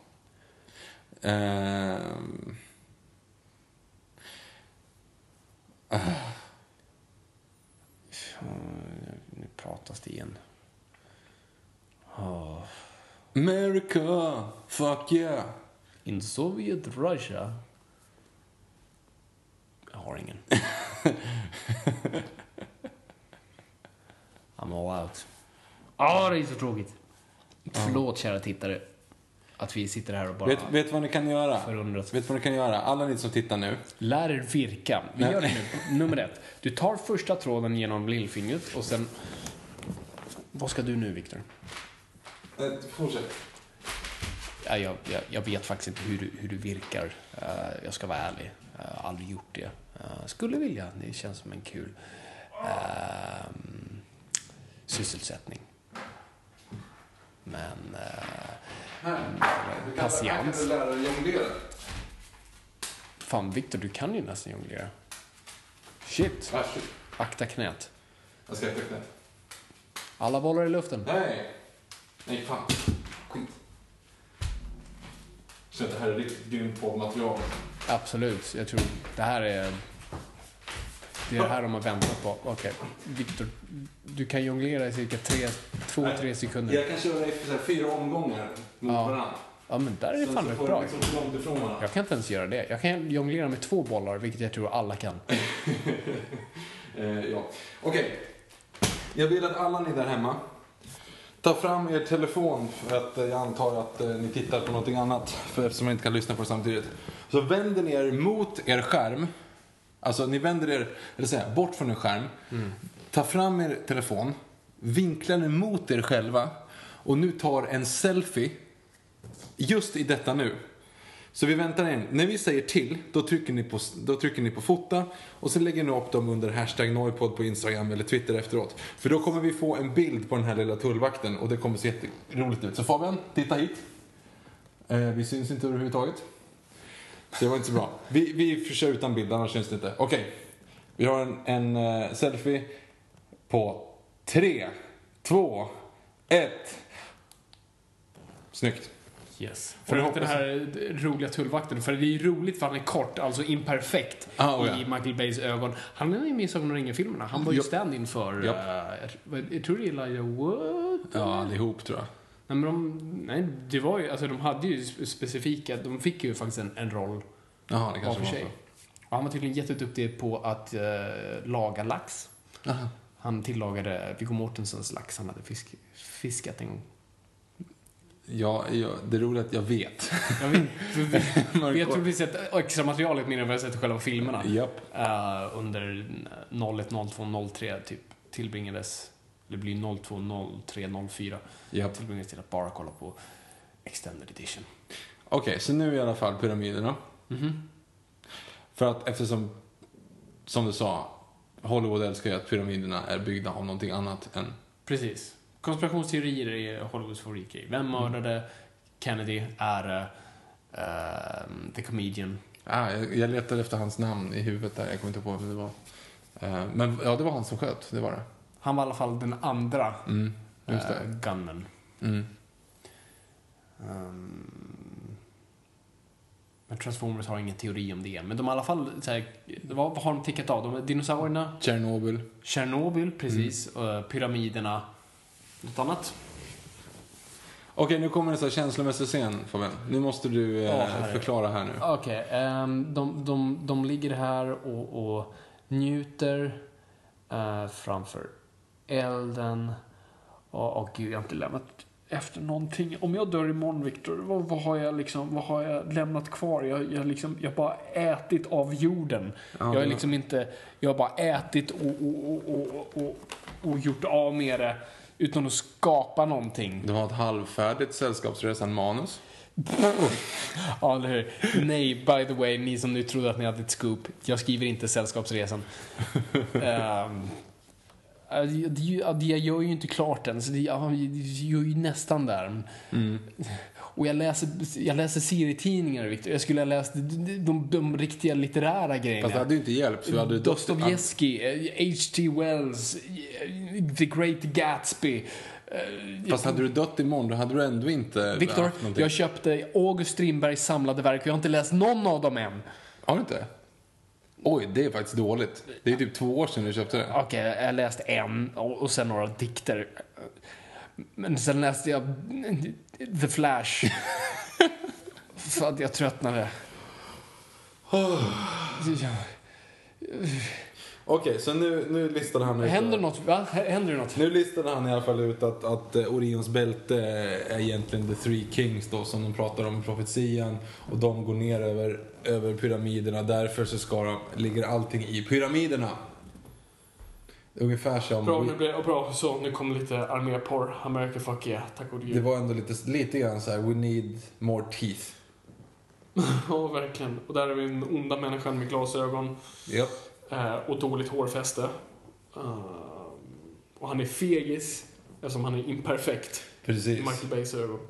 Ehm. Nu pratas det igen. Oh. America, fuck yeah. In Soviet Russia. Jag har ingen. I'm all out. Ja, det är så tråkigt. Förlåt kära tittare. Att vi sitter här och bara Vet, vet vad ni kan göra? förundras. Vet vad ni kan göra? Alla ni som tittar nu. Lär er virka. Vi Nej. gör det nu. Nummer ett. Du tar första tråden genom lillfingret och sen... Vad ska du nu, Viktor? Fortsätt. Ja, jag, jag, jag vet faktiskt inte hur du, hur du virkar. Eh, jag ska vara ärlig. Jag har aldrig gjort det. Eh, skulle vilja. Det känns som en kul ehm, sysselsättning. Men... Uh, patiens. lära dig jonglera. Fan, Viktor, du kan ju nästan jonglera. Shit. Akta knät. Jag ska äta knät. Alla bollar i luften. Nej. Nej, fan. Skit. Så det här är riktigt grymt poddmaterial. Absolut. Jag tror det här är... Det är det här de har väntat på. Okej, Viktor. Du kan jonglera i cirka tre, två, tre sekunder. Jag kan köra efter så här fyra omgångar mot Ja. varandra. Ja, men där är det fan rätt bra. liksom. Jag kan inte ens göra det. Jag kan jonglera med två bollar, vilket jag tror alla kan. Eh, ja. Okej. Jag vill att alla ni där hemma tar fram er telefon för att eh, jag antar att eh, ni tittar på någonting annat för eftersom man inte kan lyssna på det samtidigt. Så vänder ni er mot er skärm. Alltså ni vänder er, eller säga, bort från en skärm. Ta fram er telefon, vinkla den mot er själva och nu tar en selfie just i detta nu. Så vi väntar in. När vi säger till, då trycker ni på, då trycker ni på fota och så lägger ni upp dem under hashtag Noipod på Instagram eller Twitter efteråt. För då kommer vi få en bild på den här lilla tullvakten och det kommer se jätteroligt ut. Så Fabian, titta hit. Eh, vi syns inte överhuvudtaget. Det var inte så bra. Vi, vi försöker utan bild, annars syns det inte. Okej. Vi har en, en eh, selfie på tre, två, ett. Snyggt. Yes. För att den här roliga tullvakten, för det är ju roligt för han är kort, alltså imperfekt Ah, oh ja. i Michael Bays ögon. Han är ju med i Sagan om ringen-filmerna. Han var ju stand-in för, eh, jag, jag tror det är Elijah Wood. Ja, allihop tror jag. Nej, men de, nej, det var ju, alltså de hade ju spe- specifika, de fick ju faktiskt en, en roll Jaha, det kanske var sig. Och han var tydligen jätteduktig på att eh, laga lax. Aha. Han tillagade Viggo Mortensens lax han hade fisk, fiskat en gång. Ja, ja, det är roligt att jag vet. Jag vet, vi, jag tror vi sett extra materialet mer än vad jag sett själva filmerna. Japp. Eh, under 01, 02, 03 typ tillbringades, det blir 02, 03, 04 Japp. tillbringades till att bara kolla på extended edition. Okej, så nu i alla fall pyramiderna. Mhm. För att eftersom, som du sa, Hollywood älskar ju att pyramiderna är byggda av någonting annat än... Precis. Konspirationsteorier är Hollywoods favoritgrej. Vem mördade Kennedy? Är det ehm, The Comedian? Ah, jag, jag letade efter hans namn i huvudet där, jag kommer inte på vem det var. Eh, men ja, det var han som sköt, det var det. Han var i alla fall den andra Mm, just uh, det. gunman. Mm. Ehm, men Transformers har ingen teori om det. Men de har i alla fall, så här, vad, vad har de tickat av? De dinosaurierna, Tjernobyl. Tjernobyl, precis, eh, pyramiderna. Något annat? Okej, nu kommer en här känslomässig scen Fabian. Nu måste du eh, herre. förklara här nu. Okej, ehm, de, de, de ligger här och, och njuter eh, framför elden. Och, och gud, jag har inte lämnat efter någonting. Om jag dör imorgon, Viktor, vad, vad, har jag liksom, vad har jag lämnat kvar? Jag, jag, liksom, jag har bara ätit av jorden. jag har det- liksom inte, jag har bara ätit och, och, och, och, och, gjort av med det utan att skapa någonting. Du har ett halvfärdigt Sällskapsresan-manus. Ja, eller hur? Nej, by the way, ni som nu trodde att ni hade ett scoop. Jag skriver inte Sällskapsresan. Ehm, Ja, det- det- ja, det- Jag gör ju inte klart den, så jag gör ju nästan där. Mm. Och jag läser, jag läser serietidningar, Victor. Jag skulle ha läst de, de, de riktiga litterära grejerna. Fast det hade ju inte hjälpt. Hade Dostojevskij, eh, H.G. Wells, eh, The Great Gatsby. eh, Fast hade du dött imorgon, då hade du ändå inte Victor, jag köpte August Strindbergs samlade verk och jag har inte läst någon av dem än. Har du inte? Oj, det är faktiskt dåligt. Det är typ två år sedan du köpte det. Okej, jag läste en och, och sen några dikter. Men sen läste jag The Flash. För att jag tröttnade. Okej, så nu, nu listade han ut... Händer något? Va? Händer det något? Nu listade han i alla fall ut att, att eh, Orions bälte är egentligen the three kings då som de pratar om i profetian. Och de går ner över, över pyramiderna. Därför så ska de, ligger allting i pyramiderna. Ungefär som... Bra, nu blev det bra. Så, nu kom lite arméporr. America fuck yeah. Tack Det gud. var ändå lite, lite grann så här: we need more teeth. Ja, verkligen. Och där är vi den onda människan med glasögon Japp. Eh, dåligt hårfäste. Eh, och han är fegis eftersom han är imperfekt Precis. Michael Bays ögon.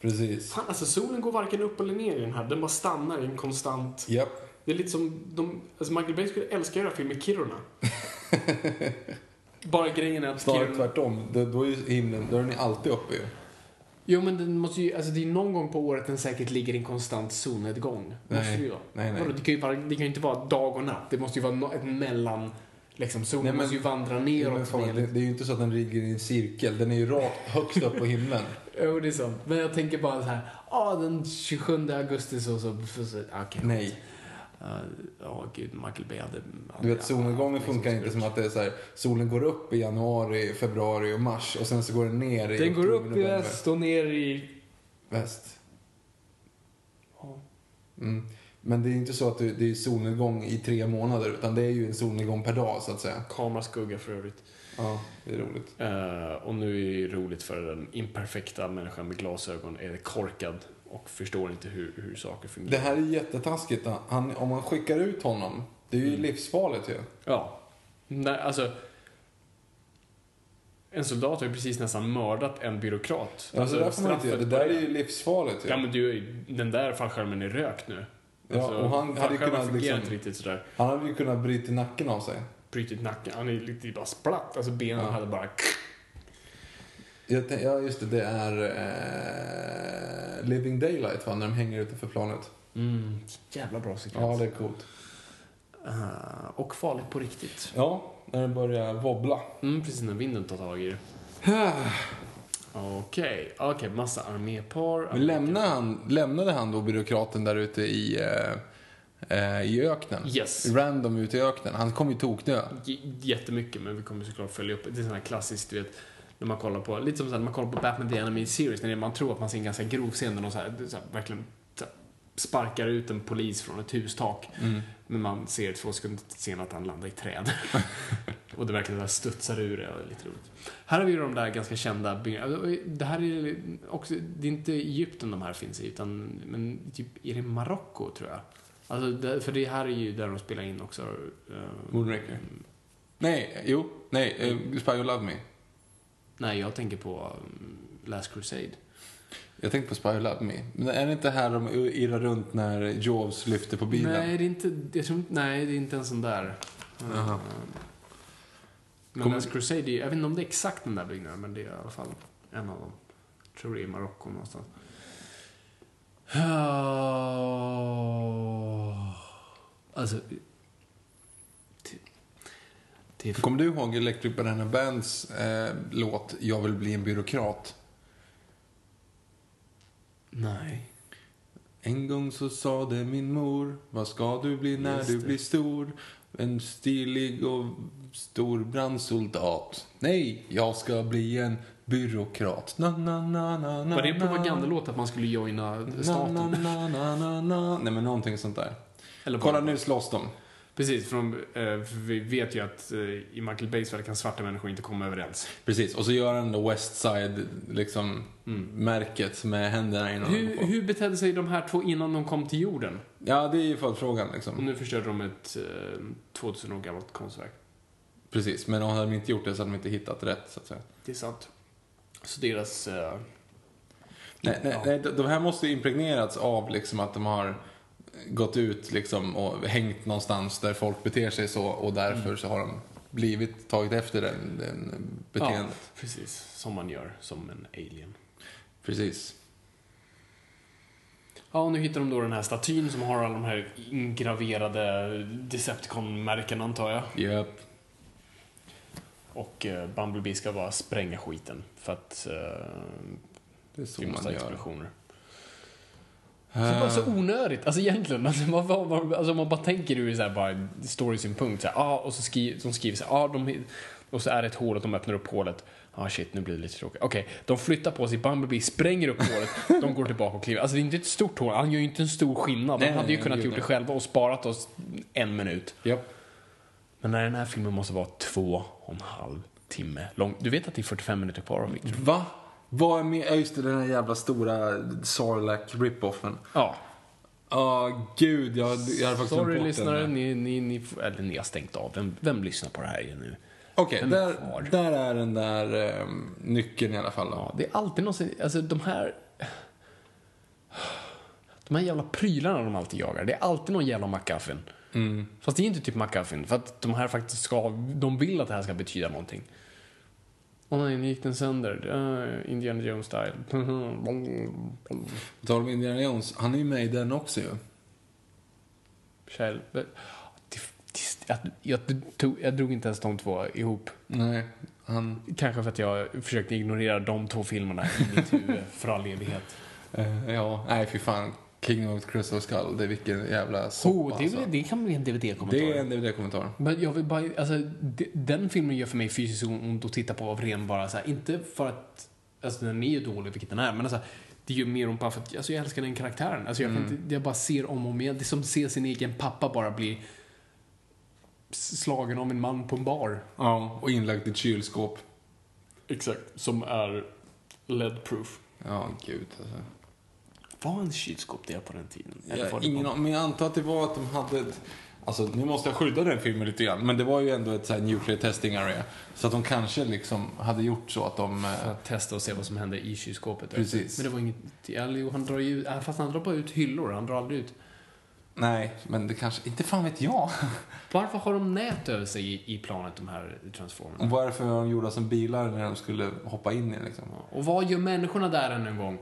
Precis. Fan, alltså solen går varken upp eller ner i den här. Den bara stannar i en konstant... Japp. Det är lite som... De, alltså Michael Bay skulle älska att göra film i Kiruna. Bara grejen är att Snarare Kiruna... tvärtom. Då, är ju himlen, då är den alltid uppe ju. Jo, men den måste ju... Alltså det är någon gång på året den säkert ligger i en konstant solnedgång. Nej. Måste det ju vara. Nej, nej. Vadå, Det kan ju, vara, det kan ju inte vara dag och natt. Det måste ju vara ett mellan... Liksom, solen Nej, men- måste ju vandra neråt. fan, det, det är ju inte så att den ligger i en cirkel. Den är ju rakt högst upp på himlen. Jo, det är sant. Men jag tänker bara så här. Ja, den 27 augusti så... så, så, så okej. Nej. Eh, Ja, gud, Michael Bay hade... Du vet, solnedgången funkar inte som att det är så här, solen går upp i januari, februari och mars och sen så går den ner i Den går upp i väst och ner i... Väst. Ja. Mm. Men det är inte så att det är solnedgång i tre månader utan det är ju en solnedgång per dag så att säga. Kameraskugga för övrigt. Ja, det är roligt. Eh, och nu är det roligt för den imperfekta människan med glasögon är korkad och förstår inte hur, hur saker fungerar. Det här är jättetaskigt. Han, om man skickar ut honom, det är ju Mm. livsfarligt ju. Ja. Nej, alltså... En soldat har ju precis nästan mördat en byråkrat. Alltså, det där får man inte göra. Det där är ju livsfarligt ju. Ja, men du, den där fallskärmen är rökt nu. Ja, Alltså, och han hade ju kunnat liksom- riktigt sådär. Han hade ju kunnat bryta nacken av sig. Brutit nacken. Han är ju lite bara splatt. Alltså benen Ja. hade bara... Jag ja, just det. Det är eh, Living Daylight, va? När de hänger utanför planet. Mm, jävla bra Ja, sekvens. det är coolt. Eh, och farligt på riktigt. Ja, när det börjar wobbla. Mm, precis när vinden tar tag i det. Okej, okej, massa armépar. Men lämnade han, lämnade han då byråkraten där ute i, eh, eh, i öknen? Yes. Random ute i öknen. Han kom ju tokdö. J- Jättemycket, men vi kommer såklart följa upp. Det är sån här klassiskt, du vet, när man kollar på, lite som här, när man kollar på Batman The Enemy Series, när man tror att man ser en ganska grov scen där de så här, så här, verkligen så sparkar ut en polis från ett hustak. Men man ser två sekunder senare att han landar i träd. och det verkligen så studsar ur det, och det är lite roligt. Här har vi de där ganska kända byggnaderna. Det här är också, det är inte Egypten de här finns i, utan, men typ, är det Marocko tror jag? Alltså, det, för det här är ju där de spelar in också. eh, Moonraker. Nej, jo. Nej, eh, Spy Who Love Me. Nej, jag tänker på um, Last Crusade. Jag tänkte på Spy Love Me. Men är det inte här de irrar runt när Jaws lyfter på bilen? Nej, det är inte, jag tror, nej, det är inte en sån där. Jaha. Uh, men Kommer- Last Crusade, jag vet inte om det är exakt den där byggnaden, men det är i alla fall en av dem. Jag tror det är i Marocko någonstans. Oh. Alltså... Är Kommer du ihåg Electric Banana Bands eh, låt Jag vill bli en byråkrat? Nej. En gång så sade min mor Vad ska du bli när du blir stor? En stilig och stor brandsoldat Nej, jag ska bli en byråkrat na, na, na, na, na, Var det en na. propagandalåt att man skulle joina Na, staten? na, na, na, na, na. Nej men någonting sånt där. Eller Kolla nu slåss de. Precis, för, de, eh, för vi vet ju att eh, i Michael Bays värld kan svarta människor inte komma överens. Precis, och så gör han då West Side liksom märket med händerna innan Hur, hur betedde sig de här två innan de kom till jorden? Ja, det är ju Och liksom. nu förstörde de ett eh, 2000 år gammalt konstverk. Precis, men om de inte gjort det så hade de inte hittat rätt så att säga. Det är sant. Så deras... eh, Nej, nej, nej, de här måste ju impregnerats av liksom att de har gått ut liksom och hängt någonstans där folk beter sig så och därför så har de blivit tagit efter den, den ja, beteendet. precis. Som man gör som en alien. Precis. Ja, och nu hittar de då den här statyn som har alla de här ingraverade Decepticon-märken antar jag. Japp. Och eh, Bumblebee ska bara spränga skiten för att eh, Det är så man gör. explosioner. Så det var så onödigt, alltså egentligen. Alltså, vad, vad, alltså, man bara tänker ur så här, bara story-synpunkt. Så här, ah, och så skriver de skriver så här, ah, de, och så är det ett hål och de öppnar upp hålet. Ah shit, nu blir det lite tråkigt. Okej, de flyttar på sig, Bumblebee spränger upp hålet, de går tillbaka och kliver. Alltså det är inte ett stort hål, han gör ju inte en stor skillnad. Nej, de hade ju nej, kunnat gjort det själva och sparat oss en minut. Japp. Men när den här filmen måste vara två och en halv timme lång. Du vet att det är 45 minuter kvar av? Va? Vad är med? Ja, just det, den här jävla stora Sarlacc rip-offen. Ja. Ja, gud, jag, jag hade faktiskt Sorry lyssnare, ni, ni, ni, eller ni har stängt av. Vem, vem lyssnar på det här nu? Okej, är där, där är den där ehm, nyckeln i alla fall. Då. Ja, det är alltid någonsin, alltså de här... De här jävla prylarna de alltid jagar, det är alltid någon jävla McGuffin. Mm. Fast det är inte typ McGuffin, för att de här faktiskt ska, de vill att det här ska betyda någonting. Åh nej, nu gick den sönder. Uh, Indiana Jones style. På tal om Indiana Jones, han är ju med i den också ju. Det, jag, jag, tog, jag drog inte ens de två ihop. Nej, han... Kanske för att jag försökte ignorera de två filmerna i mitt huvud för all evighet. eh, ja, nej fy fan. King of the Crystal Skull, det är vilken jävla soppa Oh, det, alltså. det kan bli en DVD-kommentar. Det är en DVD-kommentar. Men jag vill bara, alltså, de- den filmen gör för mig fysiskt ont att titta på av ren bara så här, inte för att, alltså den är ju dålig vilket den är, men alltså, det gör mer ont bara för att, alltså jag älskar den karaktären. Alltså jag, kan inte, jag bara ser om och om igen, det är som att se sin egen pappa bara bli slagen av en man på en bar. Ja, och inlagt i ett kylskåp. Exakt. Som är lead-proof. Ja, gud alltså. Var en kylskåp det på den tiden? Det ingen, bara- men jag antar att det var att de hade ett... Alltså, nu måste jag skydda den filmen lite grann, men det var ju ändå ett så här nuclear testing area. Så att de kanske liksom hade gjort så att de... För eh, att testa och se vad som hände i kylskåpet. Precis. Men det var inget, han drar ju, äh, fast han drar bara ut hyllor, han drar aldrig ut. Nej, men det kanske... Inte fan vet jag. Varför har de nät över sig i, i planet, de här transformerna? Och varför var de gjorda som bilar när de skulle hoppa in i liksom? Och vad gör människorna där än en gång?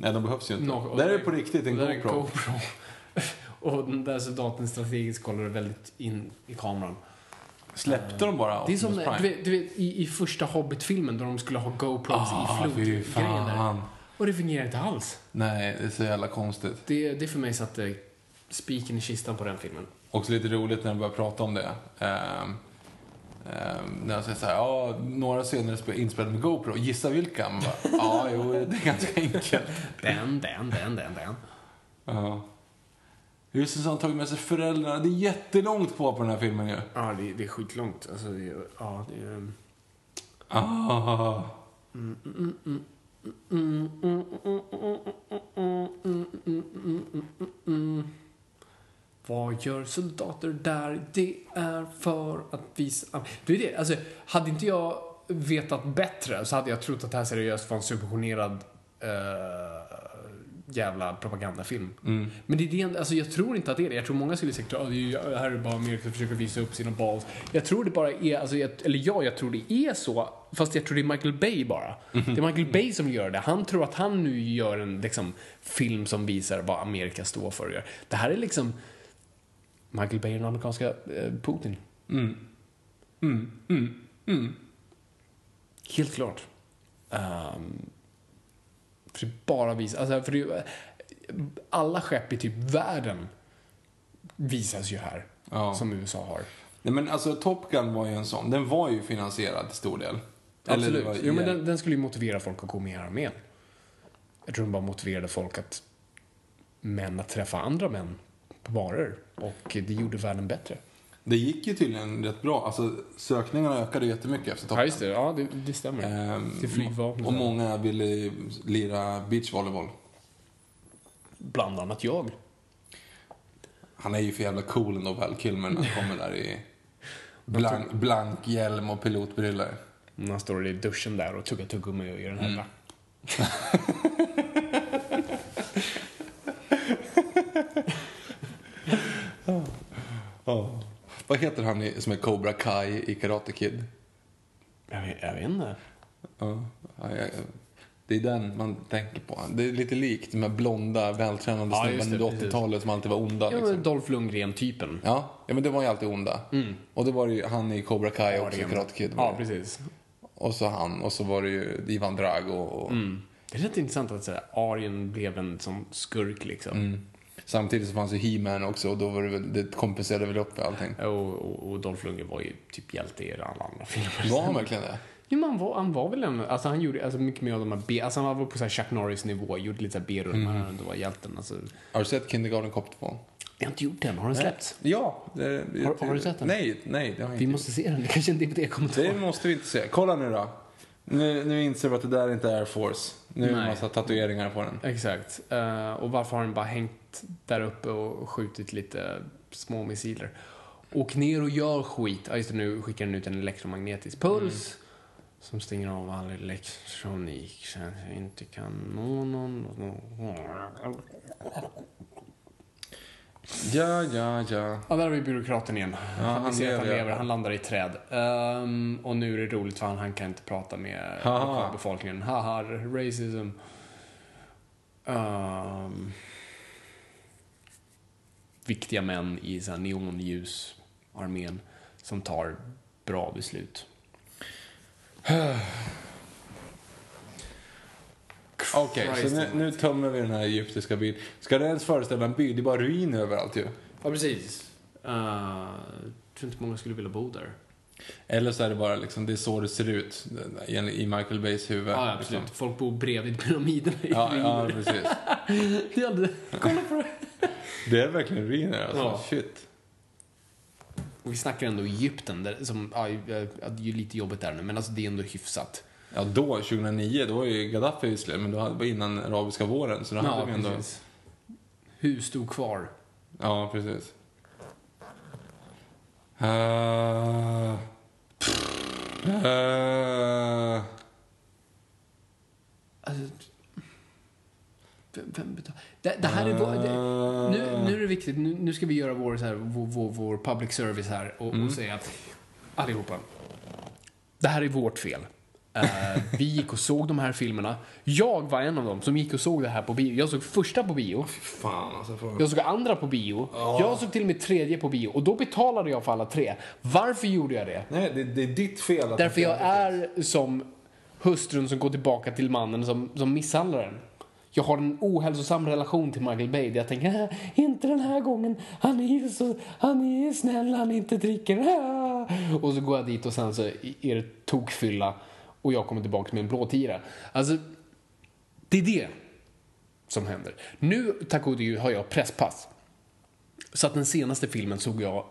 Nej, de behövs ju inte. Och där är det på riktigt en där är GoPro. GoPro. och den där soldaten strategiskt kollar väldigt in i kameran. Släppte de bara Det är som Optimus du Prime? vet, du vet, i, i första Hobbit-filmen då de skulle ha GoPros Ah, i flodgrejen där. Och det fungerar inte alls. Nej, det är så jävla konstigt. Det, det för mig satte spiken i kistan på den filmen. Också lite roligt när de börjar prata om det. Ehm, när de säger så här, ja, några scener är inspelade med GoPro. Gissa vilka? Man bara, ja, jo, det är ganska enkelt. Den, den, den, den, den. Ja. Just det, så han tagit med sig föräldrarna. Det är jättelångt kvar på den här filmen ju. Ja, det, det är skitlångt. Alltså, det, ja, det är... Ah. Vad gör soldater där? Det är för att visa... Det är det, alltså, hade inte jag vetat bättre så hade jag trott att det här seriöst var en subventionerad eh, jävla propagandafilm. Men det är det, alltså, jag tror inte att det är det. Jag tror många skulle säkert att det här är bara Amerika som försöker visa upp sina balls. Jag tror det bara är, alltså, jag, eller ja, jag tror det är så. Fast jag tror det är Michael Bay bara. Det är Michael Bay som gör det. Han tror att han nu gör en liksom, film som visar vad Amerika står för. och gör. Det här är liksom Michael Bay och den amerikanska eh, Putin. Helt klart. Um, för det bara visar, alltså för det, alla skepp i typ världen visas ju här. Ja. Som USA har. Nej, men alltså Top Gun var ju en sån. Den var ju finansierad till stor del. Absolut. var Jo, men den, den skulle ju motivera folk att gå med i armén. Jag tror den bara motiverade folk att män att träffa andra män barer. Och det gjorde världen bättre. Det gick ju tydligen rätt bra. Alltså sökningarna ökade jättemycket efter Top Ja, just det. Ja, det, det stämmer. Ehm, Till flygvapnet. Och många ville lira beachvolleyboll. Bland annat jag. Han är ju för jävla cool ändå, Val Kilmer, när han kommer där i... Blank, blank hjälm och pilotbrillor. Han står i duschen där och tuggar tuggummi och gör den här. Mm. Vad heter han i- som är Cobra Kai i Karate Kid? Jag, vet, jag vet inte. Ja, ja, ja, det är den man tänker på. Det är lite likt de här blonda, vältränade Ja, snubbarna under 80-talet som alltid var onda. Ja, Liksom. men Dolph Lundgren-typen. Ja, ja, men det var ju alltid onda. Och det var ju han i Cobra Kai också, i Karate Kid. Ja, precis. Och så han, och så var det ju Ivan Drago. Och, Det är rätt intressant att säga Arjen blev en sån skurk liksom. Samtidigt så fanns ju He-Man också och då var det väl, det kompenserade väl upp för allting. Och, och, och Dolph Lundgren var ju typ hjälte i alla andra filmer. Var han verkligen det? Jo, men han var, han var väl en, alltså han gjorde alltså mycket mer av de här B, alltså han var på så här Chuck Norris nivå, gjorde lite B-rullar Mm. ändå var hjälten. Alltså, Har du sett Kindergarten Cop 2? jag har inte gjort den, har den släppts? Ja. Det, Har- har du sett den? Nej, nej det har jag Vi inte. måste se den, det kanske en DVD-kommentar. Det måste vi inte se. Kolla nu då. Nu, nu inser vi att det där inte är Air Force. Nu är det en massa tatueringar på den. Exakt. Eh, och varför har den bara hängt där uppe och skjutit lite små missiler? Åk ner och gör skit. Ja, just det, nu skickar den ut en elektromagnetisk puls. Som stänger av all elektronik så att jag inte kan nå någon. Ja, ja, ja. Ja, där har vi byråkraten igen. han vi ser att han lever, ja. han landar i ett träd. Ehm, och nu är det roligt för han, han kan inte prata med Haha. lokalbefolkningen. Haha, racism. Ehm, viktiga män i så här neonljus, armén, som tar bra beslut. Okej, så Christ nu, nu tömmer vi den här egyptiska byn. Ska det ens föreställa en by? Det är bara ruiner överallt ju. Ja, precis. Uh, jag tror inte många skulle vilja bo där. Eller så är det bara liksom, det är så det ser ut i Michael Bays huvud. Ja, absolut. liksom. Folk bor bredvid pyramiderna i Ja, ja, ruiner. precis. Ja, det- Kolla på det. Det är verkligen ruiner alltså. Ja. Shit. Och vi snackar ändå Egypten, där, som, ja, det är ju lite jobbigt där nu, men alltså det är ändå hyfsat. Ja, då, 2009, då var ju Gaddafi visserligen, men då hade- var innan arabiska våren. Så då hade vi ändå... Hus stod kvar. Ja, precis. Uh... Uh... Alltså, vem, vem betal- det, det här är vår, det, nu, nu är det viktigt, nu, nu ska vi göra vår, så här, vår, vår, vår public service här och, och säga att allihopa, det här är vårt fel. Eh, vi gick och såg de här filmerna. Jag var en av dem som gick och såg det här på bio. Jag såg första på bio. Fan alltså. För... Jag såg andra på bio. Jag såg till och med tredje på bio. Och då betalade jag för alla tre. Varför gjorde jag det? Nej, det, det är ditt fel att Därför jag är som hustrun som går tillbaka till mannen som, som misshandlar den. Jag har en ohälsosam relation till Michael Bay där jag tänker, "Ah, inte den här gången, han är ju så, han är snäll, han inte dricker. Ah." Och så går jag dit och sen så är det tokfylla och jag kommer tillbaka med en blåtira. Alltså, det är det som händer. Nu, tack och gud, har jag presspass. Så att den senaste filmen såg jag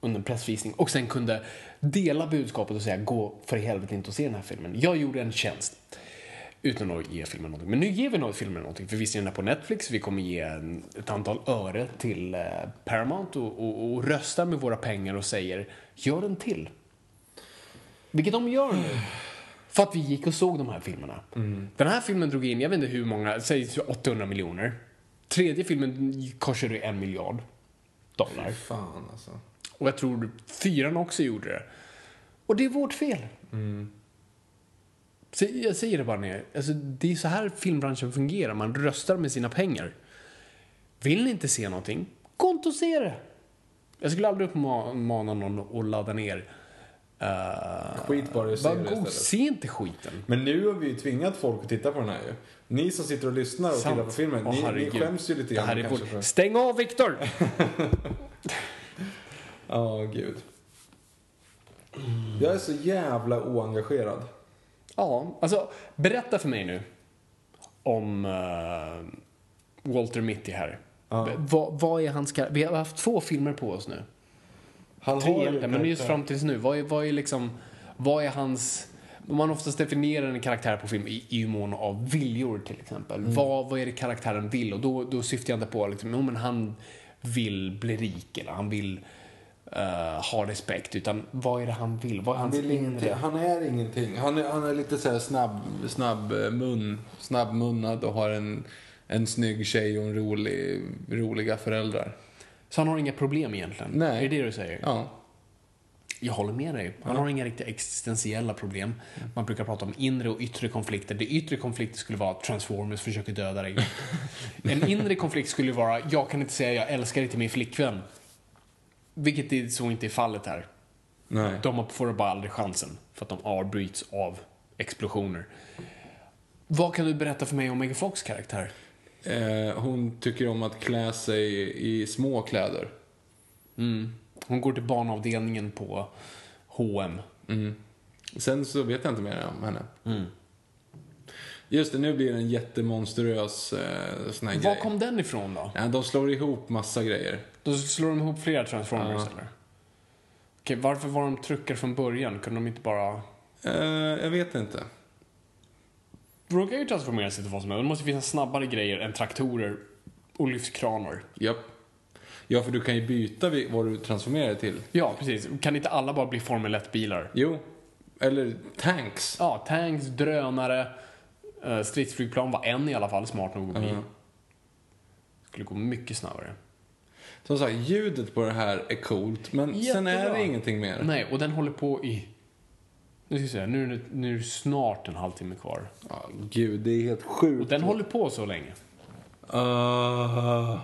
under en pressvisning och sen kunde dela budskapet och säga gå för i helvete inte och se den här filmen. Jag gjorde en tjänst. Utan att ge filmen någonting. Men nu ger vi något filmen någonting. För vi ser den här på Netflix. Vi kommer ge en, ett antal öre till eh, Paramount och, och, och röstar med våra pengar och säger gör den till. Vilket de gör nu. För att vi gick och såg de här filmerna. Den här filmen drog in, jag vet inte hur många, säg 800 miljoner. Tredje filmen korsade en miljard dollar. Fan alltså. Och jag tror fyran också gjorde det. Och det är vårt fel. Så jag säger det bara ner. Alltså, det är så här filmbranschen fungerar. Man röstar med sina pengar. Vill ni inte se någonting, gå inte och se det. Jag skulle aldrig uppmana någon att ladda ner. Uh, Skit bara i att se det istället. se inte skiten. Men nu har vi ju tvingat folk att titta på den här ju. Ni som sitter och lyssnar och Sant. tittar på filmen, Åh, ni, ni skäms ju lite Det grann här är kanske. vår... för- Stäng av, Viktor! Ja, gud. Jag är så jävla oengagerad. Ja, alltså berätta för mig nu om eh, Walter Mitty här. V- Vad, vad är hans kar- Vi har haft två filmer på oss nu. Han Tre egentligen, men just fram tills nu. Vad är, vad är liksom... Vad är hans... Man oftast definierar en karaktär på film i, i mån av viljor till exempel. Mm. Vad, vad är det karaktären vill? Och då, då syftar jag inte på liksom, men han vill bli rik eller han vill eh, ha respekt, utan vad är det han vill? Vad är Han, hans vill inte, han är ingenting. Han är, han är lite så här snabb, snabb eh, mun, snabbmunnad och har en, en snygg tjej och en rolig, roliga föräldrar. Så han har inga problem egentligen? Nej. Är det det du säger? Ja. Jag håller med dig. Han har inga riktiga existentiella problem. Man brukar prata om inre och yttre konflikter. Det yttre konflikter skulle vara att Transformers försöker döda dig. en inre konflikt skulle vara, jag kan inte säga jag älskar dig till min flickvän. Vilket det så inte är fallet här. Nej. De får bara aldrig chansen för att de avbryts av explosioner. Vad kan du berätta för mig om Megan Fox karaktär? Eh, hon tycker om att klä sig i små kläder. Hon går till barnavdelningen på H&M. Sen så vet jag inte mer om henne. Just det, nu blir det en jättemonstruös eh, sån här Var grej. kom den ifrån då? Ja, de slår ihop massa grejer. Då slår de ihop flera Transformers Ja. eller? Okej, varför var de truckar från början? Kunde de inte bara... Eh, jag vet inte. Brukar ju transformera sig till vad som helst. Det måste finnas snabbare grejer än traktorer och lyftkranar. Japp. Ja, för du kan ju byta vad du transformerar dig till. Ja, precis. Kan inte alla bara bli Formel 1-bilar? Jo. Eller tanks. Ja, tanks, drönare, eh, stridsflygplan var en i alla fall smart nog att bli. Ja. Skulle gå mycket snabbare. Som sagt, ljudet på det här är coolt, men sen är Jättebra. det ingenting mer. Nej, och den håller på i... Nu ska vi se, nu är det, nu är det snart en halvtimme kvar. Ja, gud, det är helt sjukt. Och den håller på så länge. Uh...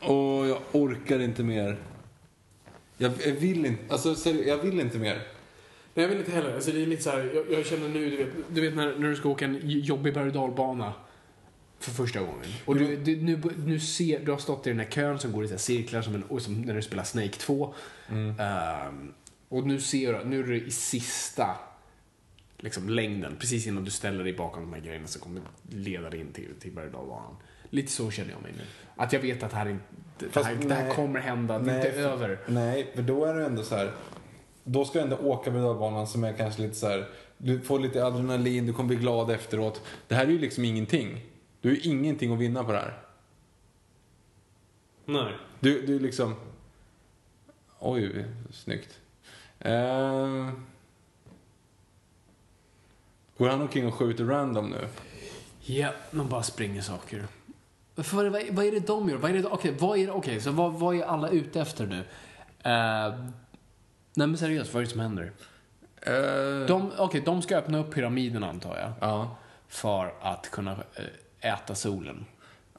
Åh, jag orkar inte mer. Jag, jag vill inte, alltså seriöst, jag vill inte mer. Nej, jag vill inte heller. Alltså, det är lite så här, jag, jag känner nu, du vet, du vet när, när du ska åka en jobbig berg och dalbana för första gången. Och du, du, nu, nu ser, du har stått i den här kön som går i så här cirklar som, en, och som när du spelar Snake 2. Ehm, och nu ser du, nu är du i sista liksom, längden, precis innan du ställer dig bakom de här grejerna som kommer leda dig in till, till berg och dalbanan. Lite så känner jag mig nu. Att jag vet att det här, inte, det här, det här nej. kommer hända, det är inte över. Nej, för då är det ändå så här. Då ska du ändå åka berg och som är kanske lite så här. Du får lite adrenalin, du kommer bli glad efteråt. Det här är ju liksom ingenting. Du har ju ingenting att vinna på det här. Nej. Du, du liksom... Oj, snyggt. Uh... Går han omkring och skjuter random nu? Ja, de bara springer saker. För, vad, vad är det de gör? Vad är det, okej, vad är okej, så vad, vad är alla ute efter nu? Uh, nej men seriöst, vad är det som händer? Eh, De, okej, de ska öppna upp pyramiden antar jag. Ja. För att kunna äta solen.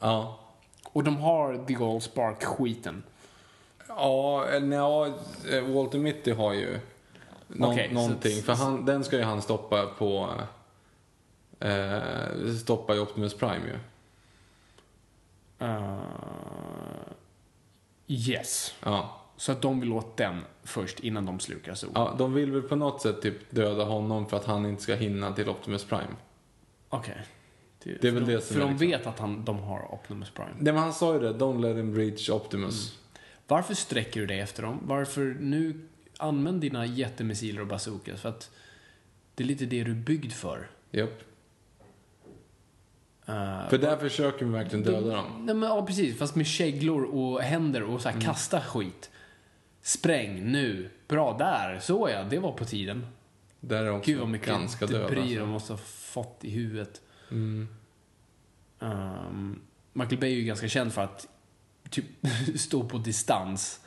Ja. Och de har The Gold Spark-skiten. Ja, eller ja, eh, Walter Mitty har ju nå- så- någonting. för han, den ska ju han stoppa på... Eh, stoppa i Optimus Prime ju. Uh, yes. Ja. Så att de vill åt den först innan de slukar solen. ja. De vill väl på något sätt typ döda honom för att han inte ska hinna till Optimus Prime. Okej. Det är väl för det de, som För är de liksom- vet att han, de har Optimus Prime. Nej men han sa ju det, don't let him reach Optimus. Varför sträcker du dig efter dem? Varför nu använd dina jättemissiler och bazookas? För att det är lite det du är byggd för. Japp. Uh, För där försöker vi verkligen döda dem. Nej men ja, precis. Fast med käglor och händer och så här, kasta skit. Spräng nu. Bra, där. Så ja, det var på tiden. Där är också Gud vad mycket ganska döda. debris alltså. de måste ha fått i huvudet. Mm. Um, Michael Bay är ju ganska känd för att typ stå på distans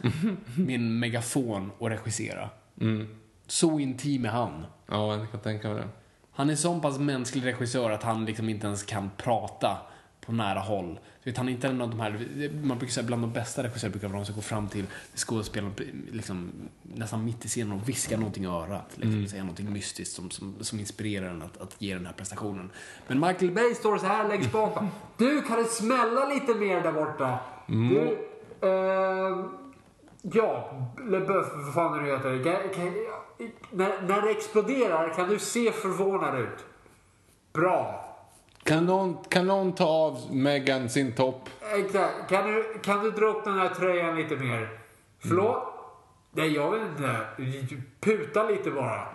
med en megafon och regissera. Mm. Så intim är han. Ja, jag kan tänka mig det. Han är så pass mänsklig regissör att han liksom inte ens kan prata på nära håll. Du vet, han är inte en av de här, man brukar säga bland de bästa regissörer brukar vara de som går fram till skådespelaren liksom, nästan mitt i scenen och viskar någonting i örat. Liksom, Säger någonting mystiskt som, som, som inspirerar en att, att ge den här prestationen. Men Michael Bay står så här längst bak. Du, kan det smälla lite mer där borta? Du, eh, ja, LeBeuf, vad fan är det heter. Kan, kan, när, när det exploderar kan du se förvånad ut. Bra. Kan någon, kan någon ta av Megan sin topp? Exakt. Kan du, kan du dra upp den här tröjan lite mer? Förlåt? Nej, jag vet inte. Puta lite bara.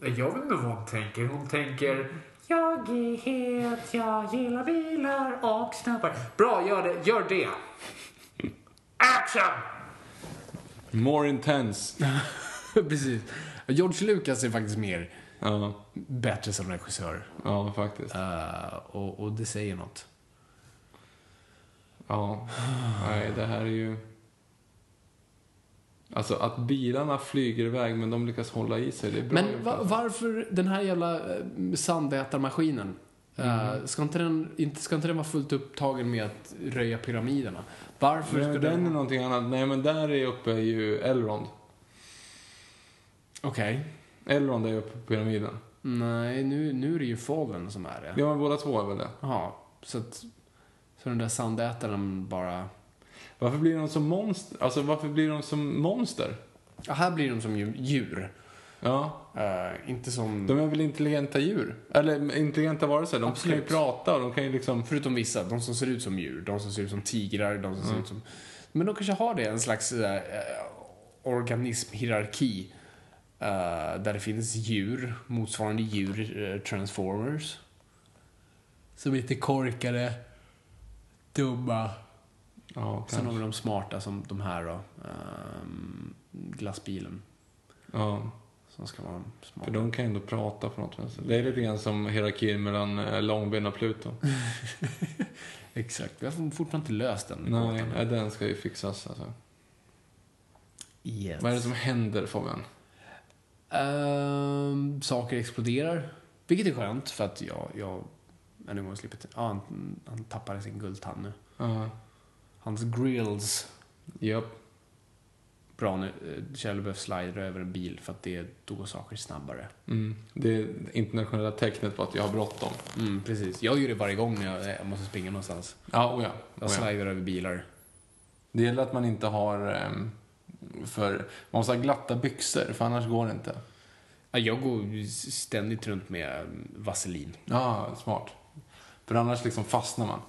Jag vet inte vad hon tänker. Hon tänker... Jag är het, jag gillar bilar och snabbar. Bra, gör det. Gör det. Action! More intense. Precis. George Lucas är faktiskt mer Ja, bättre som regissör. ja faktiskt. Eh, och, och det säger något. Ja, nej det här är ju... Alltså att bilarna flyger iväg men de lyckas hålla i sig, det är bra Men va, alltså. varför den här jävla eh, sandätarmaskinen? eh, ska, inte den, inte, ska inte den vara fullt upptagen med att röja pyramiderna? Varför ska Men den... den är någonting annat. Nej men där är uppe är ju Elrond. Okej. Elrond är uppe på pyramiden. Nej, nu, nu är det ju Fallen som är det. Ja men båda två är väl det. Jaha, så att... Så den där sandätaren bara... Varför blir de som monster? Alltså varför blir de som monster? Ja, här blir de som ju- djur. Ja, Eh, inte som... de är väl intelligenta djur? Eller intelligenta varelser. De Absolut. kan ju prata och de kan ju liksom... Förutom vissa, de som ser ut som djur, de som ser ut som tigrar, de som ser Mm. ut som... Men de kanske har det, en slags äh, organismhierarki. eh, där det finns djur, motsvarande djur, eh, transformers. Som är lite korkade, dumma. Ja, Sen har vi de smarta som de här då. ehm, glassbilen. ja. Som ska vara smarta. För de kan ju ändå prata på något vänster. Det är lite grann som hierarkin mellan eh, Långben och Pluto. Exakt, vi har fortfarande inte löst den. Nej, ja, den ska ju fixas alltså. Yes. Vad är det som händer Fabian? Ehm, saker exploderar. Vilket är skönt för att jag, jag än en gång slipper... Ja, han, han tappade sin guldtand nu. Ja. Hans grills. Japp. Bra nu. eh, Kjell behöver slida över en bil för att det, då går saker snabbare. Mm. Det är det internationella tecknet på att jag har bråttom. Mm, precis. Jag gör det varje gång när jag, jag måste springa någonstans. Ja, oh ja. Jag Oh ja. slidar över bilar. Det gäller att man inte har... ehm, för, man måste ha glatta byxor, för annars går det inte. Ja, Jag går ju ständigt runt med mm, vaselin. Ja, smart. För annars liksom fastnar man.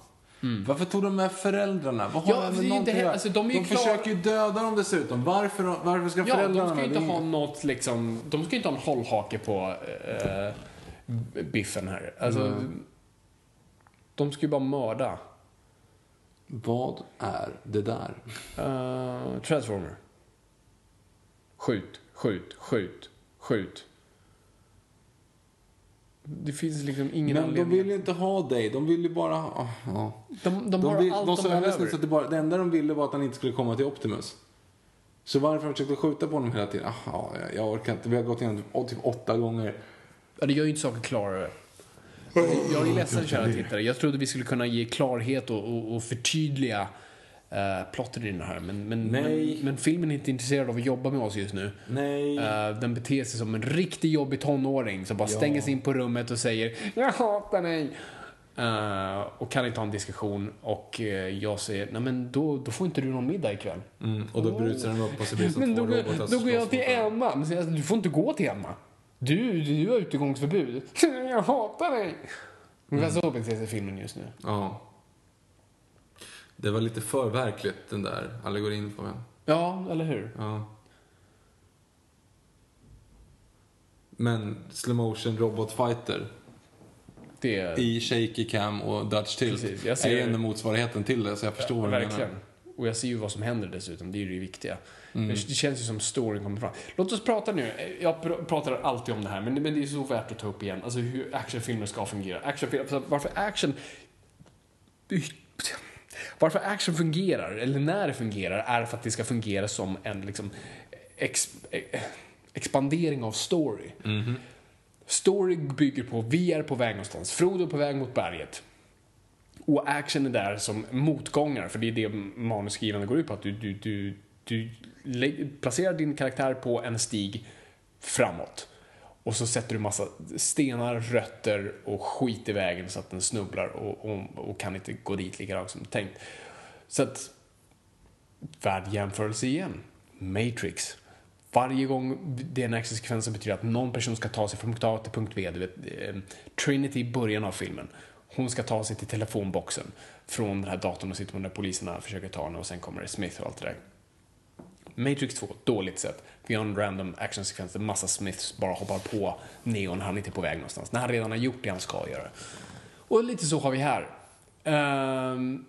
Varför tog de med föräldrarna? Vad har Ja, det med det ju någonting göra? alltså, de klar- försöker ju döda dem dessutom. Varför, varför ska Ja, föräldrarna de ska ju inte Det ha något liksom... De ska ju inte ha en hållhake på eh, biffen här. Alltså, De ska ju bara mörda. Vad är det där? Uh, Transformer. Skjut, skjut, skjut, skjut. Det finns liksom ingen Men de anledning. vill ju inte ha dig. De vill ju bara ha... Ja. de, de, De, har vill, allt de de, behöver. nyss att det, bara, det enda de ville var att han inte skulle komma till Optimus. Så varför de försökt skjuta på honom hela tiden? Ah, ja, jag, jag orkar inte. Vi har gått igenom typ, typ åtta gånger. Ja, det gör ju inte saken klarare. Jag är ledsen kära tittare. Jag trodde vi skulle kunna ge klarhet och, och, och förtydliga uh, plotten i den här. Men, men, men, men filmen är inte intresserad av att jobba med oss just nu. Nej. Eh, den beter sig som en riktigt jobbig tonåring som bara stänger sig in på rummet och säger Jag hatar dig. Eh, och kan inte ha en diskussion och eh, jag säger nej men då, då får inte du någon middag ikväll. Mm, och då brusar de upp och så blir det som Men två då, går- robotar då går jag till. Emma. Men säger du får inte gå till Emma. Du, du har utegångsförbud. Jag hatar dig. Ungefär så beter sig filmen just nu. Ja. Det var lite för verkligt den där allegorin på en. Ja, eller hur? Ja. Men slow motion robot fighter Det är... i shaky cam och Dutch tilt Precis, jag är ser- ju ändå motsvarigheten till det så jag förstår vad du Verkligen. menar. Och jag ser ju vad som händer dessutom. Det är ju det viktiga. Mm. Det känns ju som storyn kommer fram. Låt oss prata nu. Jag pr- pratar alltid om det här, men, men det är så värt att ta upp igen. Alltså hur actionfilmer ska fungera. Actionfilmer, alltså, varför action... Varför action fungerar, eller när det fungerar, är för att det ska fungera som en liksom, ex, eh, expandering av story. Story bygger på, vi är på väg någonstans. Frodo är på väg mot berget. Och action är där som motgångar, för det är det manusskrivande går ut på. Att du, du, du, du placerar din karaktär på en stig framåt. Och så sätter du massa stenar, rötter och skit i vägen så att den snubblar och, och, och kan inte gå dit lika rakt som tänkt. Så att, värd jämförelse igen. Matrix. Varje gång det är en actionsekvens betyder att någon person ska ta sig från punkt A till punkt B. Du vet, eh, Trinity i början av filmen. Hon ska ta sig till telefonboxen från den här datorn och sitter med de där poliserna och försöker ta henne och sen kommer det Smith och allt det där. Matrix 2, dåligt sett. Vi har en random actionsekvens där massa Smiths bara hoppar på Neon, han är inte på väg någonstans. När han redan har gjort det han ska göra. Och lite så har vi här. Ehm,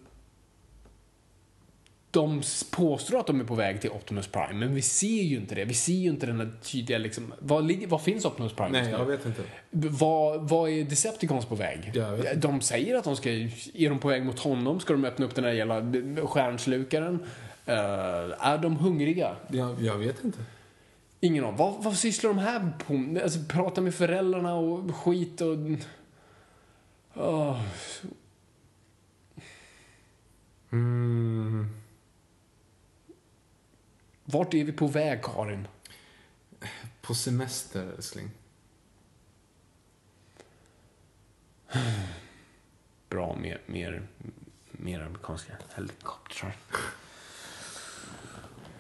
de påstår att de är på väg till Optimus Prime, men vi ser ju inte det. Vi ser ju inte den här tydliga liksom, vad, ligger- vad finns Optimus Prime? Nej, jag vet inte. Vad, vad är Decepticons på väg? De säger att de ska, är de på väg mot honom? Ska de öppna upp den där jävla stjärnslukaren? Eh, är de hungriga? Jag, jag vet inte. Ingen aning. Vad, vad sysslar de här på Alltså prata med föräldrarna och skit och... Åh. Mm. Vart är vi på väg, Karin? På semester, älskling. Bra, mer, mer, mer amerikanska helikoptrar.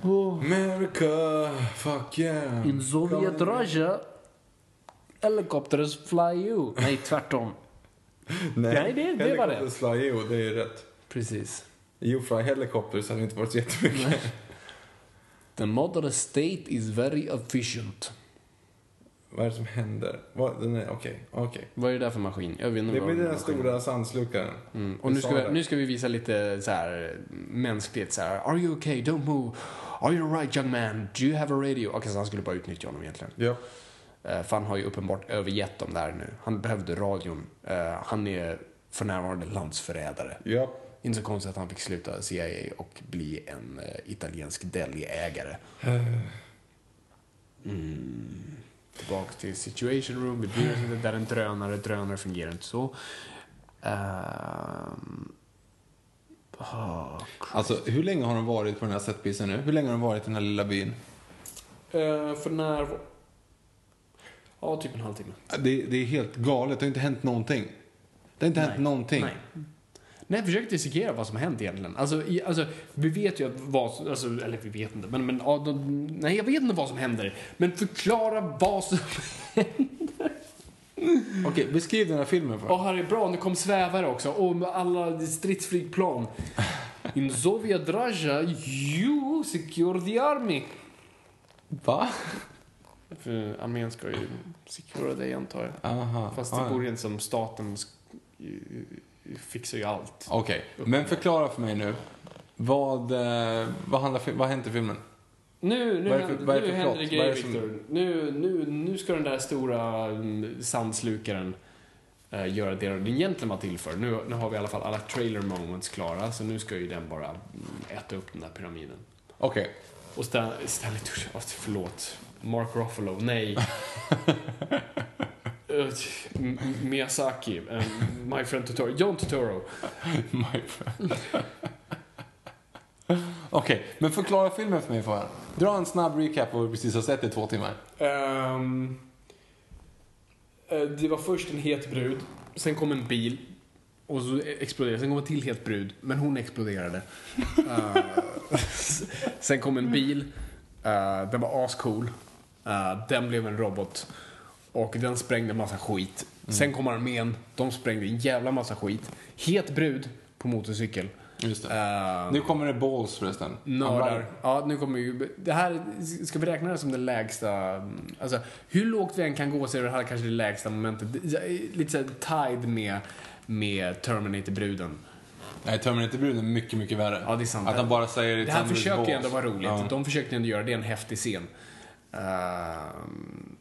America, fuck yeah. In Sovjet Russia, helicopters fly you. Nej, tvärtom. Nej, det- det var det. Helicopters fly you, det är rätt. Precis. You fly helicopters har inte varit så jättemycket. The modern state is very efficient. Vad är det som händer? Vad, den är, okej, okej. Vad är det där för maskin? Jag vet inte Det blir den maskin. stora sandslukaren. Mm. Och nu ska, vi, nu ska vi visa lite så här mänsklighet. Så här, Are you okay? Don't move. Are you right young man? Do you have a radio? Okej, så han skulle bara utnyttja honom egentligen. Ja. Eh, För han har ju uppenbart övergett dem där nu. Han behövde radion. Eh, Han är för närvarande landsförrädare. Ja. Inte så konstigt att han fick sluta CIA och bli en eh, italiensk deli-ägare. Mm. Tillbaka till situation room. Vi inte. Där är en drönare. Drönare fungerar inte så. Ehm. Alltså, hur länge har de varit på den här setpisen nu? Hur länge har de varit i den här lilla byn? Eh, för när... Ja, typ en halvtimme. Det, det är helt galet. Det har inte hänt någonting. Det har inte hänt någonting. Nej. Nej, jag försöker dissekera vad som har hänt egentligen. Alltså, i, alltså, vi vet ju att vad alltså, eller vi vet inte, men, men ja, de, nej, jag vet inte vad som händer. Men förklara vad som... Okej, beskriv den här filmen för. Åh, här är bra, nu kom svävare också. Och med alla stridsflygplan. In Soviet Russia, you secure the army. Va? För armén ska ju secura dig, antar jag. Aha. Fast det borde inte som staten fixar ju allt. Okej, men förklara för mig nu. Vad, eh, vad, handlar, vad hänt i filmen? Nu, nu, Vad är det för- händer- vad är det nu händer det grejer, som- Viktor. Nu, nu, nu ska den där stora mm, sandslukaren eh, göra det den egentligen var till för. Nu, nu har vi i alla fall alla trailer moments klara, så nu ska ju den bara mm, äta upp den där pyramiden. Okej. Och Stan, Stanley Tucci, oh, förlåt. Mark Ruffalo, nej. Eh, Miyazaki, eh, My Friend Totoro, John Totoro. My friend. Okej, men förklara filmen för mig får jag. Dra en snabb recap av vad vi precis har sett i två timmar. Eh, det var först en het brud, sen kom en bil och så exploderade Sen kom en till het brud, men hon exploderade. Eh, sen kom en bil, eh, den var ascool. Eh, den blev en robot och den sprängde massa skit. Sen kom armén, de sprängde en jävla massa skit. Het brud på motorcykel. Just det. Eh, Nu kommer det balls förresten. Nördar. Ja, nu kommer ju... Det här, ska vi räkna det som det lägsta... Alltså, hur lågt vi än kan gå så är det här kanske det lägsta momentet. Är Lite såhär tied med, med Terminator-bruden. Nej, Terminator-bruden är mycket, mycket värre. Ja, det är sant. Att han bara säger Det här "It's under försöker ju balls." ändå vara roligt. Ja. De försökte ändå göra det, en häftig scen. Ehm,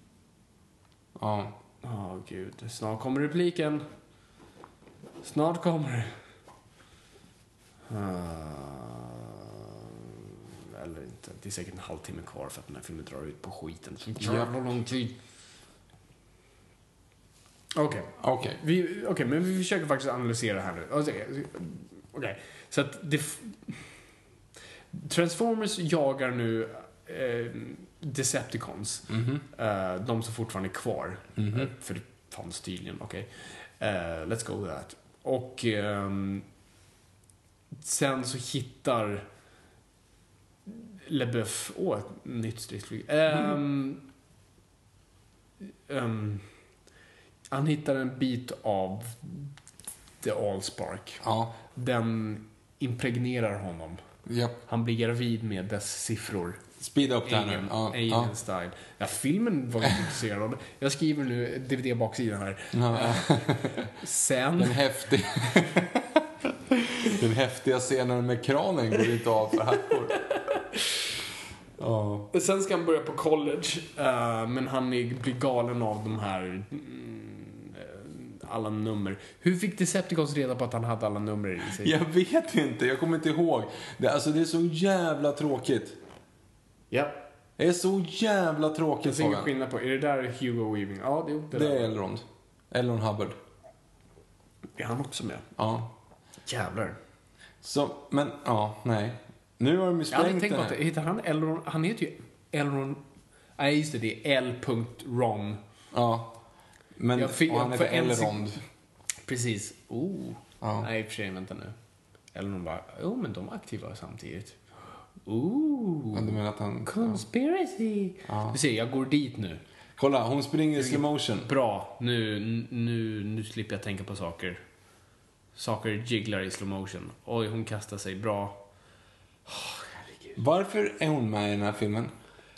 Ja. Åh gud, snart kommer repliken. Snart kommer det. Ah, eller inte. Det är säkert en halvtimme kvar för att den här filmen drar ut på skiten. Så jävla lång tid. Okej. Okej. Vi, okej, men vi försöker faktiskt analysera här nu. Okej, så att det... Transformers jagar nu eh, Decepticons. Mhm. Eh, de som fortfarande är kvar. Mhm. Eh, för det fanns tydligen, okej. Eh, let's go with that. Och ehm, sen så hittar LeBeouf, åh, ett nytt stridsflyg. Ehm, ehm, han hittar en bit av The Allspark. Ja. Den impregnerar honom. Japp. Han blir gravid med dess siffror. Speeda upp det här nu. Ja. Style. Ja, filmen var jag intresserad av. Jag skriver nu DVD-baksidan här. Ja. Sen... Den är häftig. Den häftiga scenen med kranen går inte av för hackor. Ja. Sen ska han börja på college, eh, men han är, blir galen av de här eh, alla nummer. Hur fick Decepticons reda på att han hade alla nummer i sig? Jag vet inte, jag kommer inte ihåg. Det, alltså det är så jävla tråkigt. Ja. Det är så jävla Det tråkigt finns ingen skillnad på. Är det där Hugo Weaving? Ja, det, det, Det där. är Elrond. Elrond Hubbard. Är han också med? Ja. Jävlar. Så, men ja, nej. Nu har de ju Jag hade sprängt tänkt på att heter han Elron? Han heter ju Elron... Nej, just det. Det är L.Ron. Ja. Men Jag fick- och han heter Elrond. Precis. Oh. Ja. Nej, i och för sig, vänta nu. Elron bara, oh, men de är aktiva samtidigt. Ooh. Men du menar att han... Conspiracy. Vi ser, jag går dit nu. Kolla, hon springer i slow motion. Bra. Nu, nu, nu slipper jag tänka på saker. Saker jigglar i slow motion. Oj, hon kastar sig. Bra. Varför är hon med i den här filmen?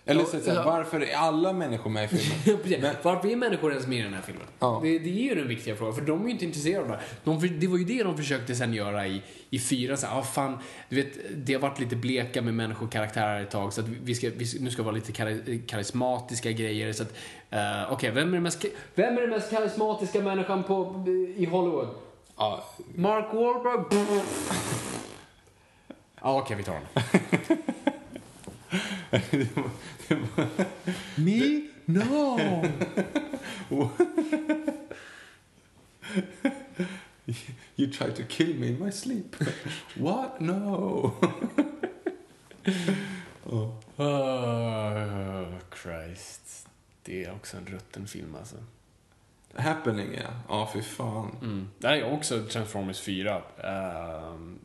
Eller Ja, så att säga, ja. varför är alla människor med i filmen? Precis. Varför är människor ens med i den här filmen? Ja. Det, det är ju den viktiga frågan, för de är ju inte intresserade av det. De, det var ju det de försökte sen göra i, i fyra. Så här, ah, fan, du vet, det har varit lite bleka med människokaraktärer ett tag, så att vi ska, vi, nu ska vara lite kar, karismatiska grejer. Så att, eh, okej, vem, är mest, vem är den mest karismatiska människan på, i Hollywood? Ja, Mark Wahlberg? Ja, okej, vi tar honom. Me? No! You tried to kill me in my sleep. What? No. Oh, Christ. Det är också en rutten film alltså. Happening, ja. Ja, fy fan. Mm. Är också Transformers 4. Ehm,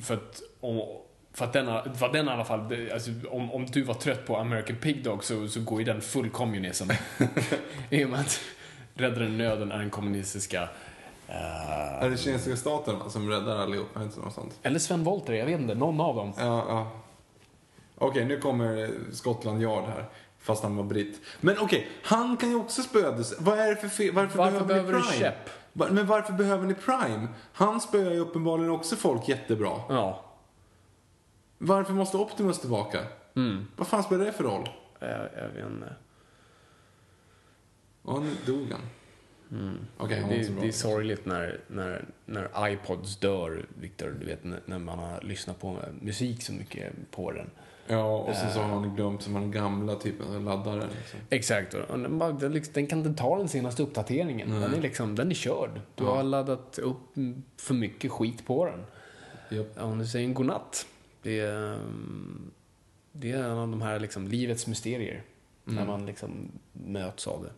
för att, om, för att den, för att den i alla fall, alltså, om, om du var trött på American Pig Dog så, så går ju den full kommunism. I och med att Räddaren Nöden är den kommunistiska eh, Är det kinesiska staten som räddar allihop? Något sånt? Eller Sven Wollter, jag vet inte. Någon av dem. Ja, ja. Okej, nu kommer Scotland Yard här. Fast han var britt. Men okej, han kan ju också spöa Dece- Vad är det för fel? Varför, Varför behöver, behöver ni du Prime? käpp? Va- Men varför behöver ni Prime? Han spöar ju uppenbarligen också folk jättebra. Ja. Varför måste Optimus tillbaka? Mm. Vad fan spelar det för roll? Jag, jag vet inte. Ja, nu dog han. Okej, han var Det, inte så bra. det är sorgligt när, när, när iPods dör, Victor. Du vet när, när man har lyssnat på musik så mycket på den. Ja, och sen så har han glömt som den gamla typen av laddare. Liksom. Exakt. Och den, bara, den, liksom, kan inte ta den senaste uppdateringen. Den är liksom, den är körd. Du har laddat upp mm, för mycket skit på den. Ja, om du säger en godnatt. Det är, mm, det är en av de här liksom, livets mysterier. När man liksom möts av det.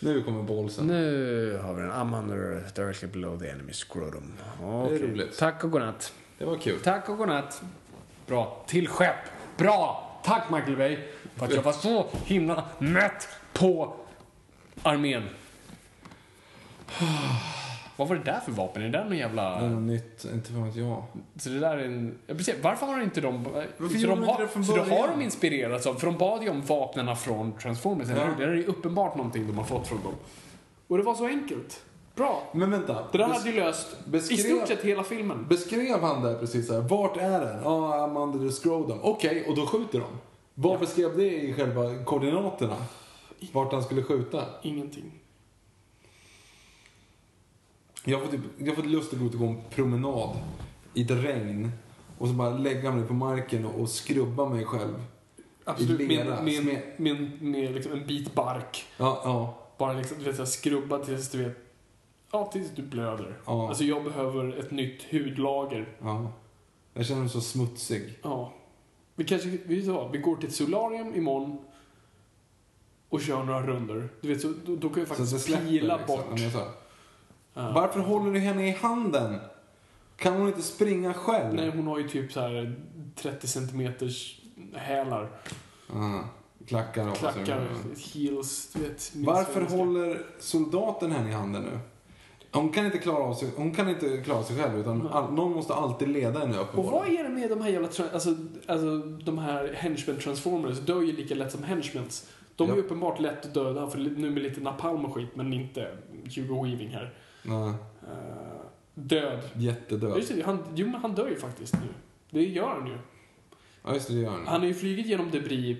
Nu kommer bollsen. Nu har vi den. I'm under directly below the enemy scrotum. Okej. roligt. Tack och godnatt. Det var kul. Tack och godnatt. Bra. Till skepp. Bra. Tack Michael Bay. För att jag var så himla mätt på armén. Vad var det där för vapen? Är det där någon Det jävla... något nytt, inte fan vet jag. Så det där är en... Ja, precis. Varför har inte de... så gjorde de har, inte det så då har de inspirerats av... För de bad ju om vapnen från Transformers, eller Ja. hur? Det är ju uppenbart någonting de har fått från dem. Och det var så enkelt. Bra. Men vänta. Det där hade ju löst beskrev- i stort sett hela filmen. Beskrev han där precis så här, vart är den? Ja, I'm under the scrotum. Okej, och då skjuter de. Vad beskrev det i själva koordinaterna? Vart han skulle skjuta? Ingenting. Jag får, typ, jag får lust att gå ut och gå en promenad i ett regn. Och så bara lägga mig på marken och, och skrubba mig själv. Absolut. Med, med, med, med, liksom en bit bark. Ja, ja. Bara liksom, du vet, så här, skrubba tills du vet... Ja, tills du blöder. Ja. Alltså jag behöver ett nytt hudlager. ja. Jag känner mig så smutsig. Ja. Vi kanske, vi, så, vi går till ett solarium imorgon och kör några runder. Du vet, så, då, då kan vi faktiskt släpper pila liksom. bort. Sa, Ja. Varför håller du henne i handen? Kan hon inte springa själv? Nej, hon har ju typ så här 30 centimeters hälar. Ah, klackar. Klackar, heels, du vet. Varför håller soldaten henne i handen nu? Hon kan inte klara, av sig, hon kan inte klara sig själv utan all, någon måste alltid leda henne Och uppenbarligen. vad är det med de här jävla, alltså, alltså de här henchmen transformers dör ju lika lätt som henchmens. De är Ja. ju uppenbart lätt att döda för nu med lite napalm och skit, men inte Hugo Weaving här. Nej. Eh, död. Jättedöd. Just det, han, jo, men han dör ju faktiskt nu. Det gör han ju. Ja, just det, det gör han. Han har ju flugit genom debris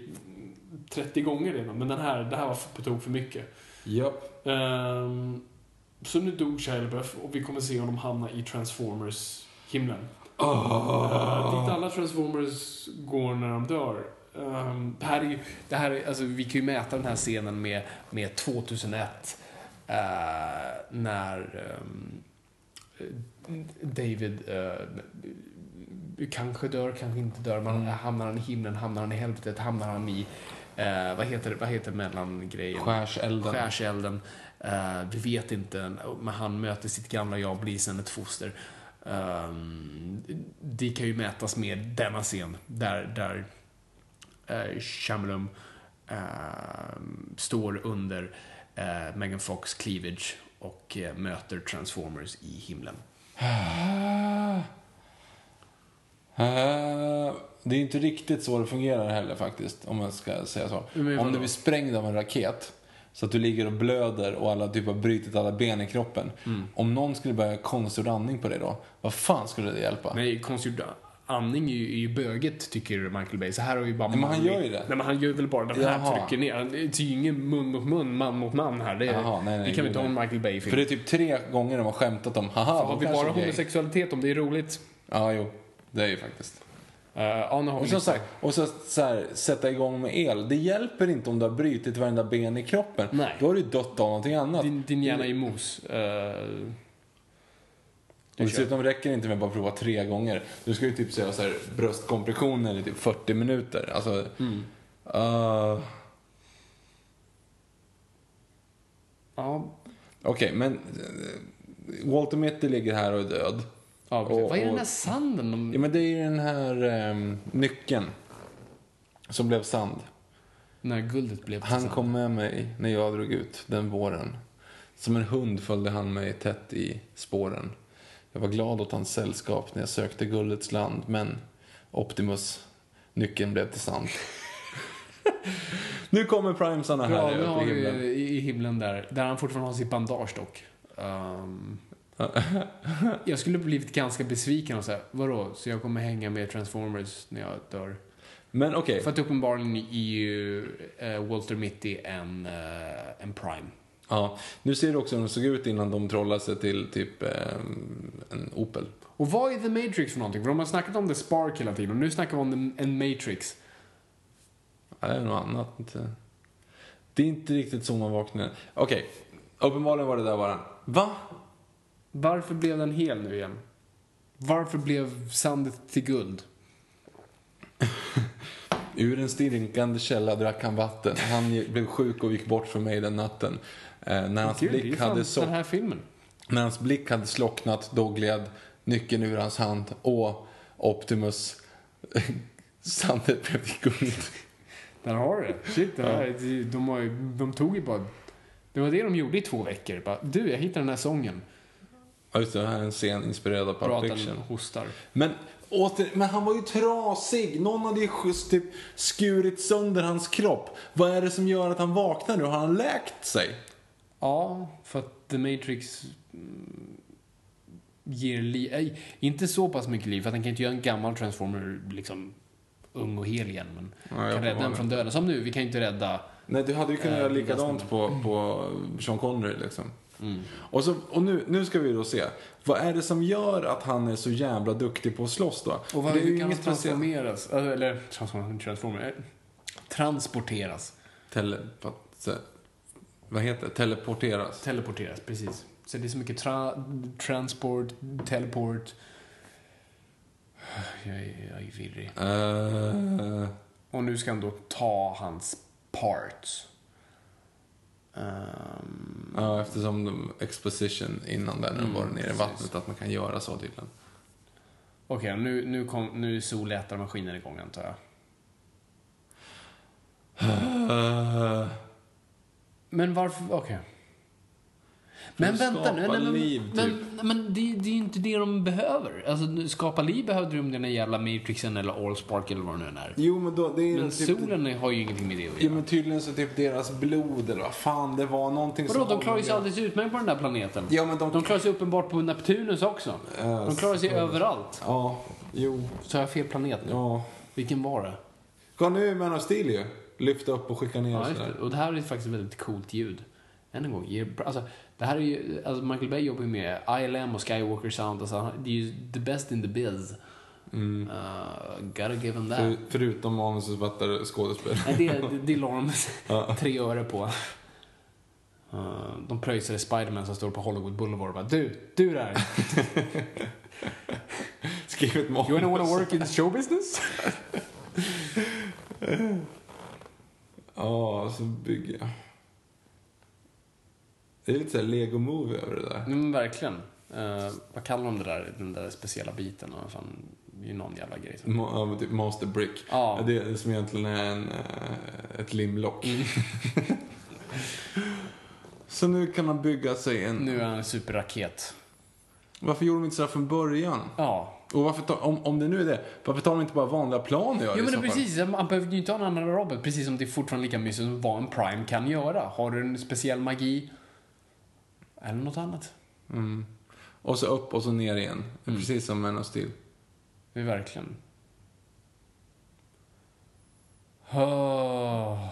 30 gånger redan, men den här, det här var på tok för mycket. Japp. Ehm, så nu dog Shia och vi kommer se honom hamna i Transformers-himlen. Uh, dit alla Transformers går när de dör. Ehm, det här är ju, det här är, alltså, vi kan ju mäta den här scenen med, med 2001. eh, när ehm, David eh, kanske dör, kanske inte dör. Man, Hamnar han i himlen, hamnar han i helvetet, hamnar han i, eh, vad heter vad heter mellangrejen? Skärselden. Skärselden. Eh, vi vet inte, men han möter sitt gamla jag, blir sen ett foster. Um, det kan ju mätas med denna scen där, där uh, Shyamalan eh, står under uh, Megan Fox cleavage och eh, möter Transformers i himlen. Eh, det är inte riktigt så det fungerar heller faktiskt, om man ska säga så. Men? Om du blir sprängd av en raket, så att du ligger och blöder och alla typ har brutit alla ben i kroppen. Mm. Om någon skulle börja konstgjord andning på dig då, vad fan skulle det hjälpa? Nej, konstgjord andning är ju, är ju böget, tycker Michael Bay. Så här har ju bara Nej, men han gör ju det. Nej, men han gör väl bara den här Jaha. trycker ner. Det är ju ingen mun mot mun, man mot man här. Det, är, Jaha, nej, nej, det kan vi inte ha en. Michael Bay-film. För det är typ tre gånger de har skämtat om, haha, har vi bara homosexualitet om det är roligt? Ja, jo. Det är ju faktiskt. Uh, Och som sagt, och så, så här, sätta igång med el. Det hjälper inte om du har brutit varenda ben i kroppen. Nej. Då har du dött av någonting annat. Din, din hjärna är mos. Och dessutom räcker det inte med att bara prova tre gånger. Du ska ju typ säga så här, bröstkompressioner i typ 40 minuter. Alltså, Mm. uh, ja, Okej, men eh, Walter Mitty ligger här och är död. Ja, precis. Och- Vad är den där sanden? De... Ja, men det är ju den här ehm, nyckeln som blev sand. När guldet blev Han sand. kom med mig när jag drog ut den våren. Som en hund följde han mig tätt i spåren. Jag var glad åt hans sällskap när jag sökte guldets land, men Optimus, nyckeln blev till sand. nu kommer primesarna här Ja, nu har i vi himlen. i, himlen där, där han fortfarande har sitt bandage dock. Ehm, jag skulle blivit ganska besviken och säga, vadå, så jag kommer hänga med Transformers när jag dör? Men okej, För att uppenbarligen är ju eh, Walter Mitty en, eh, en prime. ja. nu ser du också hur de såg ut innan de trollade sig till typ ehm, en Opel. Och vad är The Matrix för någonting? För de har snackat om The Spark hela tiden och nu snackar vi om the- en Matrix. Ja, det är något annat. Det är inte riktigt så man vaknar. Okej, uppenbarligen var det där bara. Va? Varför blev den hel nu igen? Varför blev sandet till guld? Ur en stinkande källa drack han vatten. Han blev sjuk och gick bort från mig den natten. Eh, när, hans Gud, blick hade so- den här filmen. när hans blick hade slocknat, då gled nyckeln ur hans hand och Optimus sandet blev till guld. Där har du det. Shit, det här, de, de, de tog ju bara... Det var det de gjorde i två veckor. Bara, du, jag hittade den här sången. Ja, just det, här är en scen inspirerad av Pulp Fiction. hostar. Men, åter, men han var ju trasig. Någon hade ju just typ skurit sönder hans kropp. Vad är det som gör att han vaknar nu? Har han läkt sig? Ja, för att The Matrix mm, ger liv. Nej, inte så pass mycket liv, för att den kan inte göra en gammal Transformer liksom ung och hel igen. Men Ja, kan rädda den från döden. Som nu, vi kan ju inte rädda... Nej, du hade ju kunnat Eh, göra är likadant på, på Sean Connery liksom. Mm. Och, så, och nu, nu ska vi då se. Vad är det som gör att han är så jävla duktig på att slåss då? Och vad, det är hur kan han inget speciellt. transformeras? Alltså, Eller transform, transformer, eh, transporteras. Telepat, vad heter det? Teleporteras. Teleporteras, precis. Så det är så mycket tra, transport, teleport. Jag är, jag är virrig. Eh, Och nu ska han då ta hans parts. Eftersom de exposition innan där när de Mm, var nere i vattnet att man kan göra så tydligen. Okej, nu, nu, kom, nu är solätarmaskinen igång antar jag. Men varför, okej. Men vänta nu, nej, men, liv, men, typ. nej, men det, det är ju inte det de behöver. Alltså, nu- skapa liv behövde de den där jävla Matrixen eller Allspark eller vad det nu är. Jo, men då, det är Men typ, solen har ju ingenting med det att Ja, göra. men tydligen så typ deras blod eller vad fan det var, någonting Vadå, som... de klarar sig alldeles utmärkt på den där planeten. Ja, men de- de klarar sig uppenbart på Neptunus också. Ja, De klarar sig så- överallt. Ja, jo, Så har jag fel planet nu? ja. Vilken var det? Ska nu Man of Steel ju. Lyfta upp och skicka ner Ja, och just det. Och det här är faktiskt väldigt coolt ljud. Än en gång, ger, alltså, det här är ju, alltså Michael Bay jobbar ju med ILM och Skywalker Sound. Alltså, det är ju the best in the biz. Uh, gotta give him that. För, förutom manusförfattare skådespel. Nej, det, det, det la de tre öre på. Uh, de pröjsade Spiderman som står på Hollywood Boulevard och bara Du, du där! Skriv ett manus. You wanna work in show business? Ja, så bygger jag. Det är lite såhär Lego Movie över det där. Men verkligen. Uh, vad kallar de det där, den där speciella biten? Vad fan, det är ju någon jävla grej. som- Ma- ja, men typ Master Brick. Ja. Det är som egentligen är en, eh, ett limlock. Mm. så nu kan han bygga sig en... Nu är han en superraket. Varför gjorde de inte sådär från början? Ja. Och varför tar, om, om det nu är det, varför tar de inte bara vanliga plan och gör Jo men det precis, man behöver ju inte ha en annan robot. Precis som det är fortfarande lika mysigt som vad en Prime kan göra. Har du en speciell magi? Eller något annat? Och så upp och så ner igen. Mm. Precis som Man of Steel. Det är verkligen. Oh.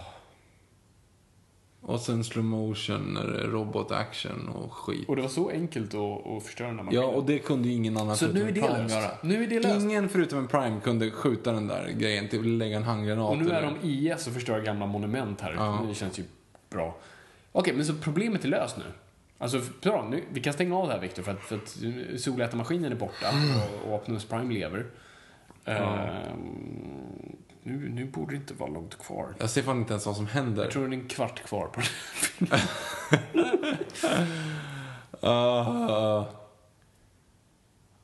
Och sen slow motion robot action och skit. Och det var så enkelt att, att förstöra den Ja, maskinen. och det kunde ju ingen annan Så förutom nu är det en Prime löst. göra. Nu är det löst. Ingen förutom en Prime kunde skjuta den där grejen till att lägga en handgranat. Och nu är de IS och förstör gamla monument här. Ja. Det känns ju bra. Okej, men så problemet är löst nu. Alltså, bra, nu, vi kan stänga av det här Viktor, för att, för att solätarmaskinen är borta och, och Optimus Prime lever. Ehm, nu, nu borde det inte vara långt kvar. Jag ser fan inte ens vad som händer. Jag tror det är en kvart kvar på Ah.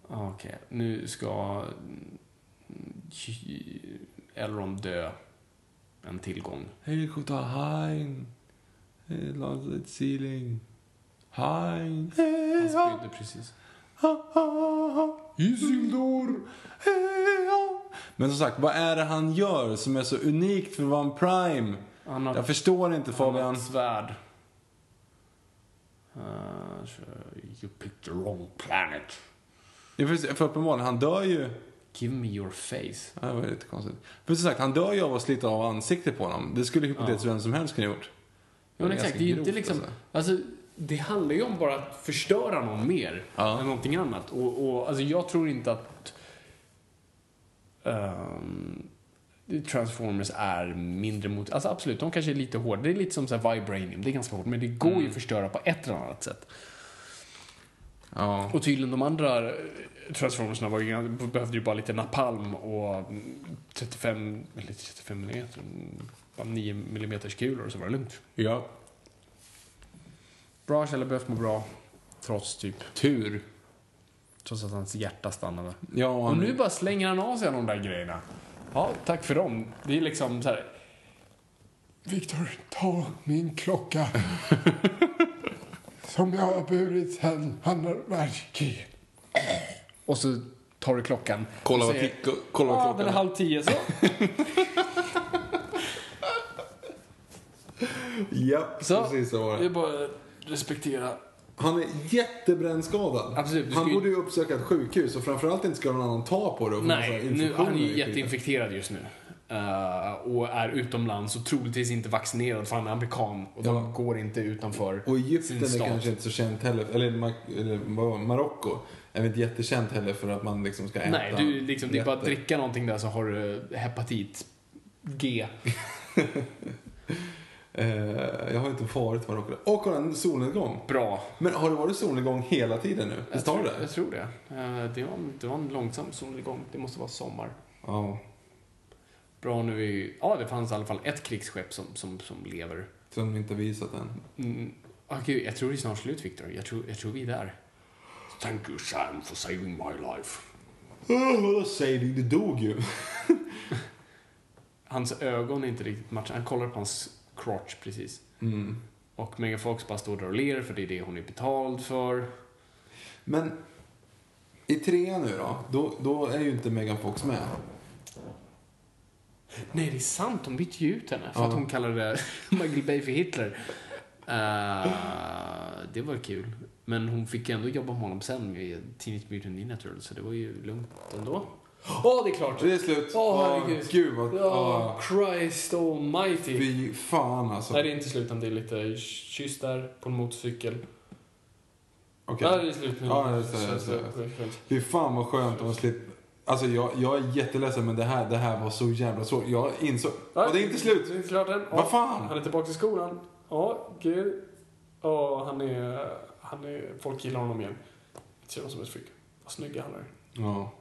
Okej, nu ska Elrond dö. En tillgång. Helikopter Hein. Landset ceiling. Hein. Han spydde precis. Isildur. Men som sagt, vad är det han gör som är så unikt för att vara en Prime? Har Jag förstår inte Han har Fabian. ett svärd. Uh, you picked the wrong planet. Är för, för uppenbarligen, han dör ju... Give me your face. Ja, det var lite konstigt. För som sagt, han dör ju av att slita av ansiktet på honom. Det skulle hypotetiskt vem som helst kunna gjort. Ja, men exakt, det är ju inte liksom... alltså. Alltså, det handlar ju om bara att förstöra någon mer Ja. än någonting annat. Och, och alltså, jag tror inte att... ehm, Transformers är mindre mot... Alltså absolut, de kanske är lite hårda. Det är lite som så här Vibranium, det är ganska hårt. Men det går Mm. ju att förstöra på ett eller annat sätt. Ja. Och tydligen de andra eh, Transformersna var ju, behövde ju bara lite napalm och mm, 35, eller 35 millimeter, mm, bara 9 millimeters kulor och så var det lugnt. ja. Bra, Kjell behövt må bra. Trots typ, Tur. trots att hans hjärta stannade. Ja, Och han... nu bara slänger han av sig de där grejerna. Ja, tack för dem. Det är liksom så här. Viktor, ta min klocka. Som jag har burit sen andra världskriget. Och så tar du klockan. Kolla och vad, klick, kolla vad Ja, klockan den är halv tio så. Ja, Så, precis så var det är det. Respektera. Han är jättebrännskadad. Absolut, Han ju- borde ju uppsöka ett sjukhus och framförallt inte ska någon annan ta på det och få massa Nej, nu, han är ju jätteinfekterad just nu. Eh, och är utomlands och troligtvis inte vaccinerad för han är amerikan. Och de Ja. går inte utanför Och sin Egypten är stat. kanske inte så känt heller, eller, Mar- eller? Marocko är inte jättekänt heller för att man liksom ska äta Nej, du, liksom, det är bara att dricka någonting där så har du hepatit G. Eh, jag har inte varit i Marocko. Och kolla, en solnedgång. Bra. Men har det varit solnedgång hela tiden nu? Visst har tror, det? jag tror det. Eh, det, var, det var en långsam solnedgång. Det måste vara sommar. Ja. Bra nu är Ja, det fanns i alla fall ett krigsskepp som, som, som lever. Som de inte visat än. Mm. ah, gud, jag tror det är snart slut, Victor. Jag tror, jag tror vi är där. Thank you, Sam, for saving my life. Vadå saving? Det dog ju. Hans ögon är inte riktigt matchande. Han kollar på hans crotch precis. Mm. Och Megan Fox bara står där och ler för det är det hon är betald för. Men i trean nu då, då, då är ju inte Megan Fox med. Nej, det är sant. De bytte ju ut henne för Ja. att hon kallade Michael Bay för Hitler. Eh, det var kul. Men hon fick ändå jobba med honom sen med Teenage Mutant Ninja Turtles, så det var ju lugnt ändå. Åh, det är klart! Det är slut. Åh, herregud. Gud vad... Ja, åh, Christ almighty. Fy fan alltså. Nej, det är inte slut. Det är lite kyss där på en motorcykel. Okej. Ja, det är slut nu. Ja, det är så- Fy fan vad skönt att slippa... Alltså jag, jag är jätteledsen men det här, det här var så jävla svårt. Jag insåg... Ja, Och det är inte slut! Det är klart än. Vad fan? Han är tillbaka i skolan. Ja, gud. Ja, han är... Han är... Folk gillar honom igen. Ser honom som ett freak. Vad snygg han är. Ja.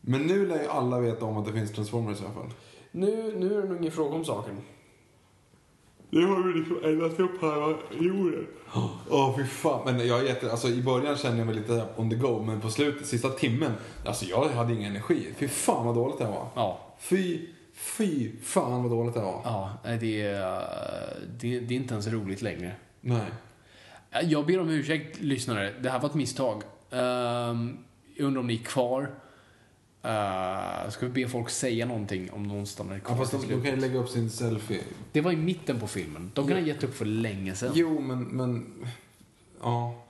Men nu lär ju alla veta om att det finns Transformers i alla fall. Nu, nu är det nog ingen fråga om saken. Det har vi liksom eldat upp halva jorden. Åh fy fan. Men jag är jätte... Alltså i början kände jag mig lite on the go. Men på slutet, sista timmen. Alltså jag hade ingen energi. Fy fan vad dåligt det var. Ja. Fy, fy fan vad dåligt det var. Ja, nej, det är, det, det är inte ens roligt längre. Nej. Jag ber om ursäkt, lyssnare. Det här var ett misstag. Ehm, jag undrar om ni är kvar. Uh, ska vi be folk säga någonting om någon stannar kvar Ja, fast de, de kan ju lägga upp sin selfie. Det var i mitten på filmen. De kan ha gett upp för länge sedan. Jo, men... men ja.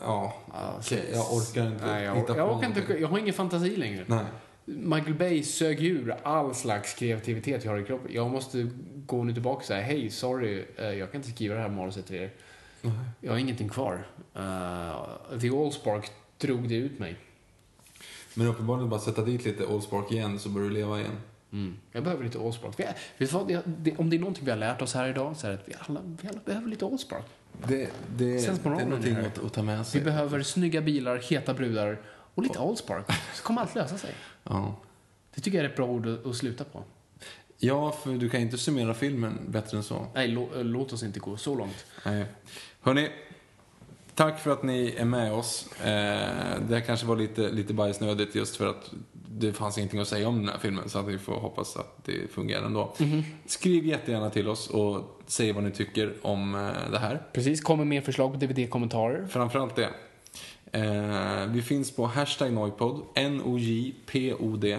Ja, Ja, okej. Jag orkar inte Nej, jag, hitta på jag, orkar någonting. inte, jag har ingen fantasi längre. Nej. Michael Bay sög ur all slags kreativitet jag har i kroppen. Jag måste gå nu tillbaka och säga, hej, sorry, eh, jag kan inte skriva det här manuset till er. Jag har ingenting kvar. Uh, The Allspark drog det ut mig. Men uppenbarligen bara sätta dit lite Allspark igen så börjar du leva igen. Mm. Jag behöver lite Allspark. Vi, vad, det, om det är någonting vi har lärt oss här idag så är det att vi alla, vi alla behöver lite Allspark. Det, det, det är någonting att, att ta med Vi sig. behöver snygga bilar, heta brudar och lite Allspark. Så kommer allt lösa sig. Ja. Det tycker jag är ett bra ord att, att sluta på. ja, för du kan inte summera filmen bättre än så. Nej, lå, låt oss inte gå så långt. Nej. Hörni, tack för att ni är med oss. Eh, det här kanske var lite, lite bajsnödigt just för att det fanns ingenting att säga om den här filmen så att vi får hoppas att det fungerar ändå. Skriv jättegärna till oss och säg vad ni tycker om eh, det här. Precis, kommer mer förslag på DVD-kommentarer. Framförallt det. Eh, vi finns på hashtag Noipod, N-O-J-P-O-D,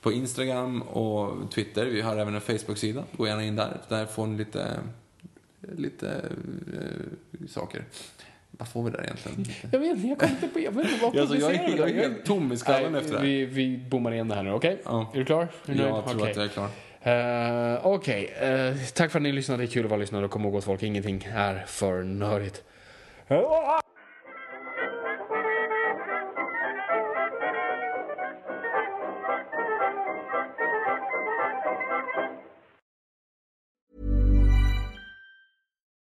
på Instagram och Twitter. Vi har även en Facebook-sida. Gå gärna in där. Där får ni lite, lite eh, saker. Vad får vi där egentligen? Jag vet inte, jag kommer inte på, jag vet inte vad Alltså, jag, är, jag är helt tom i skallen efter det här. vi, vi bommar igen det här nu, okej? Ja. Är du klar? Är du? Jag tror Okej. att jag är klar. Eh, Okej, eh, tack för att ni lyssnade. Det är kul att vara lyssnare och kom ihåg att folk, ingenting är för nördigt.